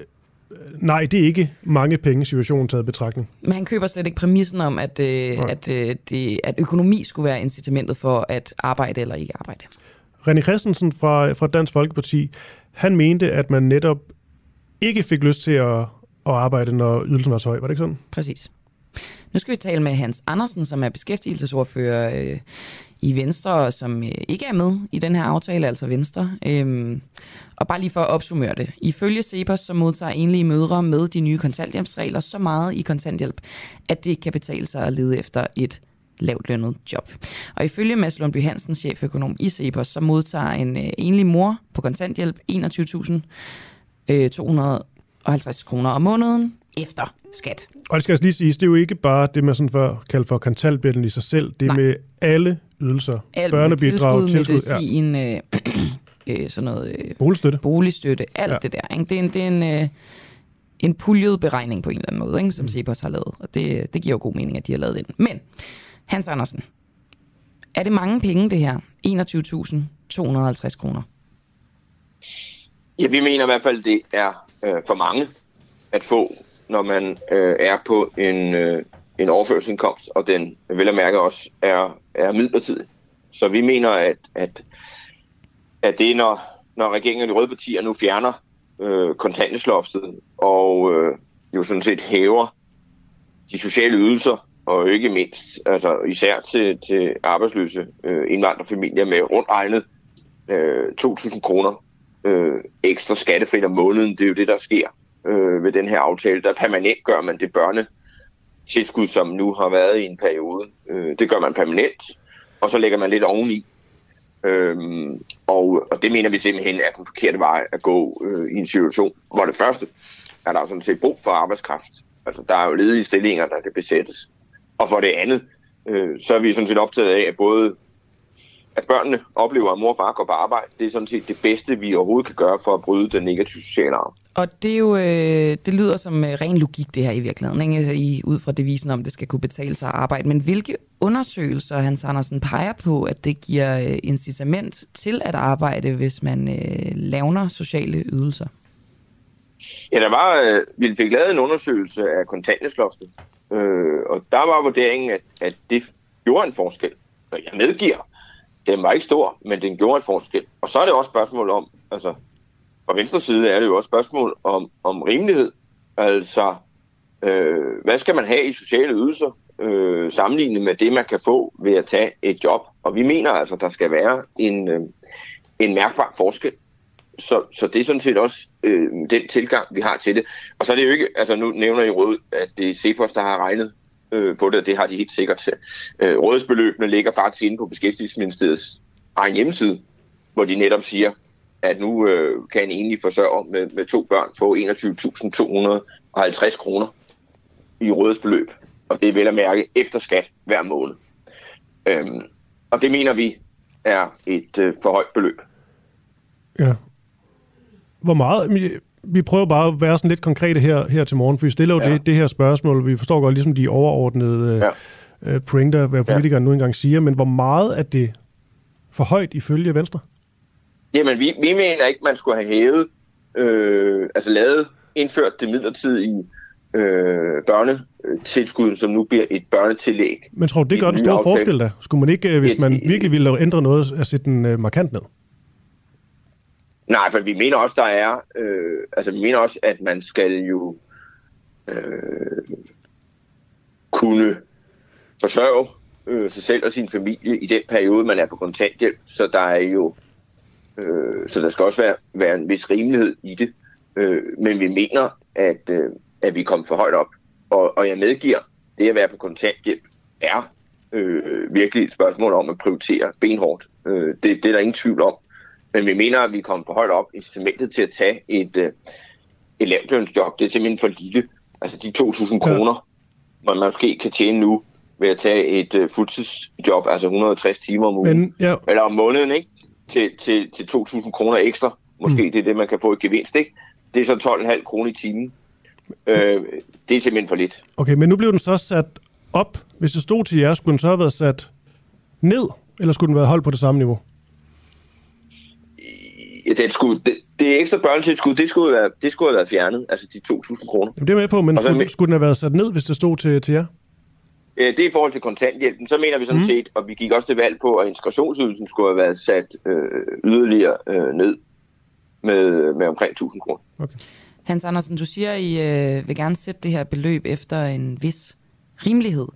S2: nej, det er ikke mange penge situationen taget i betragtning.
S3: Men han køber slet ikke præmissen om, at, øh, at, øh, det, at økonomi skulle være incitamentet for at arbejde eller ikke arbejde.
S2: René Christensen fra, fra Dansk Folkeparti, han mente, at man netop ikke fik lyst til at, at arbejde, når ydelsen var så høj. Var det ikke sådan?
S3: Præcis. Nu skal vi tale med Hans Andersen, som er beskæftigelsesordfører øh, i Venstre, som øh, ikke er med i den her aftale, altså Venstre. Øhm, og bare lige for at opsummere det. Ifølge Cepos, så modtager enlige mødre med de nye kontanthjælpsregler så meget i kontanthjælp, at det kan betale sig at lede efter et lavt lønnet job. Og ifølge Mads Lundby Hansen, cheføkonom i Cepos, så modtager en øh, enlig mor på kontanthjælp 21.000 21.250 kroner om måneden, efter skat.
S2: Og det skal altså lige siges, det er jo ikke bare det, man sådan før kalder for kontanthjælpen i sig selv. Det er
S3: Nej.
S2: med alle ydelser.
S3: Alt
S2: Børnebidrag,
S3: med
S2: tilskud.
S3: medicin, øh, øh, sådan noget... Øh,
S2: Boligstøtte.
S3: Boligstøtte, alt
S2: Ja.
S3: ja. det der. Ikke? Det er en, det er en, øh, en puljet beregning på en eller anden måde, ikke? som Cepos har lavet. Og det, det giver jo god mening, at de har lavet den. Men, Hans Andersen, er det mange penge, det her? 21.250 kroner.
S18: Ja, vi mener i hvert fald, det er øh, for mange at få, når man øh, er på en, øh, en overførselsindkomst, og den vel at mærke også er, er midlertidig. Så vi mener, at, at, at det, når, når regeringen og de røde partier nu fjerner øh, kontanthjælpsloftet og øh, jo sådan set hæver de sociale ydelser, og ikke mindst, altså især til, til arbejdsløse øh, indvandrerfamilier med rundt regnet øh, 2.000 kroner øh, ekstra skattefrit om måneden. Det er jo det, der sker øh, ved den her aftale. Der permanent gør man det børnetilskud, som nu har været i en periode. Øh, det gør man permanent, og så lægger man lidt oveni. Øhm, og, og det mener vi simpelthen er den forkerte vej at gå øh, i en situation, hvor det første er der sådan set brug for arbejdskraft. Altså, der er jo ledige stillinger, der kan besættes. Og for det andet, øh, så er vi sådan set optaget af, at både at børnene oplever, at mor og far går på arbejde. Det er sådan set det bedste, vi overhovedet kan gøre for at bryde den negative sociale arv.
S3: Og det er jo, øh, det lyder som øh, ren logik, det her i virkeligheden, ikke? Altså, I, ud fra devisen om, det skal kunne betale sig at arbejde. Men hvilke undersøgelser, Hans Andersen, peger på, at det giver øh, incitament til at arbejde, hvis man øh, lavner sociale ydelser?
S18: Ja, der var, øh, vi fik lavet en undersøgelse af kontanthjælpsloftet, øh, og der var vurderingen, at, at det gjorde en forskel. Og jeg medgiver, den var ikke stor, men den gjorde en forskel. Og så er det også spørgsmål om, altså fra venstre side er det jo også spørgsmål om, om rimelighed. Altså, øh, hvad skal man have i sociale ydelser, øh, sammenlignet med det, man kan få ved at tage et job? Og vi mener altså, der skal være en, øh, en mærkbar forskel. Så, så det er sådan set også øh, den tilgang, vi har til det. Og så er det jo ikke, altså nu nævner I råd, at det er Cepos, der har regnet øh, på det, og det har de helt sikkert til. Øh, rådsbeløbene ligger faktisk inde på Beskæftigelsesministeriets egen hjemmeside, hvor de netop siger, at nu øh, kan en enlig forsørger med, med to børn få 21.250 kroner i rådsbeløb. Og det er vel at mærke efter skat hver måned. Øhm, og det mener vi er et øh, for højt beløb.
S2: Ja. Hvor meget? Vi- prøver bare at være sådan lidt konkrete her, her til morgen, for vi stiller jo ja. det, det her spørgsmål. Vi forstår godt ligesom de overordnede ja. øh, pointer, hvad politikere ja. nu engang siger, men hvor meget er det for højt ifølge Venstre?
S18: Jamen, vi, vi mener ikke, man skulle have hævet, øh, altså lavet, indført det midlertidige øh, børnetilskud, som nu bliver et børnetillæg.
S2: Men tror du, det gør
S18: den
S2: store
S18: aftale.
S2: forskel da? Skulle man ikke, øh, hvis man virkelig ville ændre noget, at sætte den øh, markant ned?
S18: Nej, for vi mener også, der er, øh, altså vi mener også, at man skal jo øh, kunne forsørge øh, sig selv og sin familie i den periode, man er på kontanthjælp. Så der er jo, øh, så der skal også være, være en vis rimelighed i det. Øh, men vi mener, at, øh, at vi kom for højt op. Og, og jeg medgiver, det at være på kontanthjælp er øh, virkelig et spørgsmål om at prioritere benhårdt. Øh, det, det er der ingen tvivl om. Men vi mener, at vi kom for højt op. Incitamentet til at tage et, øh, et lavtlønsjob, det er simpelthen for lille. Altså de 2.000 kroner, man måske kan tjene nu ved at tage et øh, fuldtidsjob, altså 160 timer om ugen,
S2: Men, ja,
S18: eller om måneden, ikke? Til, til, til 2.000 kroner ekstra. Måske mm. det er det, man kan få i gevinst, ikke? Det er så 12,5 kroner i timen. Øh, det er simpelthen for lidt.
S2: okay, men nu blev den så sat op. Hvis det stod til jer, skulle den så have været sat ned, eller skulle den være holdt på det samme niveau?
S18: Ja, den skulle, det, det ekstra børnetilskud, det skulle, være, det skulle have været fjernet, altså de 2.000 kroner.
S2: Jamen, det er med på, men
S18: så
S2: skulle,
S18: med-
S2: skulle den have været sat ned, hvis det stod til, til jer?
S18: Øh, Det er i forhold til kontanthjælpen. Så mener vi sådan
S2: Mm.
S18: set, og vi gik også til valg på, at integrationsydelsen skulle have været sat øh, yderligere øh, ned med, med omkring 1.000 kroner.
S3: Hans Andersen, du siger, at I øh, vil gerne sætte det her beløb efter en vis rimelighed.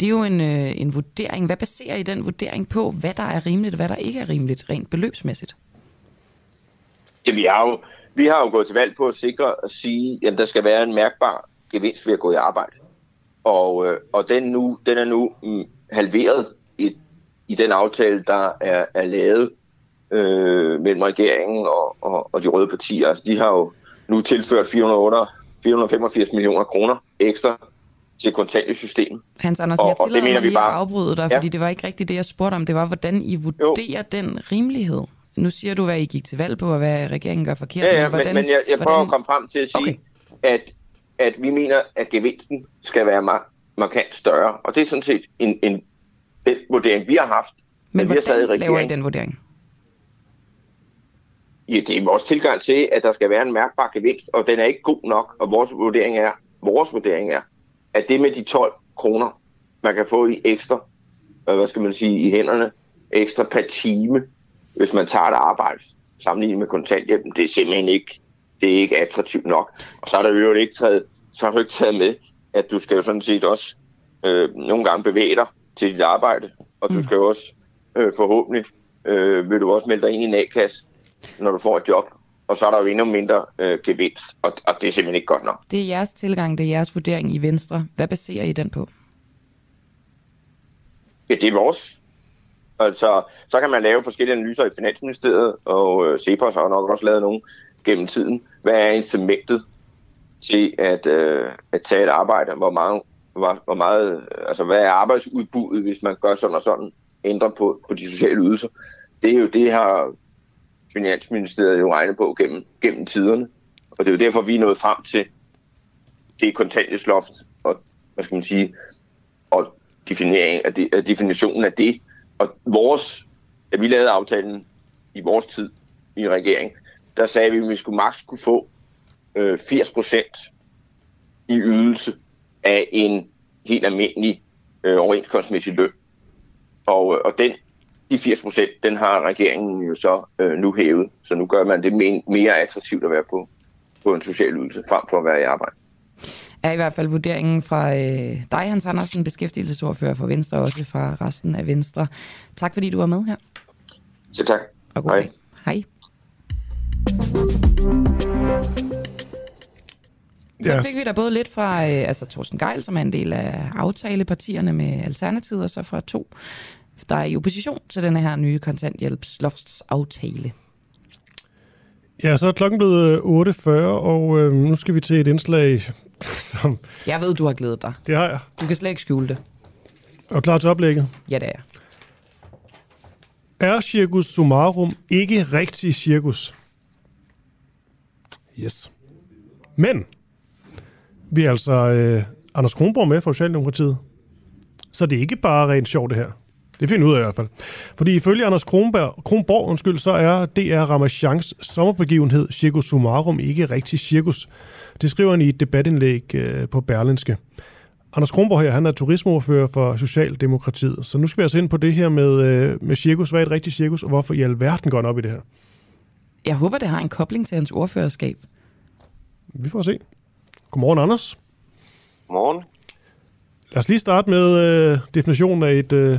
S3: Det er jo en, øh, en vurdering. Hvad baserer I den vurdering på? Hvad der er rimeligt, og hvad der ikke er rimeligt, rent beløbsmæssigt?
S18: Ja, vi har jo, vi har jo gået til valg på at sikre at sige, at der skal være en mærkbar gevinst ved at gå i arbejde. Og, øh, og den, nu, den er nu mm, halveret i, i den aftale, der er, er lavet øh, mellem regeringen og, og, og de røde partier. Altså, de har jo nu tilført 408 485 millioner kroner ekstra til kontanthjælpssystemet.
S3: Hans Andersen,
S18: Og-
S3: jeg tillader
S18: mener
S3: mig
S18: vi
S3: lige
S18: bare-
S3: at afbryde dig,
S18: Ja.
S3: fordi det var ikke rigtigt det, jeg spurgte om. Det var, hvordan I vurderer jo. den rimelighed. Nu siger du, hvad I gik til valg på, og hvad regeringen gør forkert.
S18: Ja, ja,
S3: men, hvordan,
S18: men, men jeg, jeg prøver
S3: hvordan,
S18: at komme frem til at sige, okay. at, at vi mener, at gevinsten skal være mar- markant større. Og det er sådan set en, en den vurdering, vi har haft.
S3: Men
S18: vi har i
S3: hvordan laver I den vurdering?
S18: Ja, det er vores tilgang til, at der skal være en mærkbar gevinst, og den er ikke god nok. Og vores vurdering er, vores vurdering er, at det med de 12 kroner, man kan få i ekstra, hvad skal man sige, i hænderne, ekstra per time, hvis man tager et arbejde, sammenlignet med kontanthjælpen, det er simpelthen ikke, det er ikke attraktivt nok. Og så er der jo ikke taget, så har du ikke taget med, at du skal jo sådan set også øh, nogle gange bevæge dig til dit arbejde, og du skal jo også øh, forhåbentlig, øh, vil du også melde dig ind i en A-kasse, når du får et job, og så er der jo endnu mindre øh, gevinst, og, og det er simpelthen ikke godt nok.
S3: Det er jeres tilgang, det er jeres vurdering i Venstre. Hvad baserer I den på?
S18: Ja, det er vores. Altså, så kan man lave forskellige analyser i Finansministeriet, og øh, Cepos har nok også lavet nogle gennem tiden. Hvad er incitamentet til at, øh, at tage et arbejde? Hvor meget, hvor, hvor meget, øh, altså, hvad er arbejdsudbuddet, hvis man gør sådan og sådan, ændrer på, på de sociale ydelser? Det er jo det, har Finansministeriet jo regnet på gennem, gennem tiderne. Og det er jo derfor, vi er nået frem til det kontanthjælpsloft, og hvad skal man sige, og definering af af definitionen af det. Og vores, da vi lavede aftalen i vores tid i regering, der sagde vi, at vi skulle maks kunne få øh, 80 procent i ydelse af en helt almindelig øh, overenskomstmæssig løn. Og, øh, og den, de 80 procent, den har regeringen jo så øh, nu hævet. Så nu gør man det mere attraktivt at være på, på en social ydelse, frem for at være i arbejde.
S3: Er i hvert fald vurderingen fra øh, dig, Hans Andersen, beskæftigelsesordfører for Venstre, og også fra resten af Venstre. Tak fordi du var med her.
S18: Så tak.
S3: Og god
S18: Hej.
S3: dag. Hej. Så
S2: Ja.
S3: fik vi da både lidt fra øh, altså Thorsten Geil, som er en del af aftalepartierne med Alternativet, og så fra to, der er i opposition til den her nye kontanthjælpslofts-aftale.
S2: Ja, så er klokken blevet øh, 8.40, og øh, nu skal vi til et indslag, som...
S3: Jeg ved, du har glædet dig.
S2: Det har jeg.
S3: Du kan slet ikke skjule det.
S2: Og klar til oplægget.
S3: Ja, det er jeg.
S2: Er Circus Summarum ikke rigtig cirkus? Yes. Men vi er altså øh, Anders Kronborg med fra Socialdemokratiet. Så det er ikke bare rent sjovt det her. Det finder ud af i hvert fald. Fordi ifølge Anders Kronberg, Kronborg, undskyld, så er DR Ramachans sommerbegivenhed Circus Summarum ikke rigtig cirkus. Det skriver han i et debatindlæg øh, på Berlinske. Anders Kronborg her, han er turismeordfører for Socialdemokratiet. Så nu skal vi altså ind på det her med, øh, med cirkus. Hvad er et rigtigt cirkus, og hvorfor i alverden går han op i det her?
S3: Jeg håber, det har en kobling til hans ordførerskab.
S2: Vi får se. Godmorgen, Anders.
S19: Godmorgen.
S2: Lad os lige starte med øh, definitionen af et, øh,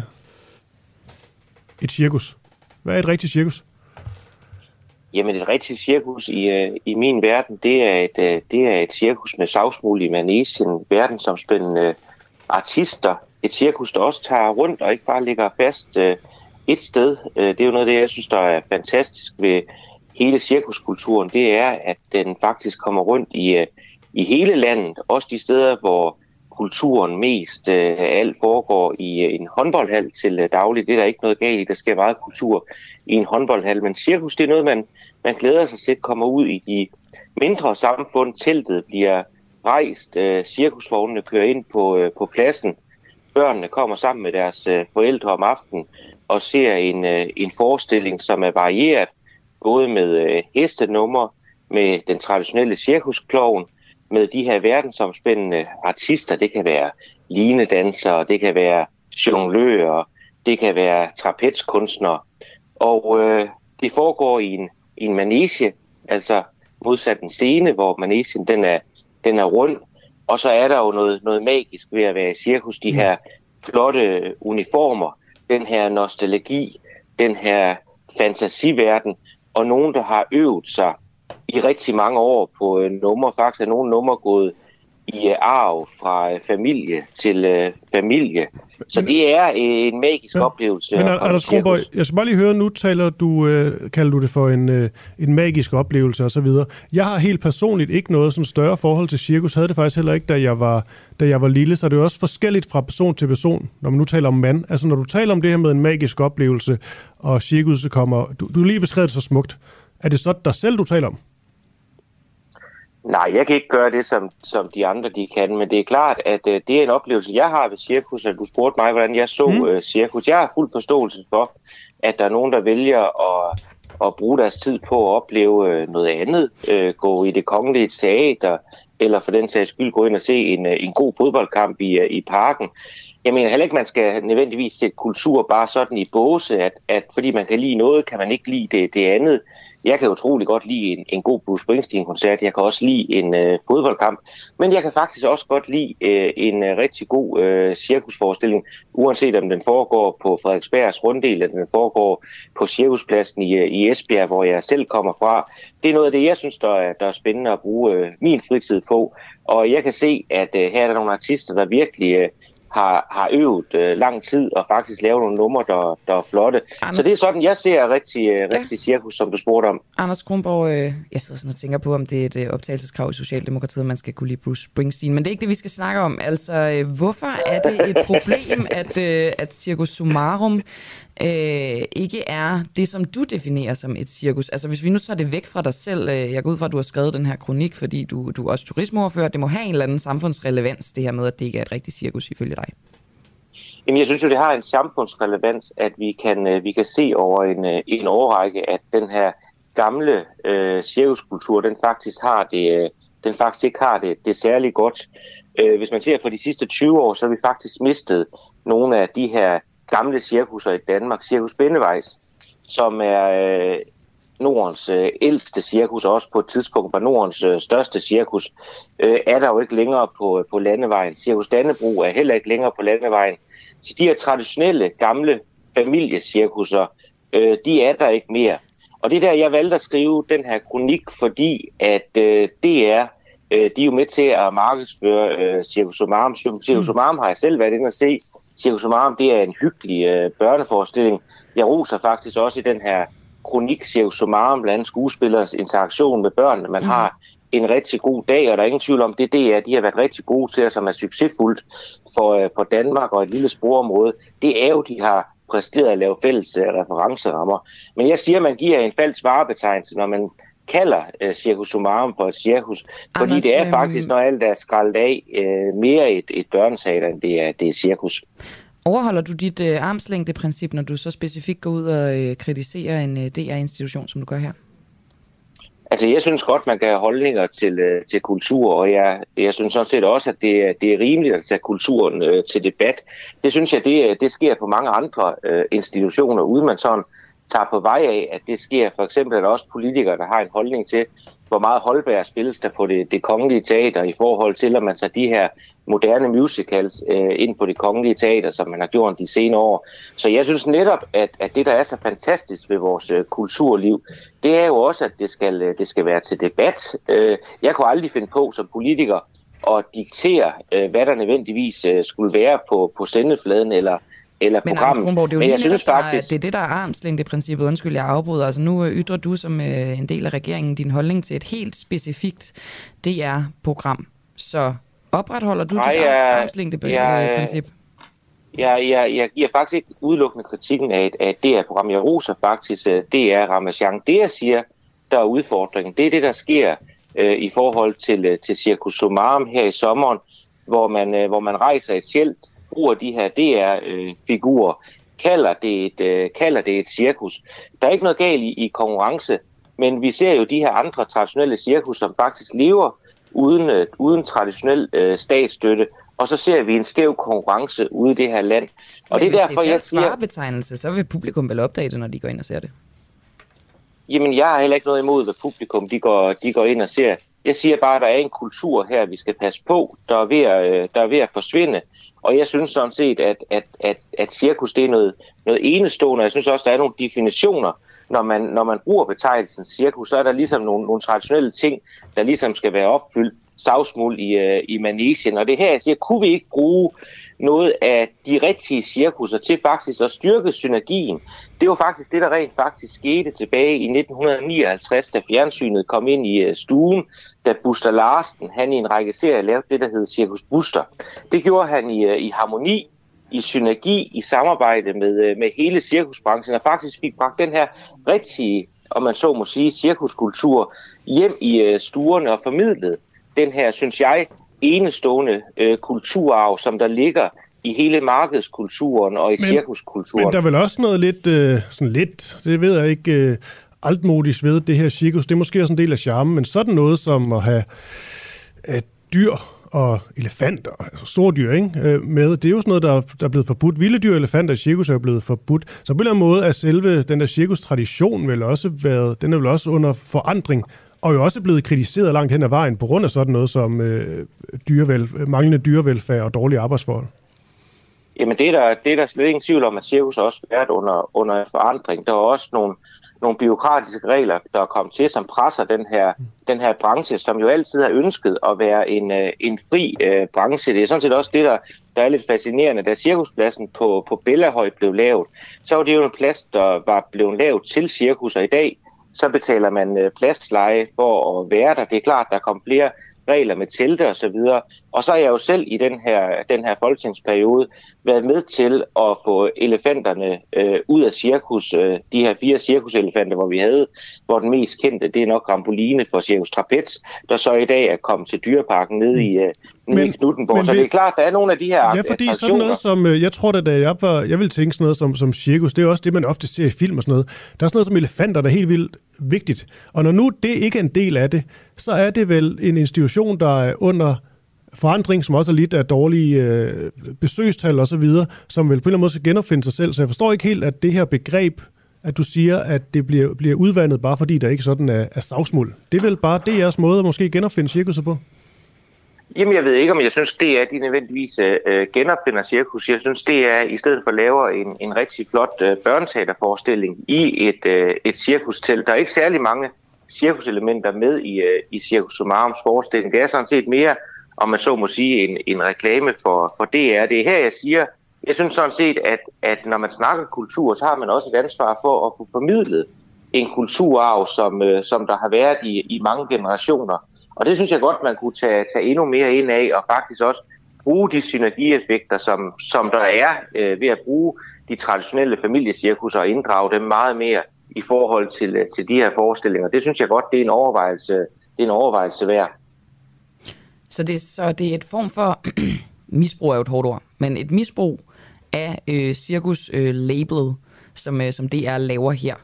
S2: et cirkus. Hvad er et rigtigt cirkus?
S19: Jamen et rigtigt cirkus i, øh, i min verden, det er et, øh, det er et cirkus med savsmul i manesien, verdensomspændende øh, artister. Et cirkus, der også tager rundt og ikke bare ligger fast øh, et sted. Øh, det er jo noget af det, jeg synes, der er fantastisk ved hele cirkuskulturen. Det er, at den faktisk kommer rundt i, øh, i hele landet. Også de steder, hvor kulturen mest øh, alt foregår i øh, en håndboldhal til øh, daglig. Det er der ikke noget galt i. Der sker meget kultur i en håndboldhal. Men cirkus, det er noget, man, man glæder sig til, kommer ud i de mindre samfund. Teltet bliver rejst. Øh, cirkusvognene kører ind på, øh, på pladsen. Børnene kommer sammen med deres øh, forældre om aftenen og ser en, øh, en forestilling, som er varieret. Både med øh, hestenummer, med den traditionelle cirkuskloven, med de her verdensomspændende artister. Det kan være linedansere, det kan være jonglører, det kan være trapezkunstnere. Og øh, det foregår i en, i en manege, altså modsat en scene, hvor manesien den er, den er rund. Og så er der jo noget, noget magisk ved at være i cirkus. De her flotte uniformer, den her nostalgi, den her fantasiverden, og nogen, der har øvet sig i rigtig mange år på øh, numre. Faktisk er nogle numre gået i øh, arv fra øh, familie til øh, familie. Så det er øh, en magisk ja. oplevelse.
S2: Men Anders Kronborg, jeg skal bare lige høre, nu taler du, øh, kalder du det for en, øh, en magisk oplevelse og så videre. Jeg har helt personligt ikke noget sådan større forhold til cirkus. Havde det faktisk heller ikke, da jeg var, da jeg var lille. Så er det jo også forskelligt fra person til person, når man nu taler om mand. Altså når du taler om det her med en magisk oplevelse, og cirkus kommer... Du, du lige beskrevet det så smukt. Er det så dig selv, du taler om?
S19: Nej, jeg kan ikke gøre det, som, som de andre de kan, men det er klart, at øh, det er en oplevelse, jeg har ved cirkus, at du spurgte mig, hvordan jeg så mm. øh, cirkus. Jeg har fuld forståelse for, at der er nogen, der vælger at, at bruge deres tid på at opleve øh, noget andet, øh, gå i det kongelige teater, eller for den sags skyld gå ind og se en, øh, en god fodboldkamp i, øh, i parken. Jeg mener heller ikke, man skal nødvendigvis sætte kultur bare sådan i båse, at, at fordi man kan lide noget, kan man ikke lide det, det andet. Jeg kan utrolig godt lide en, en god Bruce Springsteen-koncert. Jeg kan også lide en øh, fodboldkamp. Men jeg kan faktisk også godt lide øh, en øh, rigtig god øh, cirkusforestilling, uanset om den foregår på Frederiksbergs runddel, eller den foregår på cirkuspladsen i, øh, i Esbjerg, hvor jeg selv kommer fra. Det er noget af det, jeg synes, der er, der er spændende at bruge øh, min fritid på. Og jeg kan se, at øh, her er der nogle artister, der virkelig... Øh, har, har øvet øh, lang tid og faktisk lavet nogle numre, der, der er flotte. Anders... Så det er sådan, jeg ser rigtig, øh, rigtig ja. cirkus, som du spurgte om.
S3: Anders Kronborg, øh, jeg sidder sådan og tænker på, om det er et øh, optagelseskrav i Socialdemokratiet, man skal kunne lide Bruce Springsteen, men det er ikke det, vi skal snakke om. Altså, øh, hvorfor er det et problem, at, øh, at Circus Sumarum øh, ikke er det, som du definerer som et cirkus. Altså hvis vi nu tager det væk fra dig selv, øh, jeg går ud fra, at du har skrevet den her kronik, fordi du, du er også turismeoverfører, det må have en eller anden samfundsrelevans, det her med, at det ikke er et rigtigt cirkus ifølge dig.
S19: Jamen, jeg synes jo, det har en samfundsrelevans, at vi kan, øh, vi kan se over en, øh, en årrække, at den her gamle øh, cirkuskultur, den faktisk har det, øh, den faktisk ikke har det, det særlig godt. Øh, hvis man ser på de sidste 20 år, så har vi faktisk mistet nogle af de her gamle cirkusser i Danmark, Cirkus Bindevejs, som er øh, Nordens øh, ældste cirkus, og også på et tidspunkt var Nordens øh, største cirkus, øh, er der jo ikke længere på, på landevejen. Cirkus Dannebro er heller ikke længere på landevejen. Så de her traditionelle, gamle familiecirkusser, øh, de er der ikke mere. Og det er der, jeg valgte at skrive den her kronik, fordi at øh, det er øh, de er jo med til at markedsføre øh, Circus Sumarum. Circus Sumarum har jeg selv været inde og se. Circus Sumarum, det er en hyggelig øh, børneforestilling. Jeg roser faktisk også i den her kronik Circus Sumarum, blandt andet skuespillers interaktion med børnene. Man mm. har en rigtig god dag, og der er ingen tvivl om, det det er, de har været rigtig gode til, og som er succesfuldt for, øh, for Danmark og et lille sporområde. Det er jo, de har præsteret at lave fælles øh, referencerammer. Men jeg siger, at man giver en falsk varebetegnelse, når man kalder uh, Circus Sumarum for et cirkus, fordi Anders, det er faktisk, når alt er skraldet af, uh, mere et, et børneteater, end det er, det er cirkus.
S3: Overholder du dit uh, armslængdeprincip, når du så specifikt går ud og uh, kritiserer en uh, DR-institution, som du gør her?
S19: Altså, jeg synes godt, man kan have holdninger til, uh, til kultur, og jeg, jeg synes sådan set også, at det, det er rimeligt at tage kulturen uh, til debat. Det synes jeg, det, det sker på mange andre uh, institutioner, uden man sådan tager på vej af, at det sker. For eksempel er der også politikere, der har en holdning til, hvor meget holdbær spilles der på det, det kongelige teater i forhold til, at man tager de her moderne musicals øh, ind på det kongelige teater, som man har gjort de senere år. Så jeg synes netop, at, at det, der er så fantastisk ved vores øh, kulturliv, det er jo også, at det skal, øh, det skal være til debat. Øh, jeg kunne aldrig finde på som politiker at diktere, øh, hvad der nødvendigvis øh, skulle være på, på sendefladen eller eller
S3: Men
S19: programmet.
S3: Kronborg, det er jo Men jeg synes faktisk... det er det, der er armslængdeprincippet. Undskyld, jeg afbryder. Altså nu øh, ytrer du som øh, en del af regeringen din holdning til et helt specifikt DR-program. Så opretholder du Nej, dit jeg, armslængdeprincip?
S19: Jeg, jeg, jeg giver faktisk ikke udelukkende kritikken af af DR-program. Jeg roser faktisk uh, DR Ramachan. Det, jeg siger, der er udfordringen, det er det, der sker uh, i forhold til, uh, til Circus Sumarum her i sommeren, hvor man, uh, hvor man rejser et sjælt bruger de her DR-figurer, kalder det, et, øh, kalder det et cirkus. Der er ikke noget galt i, i konkurrence, men vi ser jo de her andre traditionelle cirkus, som faktisk lever uden, øh, uden traditionel øh, statsstøtte, og så ser vi en skæv konkurrence ude i det her land. Og
S3: men
S19: det
S3: er
S19: derfor,
S3: det er
S19: jeg siger...
S3: betegnelse, så vil publikum vel opdage det, når de går ind og ser det?
S19: Jamen, jeg har heller ikke noget imod, hvad publikum de går, de går ind og ser. Jeg siger bare, at der er en kultur her, vi skal passe på, der er ved at, øh, der er ved at forsvinde. Og jeg synes sådan set, at, at, at, at cirkus det er noget, noget enestående. Jeg synes også, der er nogle definitioner. Når man, når man bruger betegnelsen cirkus, så er der ligesom nogle, nogle traditionelle ting, der ligesom skal være opfyldt savsmuld i, øh, i manesien. Og det her, jeg siger, kunne vi ikke bruge noget af de rigtige cirkusser til faktisk at styrke synergien. Det var faktisk det, der rent faktisk skete tilbage i 1959, da fjernsynet kom ind i øh, stuen, da Buster Larsen, han i en række serier lavede det, der hed Cirkus Buster. Det gjorde han i, øh, i harmoni, i synergi, i samarbejde med, øh, med hele cirkusbranchen, og faktisk fik bragt den her rigtige, om man så må sige, cirkuskultur hjem i øh, stuerne og formidlet den her, synes jeg, enestående øh, kulturarv, som der ligger i hele markedskulturen og i men, cirkuskulturen.
S2: Men der er vel også noget lidt, øh, sådan lidt, det ved jeg ikke, øh, altmodisk ved det her cirkus. Det er måske også en del af charmen, men sådan noget som at have at dyr og elefanter, altså store dyr, ikke? Øh, med. Det er jo sådan noget, der, der er blevet forbudt. Vilde dyr og elefanter i cirkus er blevet forbudt. Så på en eller anden måde er selve den der cirkus-tradition vel også været, den er vel også under forandring og jo også blevet kritiseret langt hen ad vejen på grund af sådan noget som øh, dyrevel, manglende dyrevelfærd og dårlige arbejdsforhold.
S19: Jamen det er, der, det er der slet ingen tvivl om, at cirkus også har været under, under forandring. Der er også nogle, nogle byråkratiske regler, der er kommet til, som presser den her, den her branche, som jo altid har ønsket at være en, øh, en fri øh, branche. Det er sådan set også det, der, der er lidt fascinerende. Da cirkuspladsen på, på Bellahøj blev lavet, så var det jo en plads, der var blevet lavet til cirkus, og i dag så betaler man øh, pladsleje for at være der. Det er klart, der kommer flere regler med telte og så videre. Og så er jeg jo selv i den her, den her folketingsperiode været med til at få elefanterne øh, ud af cirkus. Øh, de her fire cirkuselefanter, hvor vi havde, hvor den mest kendte, det er nok Ramboline for Cirkus Trapez, der så i dag er kommet til dyreparken ned i, øh, men, i Knuttenborg. Men, så det er klart, der er nogle af de her
S2: Ja, fordi sådan noget som, øh, jeg tror da, da jeg var, jeg vil tænke sådan noget som, som cirkus, det er også det, man ofte ser i film og sådan noget. Der er sådan noget som elefanter, der er helt vildt vigtigt. Og når nu det ikke er en del af det, så er det vel en institution, der er under forandring, som også er lidt af dårlige øh, besøgstal og så videre, som vel på en eller anden måde skal genopfinde sig selv. Så jeg forstår ikke helt, at det her begreb, at du siger, at det bliver, bliver udvandet bare fordi der ikke sådan er, er savsmuld. Det er vel bare DR's måde at måske genopfinde cirkuset på?
S19: Jamen, jeg ved ikke, om jeg synes, det er, de nødvendigvis øh, genopfinder cirkus. Jeg synes, det er, i stedet for at lave en, en rigtig flot øh, børneteaterforestilling i et, øh, et cirkustelt. Der er ikke særlig mange cirkuselementer med i, øh, i Cirkus Sumarums forestilling. Det er sådan set mere, om man så må sige, en, en reklame for, for DR. Det er her, jeg siger, jeg synes sådan set, at, at når man snakker kultur, så har man også et ansvar for at få formidlet en kulturarv, som, øh, som der har været i, i mange generationer. Og det synes jeg godt, man kunne tage, tage endnu mere ind af, og faktisk også bruge de synergieffekter, som, som der er øh, ved at bruge de traditionelle familiecirkusser og inddrage dem meget mere i forhold til, øh, til de her forestillinger. Det synes jeg godt, det er en overvejelse, det er en overvejelse værd.
S3: Så det, så det er et form for, misbrug er jo et hårdt ord, men et misbrug af øh, cirkus-labelet, øh, som, øh, som DR laver her.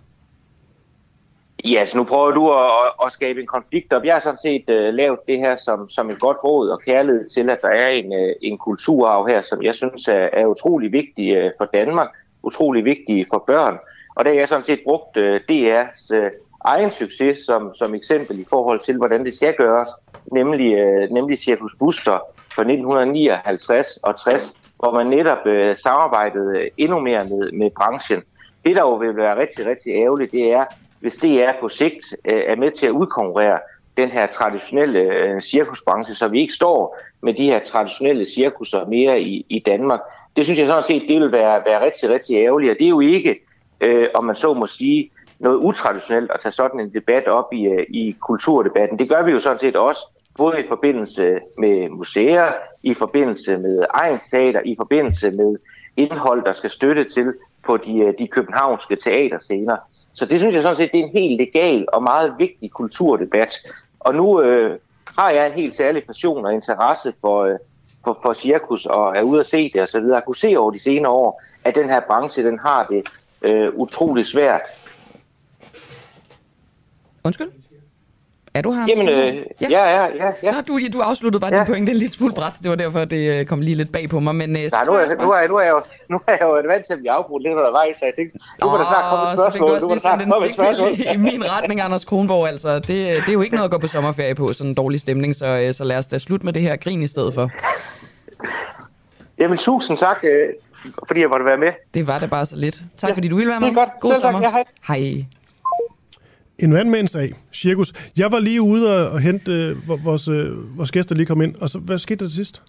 S19: Ja, så nu prøver du at, at skabe en konflikt op. Jeg har sådan set uh, lavet det her som, som et godt råd og kærlighed til, at der er en, uh, en kulturarv her, som jeg synes er, er utrolig vigtig uh, for Danmark, utrolig vigtig for børn. Og der har jeg sådan set brugt uh, DR's uh, egen succes som, som eksempel i forhold til, hvordan det skal gøres, nemlig, uh, nemlig Circus Buster fra 1959 og 60, hvor man netop uh, samarbejdede endnu mere med, med branchen. Det, der jo vil være rigtig, rigtig ærgerligt, det er, hvis det er på sigt øh, er med til at udkonkurrere den her traditionelle øh, cirkusbranche, så vi ikke står med de her traditionelle cirkusser mere i, i Danmark. Det synes jeg sådan set, det vil være, være rigtig, rigtig ærgerligt, og det er jo ikke, øh, om man så må sige, noget utraditionelt at tage sådan en debat op i, øh, i kulturdebatten. Det gør vi jo sådan set også, både i forbindelse med museer, i forbindelse med egenstater, i forbindelse med indhold, der skal støtte til på de, øh, de københavnske teaterscener. Så det synes jeg sådan set, det er en helt legal og meget vigtig kulturdebat. Og nu øh, har jeg en helt særlig passion og interesse for, øh, for, for cirkus og er ude at se det og så videre. Jeg kunne se over de senere år, at den her branche, den har det øh, utrolig svært.
S3: Undskyld? Er du her?
S19: Jamen, øh, ja. ja, ja, ja.
S3: Nå, du, du afsluttede bare ja. din pointe en lille smule bræt, det var derfor, det øh, kom lige lidt bag på mig. Men, øh,
S19: Nej, nu er, nu, er, nu, er jeg jo, nu er jeg jo vant til at blive afbrudt lidt undervejs, så jeg tænkte, nu må der snart komme et spørgsmål. Nu må der snart komme et spørgsmål.
S3: I min retning, Anders Kronborg, altså. Det, det er jo ikke noget at gå på sommerferie på, sådan en dårlig stemning, så, øh, så lad os da slutte med det her grin i stedet for.
S19: Jamen, tusind tak, øh, fordi jeg måtte være med.
S3: Det var det bare så lidt. Tak, ja. fordi du ville være med.
S19: Det er godt.
S3: God
S19: Selv
S3: sommer.
S19: tak. Ja, hej.
S3: Hej.
S2: En mand med en sag. Cirkus. Jeg var lige ude og, hente øh, vores, øh, vores gæster lige kom ind. Og så, hvad skete der til sidst?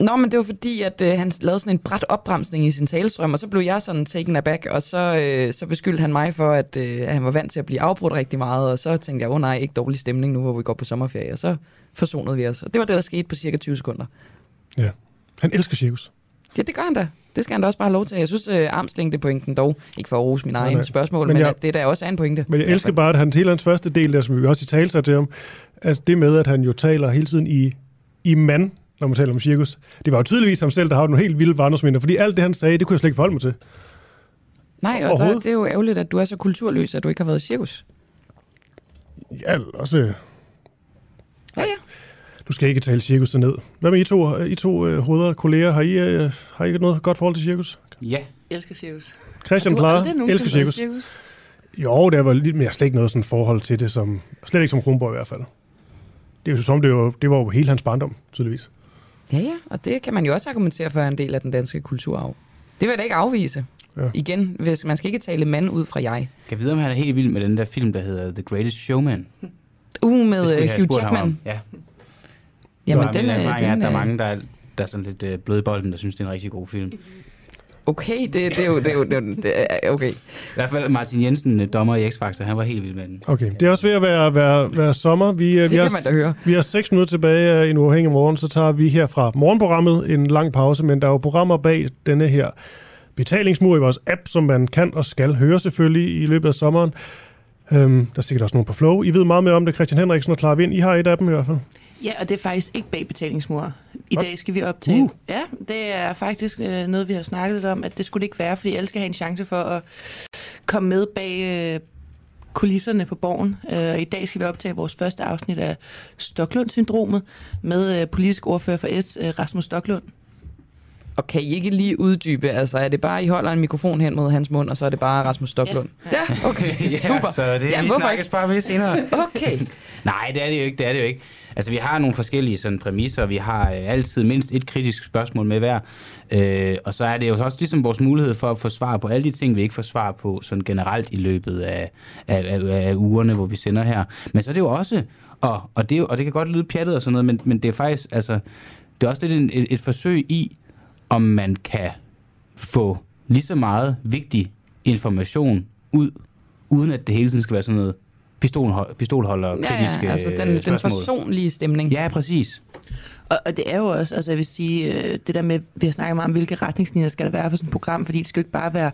S3: Nå, men det var fordi, at øh, han lavede sådan en bræt opbremsning i sin talestrøm, og så blev jeg sådan taken aback, og så, øh, så beskyldte han mig for, at, øh, at han var vant til at blive afbrudt rigtig meget, og så tænkte jeg, åh oh, nej, ikke dårlig stemning nu, hvor vi går på sommerferie, og så forsonede vi os. Og det var det, der skete på cirka 20 sekunder.
S2: Ja. Han elsker cirkus.
S3: Ja, det gør han da. Det skal han da også bare have lov til. Jeg synes, øh, armslængdepointen dog, ikke for at rose min egen
S2: nej.
S3: spørgsmål,
S2: Men
S3: men,
S2: jeg-
S3: at det der også er en pointe.
S2: Men jeg elsker bare, at han hele hans første del, der, som vi også i tale sig til ham, altså det med, at han jo taler hele tiden i, i mand, når man taler om cirkus. Det var jo tydeligvis ham selv, der har nogle helt vilde barndomsminder, fordi alt det, han sagde, det kunne jeg slet ikke forholde mig til.
S3: Nej, og der, det er jo ærgerligt, at du er så kulturløs, at du ikke har været i cirkus.
S2: Ja, også...
S3: Ja, ja.
S2: Du skal ikke tale cirkus ned. Hvad med I to, I to øh, hoveder, kolleger? Har I, øh, har I noget godt forhold til cirkus?
S20: Ja.
S12: elsker cirkus.
S2: Christian
S12: nogensinde
S2: elsker
S12: i
S2: cirkus. Jo, det var lidt, men jeg har slet ikke noget sådan forhold til det, som, slet ikke som Kronborg i hvert fald. Det er jo som, det var, det var jo hele hans barndom, tydeligvis.
S3: Ja, ja, og det kan man jo også argumentere for er en del af den danske kulturarv. Det vil jeg da ikke afvise.
S2: Ja.
S3: Igen, hvis man skal ikke tale mand ud fra jeg.
S20: Kan vide, om han er helt vild med den der film, der hedder The Greatest Showman.
S3: Uh, med øh,
S20: jeg
S3: Hugh. Jackman.
S20: Ja.
S3: Jamen, den
S20: min
S3: er-
S20: erfaring er, at der er mange, der er, der er sådan lidt øh, bløde i bolden, der synes, det er en rigtig god film.
S3: Okay, det, det er jo... Det er jo det, er, det er, okay.
S20: I hvert fald Martin Jensen, øh, dommer i X-Factor, han var helt vild med den.
S2: Okay, det er også ved at være, være, være sommer. Vi, øh,
S20: Det
S2: vi
S20: kan
S2: har,
S20: man da høre.
S2: Vi har seks minutter tilbage af en uafhængig morgen, så tager vi her fra morgenprogrammet en lang pause, men der er jo programmer bag denne her betalingsmur i vores app, som man kan og skal høre selvfølgelig i løbet af sommeren. Øhm, der er sikkert også nogen på Flow. I ved meget mere om det, Christian Henriksen og Clara Vind. I har et af dem i hvert fald.
S12: Ja, og det er faktisk ikke bag betalingsmur. I dag skal vi optage. Uh. Ja, det er faktisk øh, noget, vi har snakket lidt om, at det skulle det ikke være, fordi alle skal have en chance for at komme med bag øh, kulisserne på borgen. Øh, og I dag skal vi optage vores første afsnit af Stoklund-syndromet med øh, politisk ordfører for S, øh, Rasmus Stoklund.
S3: Og kan I ikke lige uddybe, altså er det bare, I holder en mikrofon hen mod hans mund, og så er det bare Rasmus Stoklund? Ja, ja okay,
S20: Ja,
S3: super.
S20: så det
S3: ja,
S20: vi snakkes
S3: ikke?
S20: bare ved senere.
S3: Okay.
S20: Nej, det er det jo ikke, det er det jo ikke. Altså, vi har nogle forskellige sådan, præmisser. Vi har øh, altid mindst et kritisk spørgsmål med hver. Øh, og så er det jo også ligesom vores mulighed for at få svar på alle de ting, vi ikke får svar på sådan generelt i løbet af, af, af, af ugerne, hvor vi sender her. Men så er det jo også, og, og, det, er og det kan godt lyde pjattet og sådan noget, men, men det er faktisk, altså, det er også lidt et, et forsøg i, om man kan få lige så meget vigtig information ud, uden at det hele tiden skal være sådan noget pistolhold, pistolholder
S3: Ja,
S20: kritiske
S3: ja, altså den,
S20: øh,
S3: den forsonlige stemning.
S20: Ja, præcis.
S12: Og, og det er jo også, altså jeg vil sige, øh, det der med, vi har snakket meget om, hvilke retningslinjer skal der være for sådan et program, fordi det skal jo ikke bare være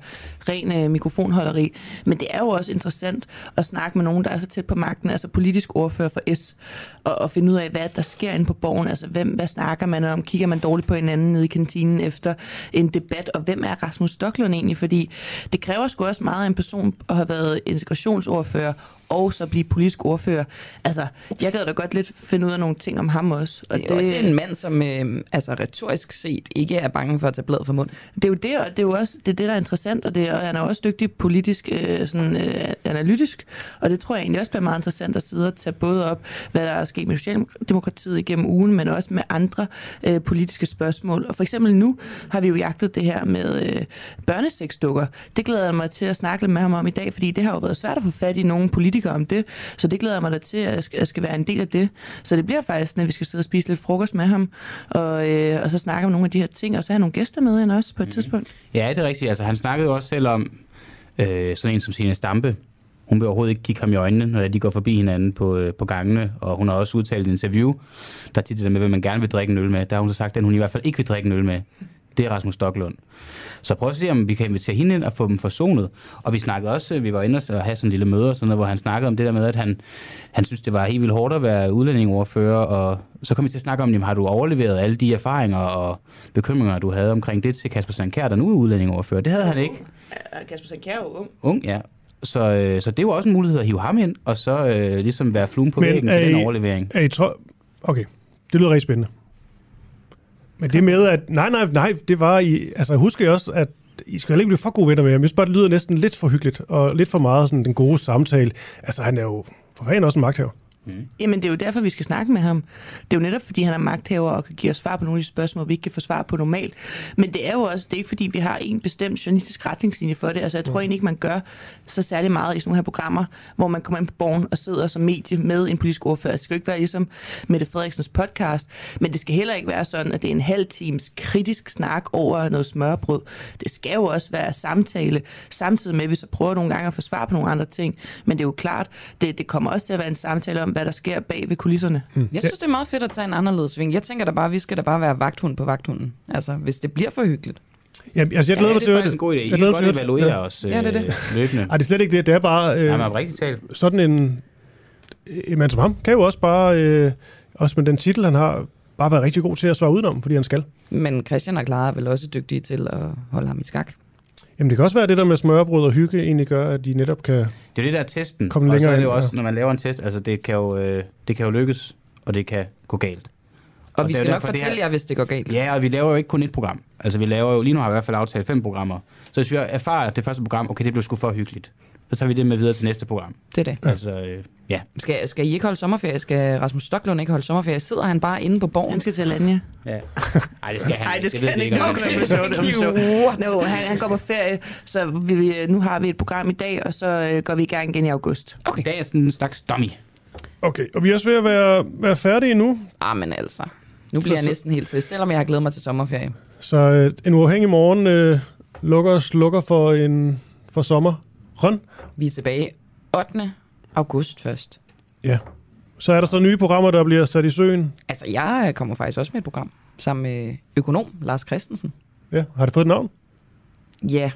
S12: ren øh, mikrofonholderi, men det er jo også interessant at snakke med nogen, der er så tæt på magten, altså politisk ordfører for S, og, og finde ud af, hvad der sker inde på borgen, altså hvem, hvad snakker man om, kigger man dårligt på hinanden nede i kantinen efter en debat, og hvem er Rasmus Stoklund egentlig, fordi det kræver sgu også meget af en person at have været integrationsordfører, og så blive politisk ordfører. Altså, jeg gad da godt lidt finde ud af nogle ting om ham også.
S3: Og det er også en mand, som øh, altså retorisk set ikke er bange for at tage blad for mund.
S12: Det er jo det, og det er jo også det, er det der er interessant, og, det, og han er også dygtig politisk, øh, sådan, øh, analytisk, og det tror jeg egentlig også bliver meget interessant at sidde og tage både op, hvad der er sket med Socialdemokratiet igennem ugen, men også med andre øh, politiske spørgsmål. Og for eksempel nu har vi jo jagtet det her med øh, børnesexdukker. Det glæder jeg mig til at snakke med ham om i dag, fordi det har jo været svært at få fat i nogle politikere om det, så det glæder jeg mig da til, at jeg skal, jeg skal være en del af det. Så det bliver faktisk, når vi skal sidde og spise lidt frokost med ham, og, øh, og så snakke om nogle af de her ting, og så have nogle gæster med ind også på et mm. tidspunkt.
S20: Ja, det er rigtigt. Altså, han snakkede jo også selv om øh, sådan en som Signe Stampe. Hun vil overhovedet ikke kigge ham i øjnene, når de går forbi hinanden på, øh, på gangene, og hun har også udtalt i et interview, der tit det der med, hvem man gerne vil drikke en øl med. Der har hun så sagt, at hun i hvert fald ikke vil drikke en øl med. Det er Rasmus Stocklund. Så prøv at se, om vi kan invitere hende ind og få dem forsonet. Og vi snakkede også, vi var inde og have sådan en lille møde, og sådan noget, hvor han snakkede om det der med, at han, han synes, det var helt vildt hårdt at være udlændingeordfører, og så kom vi til at snakke om, jamen, har du overleveret alle de erfaringer og bekymringer, du havde omkring det til Kasper Sankær, der nu er udlændingeordfører. Det havde han ikke.
S12: Kasper Sankær er jo ung.
S20: Ung, ja. Så, øh, så det var også en mulighed at hive ham ind, og så øh, ligesom være fluen på væggen
S2: er
S20: til den overlevering.
S2: Er I tro... Okay, det lyder rigtig spændende. Men det med, at... Nej, nej, nej, det var I... Altså, husker jeg også, at I skal heller ikke blive for gode venner med ham. Jeg synes bare, det lyder næsten lidt for hyggeligt, og lidt for meget sådan den gode samtale. Altså, han er jo for fanden også en magthaver.
S12: Jamen, det er jo derfor, vi skal snakke med ham. Det er jo netop, fordi han er magthaver og kan give os svar på nogle af de spørgsmål, vi ikke kan få svar på normalt. Men det er jo også, det er ikke fordi, vi har en bestemt journalistisk retningslinje for det. Altså, jeg tror egentlig ikke, man gør så særlig meget i sådan nogle her programmer, hvor man kommer ind på borgen og sidder som medie med en politisk ordfører. Det skal jo ikke være ligesom Mette Frederiksens podcast, men det skal heller ikke være sådan, at det er en halv times kritisk snak over noget smørbrød. Det skal jo også være samtale, samtidig med, at vi så prøver nogle gange at få svar på nogle andre ting. Men det er jo klart, det, det kommer også til at være en samtale om, hvad der sker bag ved kulisserne.
S3: Mm. Jeg synes, det er meget fedt at tage en anderledes sving. Jeg tænker da bare, at vi skal da bare være vagthund på vagthunden. Altså, hvis det bliver for hyggeligt.
S2: Ja, altså, jeg glæder
S20: Ja,
S2: mig
S20: det
S2: til
S20: er
S2: at
S20: faktisk en god idé. I
S2: Jeg
S20: kan
S2: glæder
S20: godt
S2: mig til at-
S20: evaluere
S2: ja.
S20: os
S3: Ja, det er det.
S20: øh, løbende.
S2: Ej, det er slet ikke det. Det er bare... Øh,
S20: Nej, men oprigtigt talt.
S2: Sådan en... En mand som ham kan jo også bare... Øh, også med den titel, han har, bare være rigtig god til at svare udenom, fordi han skal.
S3: Men Christian og Clara er vel også dygtige til at holde ham i skak.
S2: Jamen, det kan også være, at det der med smørbrød og hygge egentlig gør, at de netop kan...
S20: Det er det der er testen.
S2: Kom
S20: og
S2: længere
S20: så er det jo også, når man laver en test, altså det kan jo, øh, det kan jo lykkes, og det kan gå galt.
S3: Og, og vi skal nok fortælle
S20: her-
S3: jer, hvis det går galt.
S20: Ja, og vi laver jo ikke kun et program. Altså vi laver jo, lige nu har vi i hvert fald aftalt fem programmer. Så hvis vi erfarer, at det første program, okay, det blev sgu for hyggeligt, så tager vi det med videre til næste program.
S3: Det er det.
S20: Altså, øh, ja.
S3: Skal, skal I ikke holde sommerferie? Skal Rasmus Stoklund ikke holde sommerferie? Sidder han bare inde på borgen?
S12: Han skal til Alanya.
S20: ja. Ej, det skal han
S12: Nej,
S20: ikke.
S12: det skal
S20: ved
S12: han
S20: vi
S12: ikke. Det. Det var sjovt. No, han, han går på ferie, så vi, vi, nu har vi et program i dag, og så øh, går vi i gang igen i august.
S3: Okay.
S20: I dag er sådan en slags dummy.
S2: Okay, og vi er også ved at være, være færdige nu.
S3: Ah, men altså. Nu bliver
S2: Så-
S3: jeg næsten helt trist, selvom jeg har glædet mig til sommerferie.
S2: Så øh, en uafhængig morgen øh, lukker og slukker for, en, for sommer. Røn.
S3: Vi er tilbage 8. august først.
S2: Ja. Så er der så nye programmer, der bliver sat i søen.
S3: Altså, jeg kommer faktisk også med et program sammen med økonom Lars Christensen.
S2: Ja, har det fået et navn?
S3: Ja,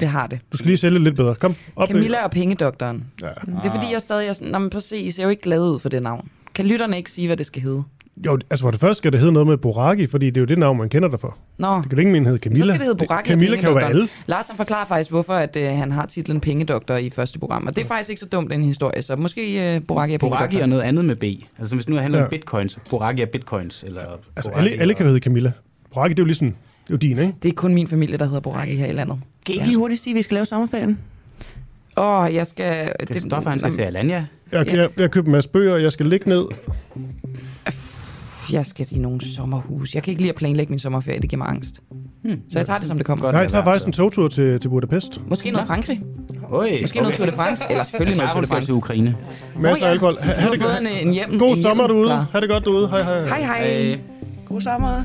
S3: det har det.
S2: Du skal lige sælge lidt bedre. Kom, op
S3: Camilla og Pengedoktoren.
S2: Ja.
S3: Det er fordi, jeg stadig er sådan, Nå, men prøv at se, I ser jo ikke glade ud for det navn. Kan lytterne ikke sige, hvad det skal hedde?
S2: Jo, altså for det første skal det hedde noget med Boraki, fordi det er jo det navn, man kender dig for.
S3: Nå.
S2: Det kan jo ikke mene hedde Camilla.
S3: Så skal det hedde Boraki
S2: Camilla kan jo være alle.
S3: Lars han forklarer faktisk, hvorfor at, øh, han har titlen Pengedoktor i første program. Og det er faktisk ikke så dumt en historie, så måske øh, Boraki og
S20: Boraki og noget andet med B. Altså hvis nu handler
S2: Ja.
S20: om bitcoins, Boraki er bitcoins. Eller
S2: Altså
S20: Boraki
S2: alle, alle kan hedde Camilla. Boraki, det er jo ligesom, det er jo din, ikke?
S3: Det er kun min familie, der hedder Boraki her i landet.
S12: Kan I ikke lige hurtigt sige, at vi skal lave sommerferien?
S3: Åh, oh, jeg skal...
S20: Christoffer, han skal se Alanya.
S2: Jeg, jeg, jeg har købt en masse bøger, jeg skal ligge ned.
S3: Jeg skal i nogle sommerhus. Jeg kan ikke lide at planlægge min sommerferie, det giver mig angst. Hmm. Så jeg tager det, som det kommer.
S2: Nej, jeg tager faktisk en togtur til, til Budapest.
S3: Måske noget Frankrig.
S20: Oi,
S3: Måske noget Tour de France. Eller selvfølgelig noget Tour de France.
S20: til Ukraine.
S2: Masser af alkohol. Ha, det
S3: har
S2: godt.
S3: en, en hjem,
S2: God
S3: en
S2: sommer derude. Ha' det godt derude. Hej hej.
S3: Hej hej.
S12: God sommer.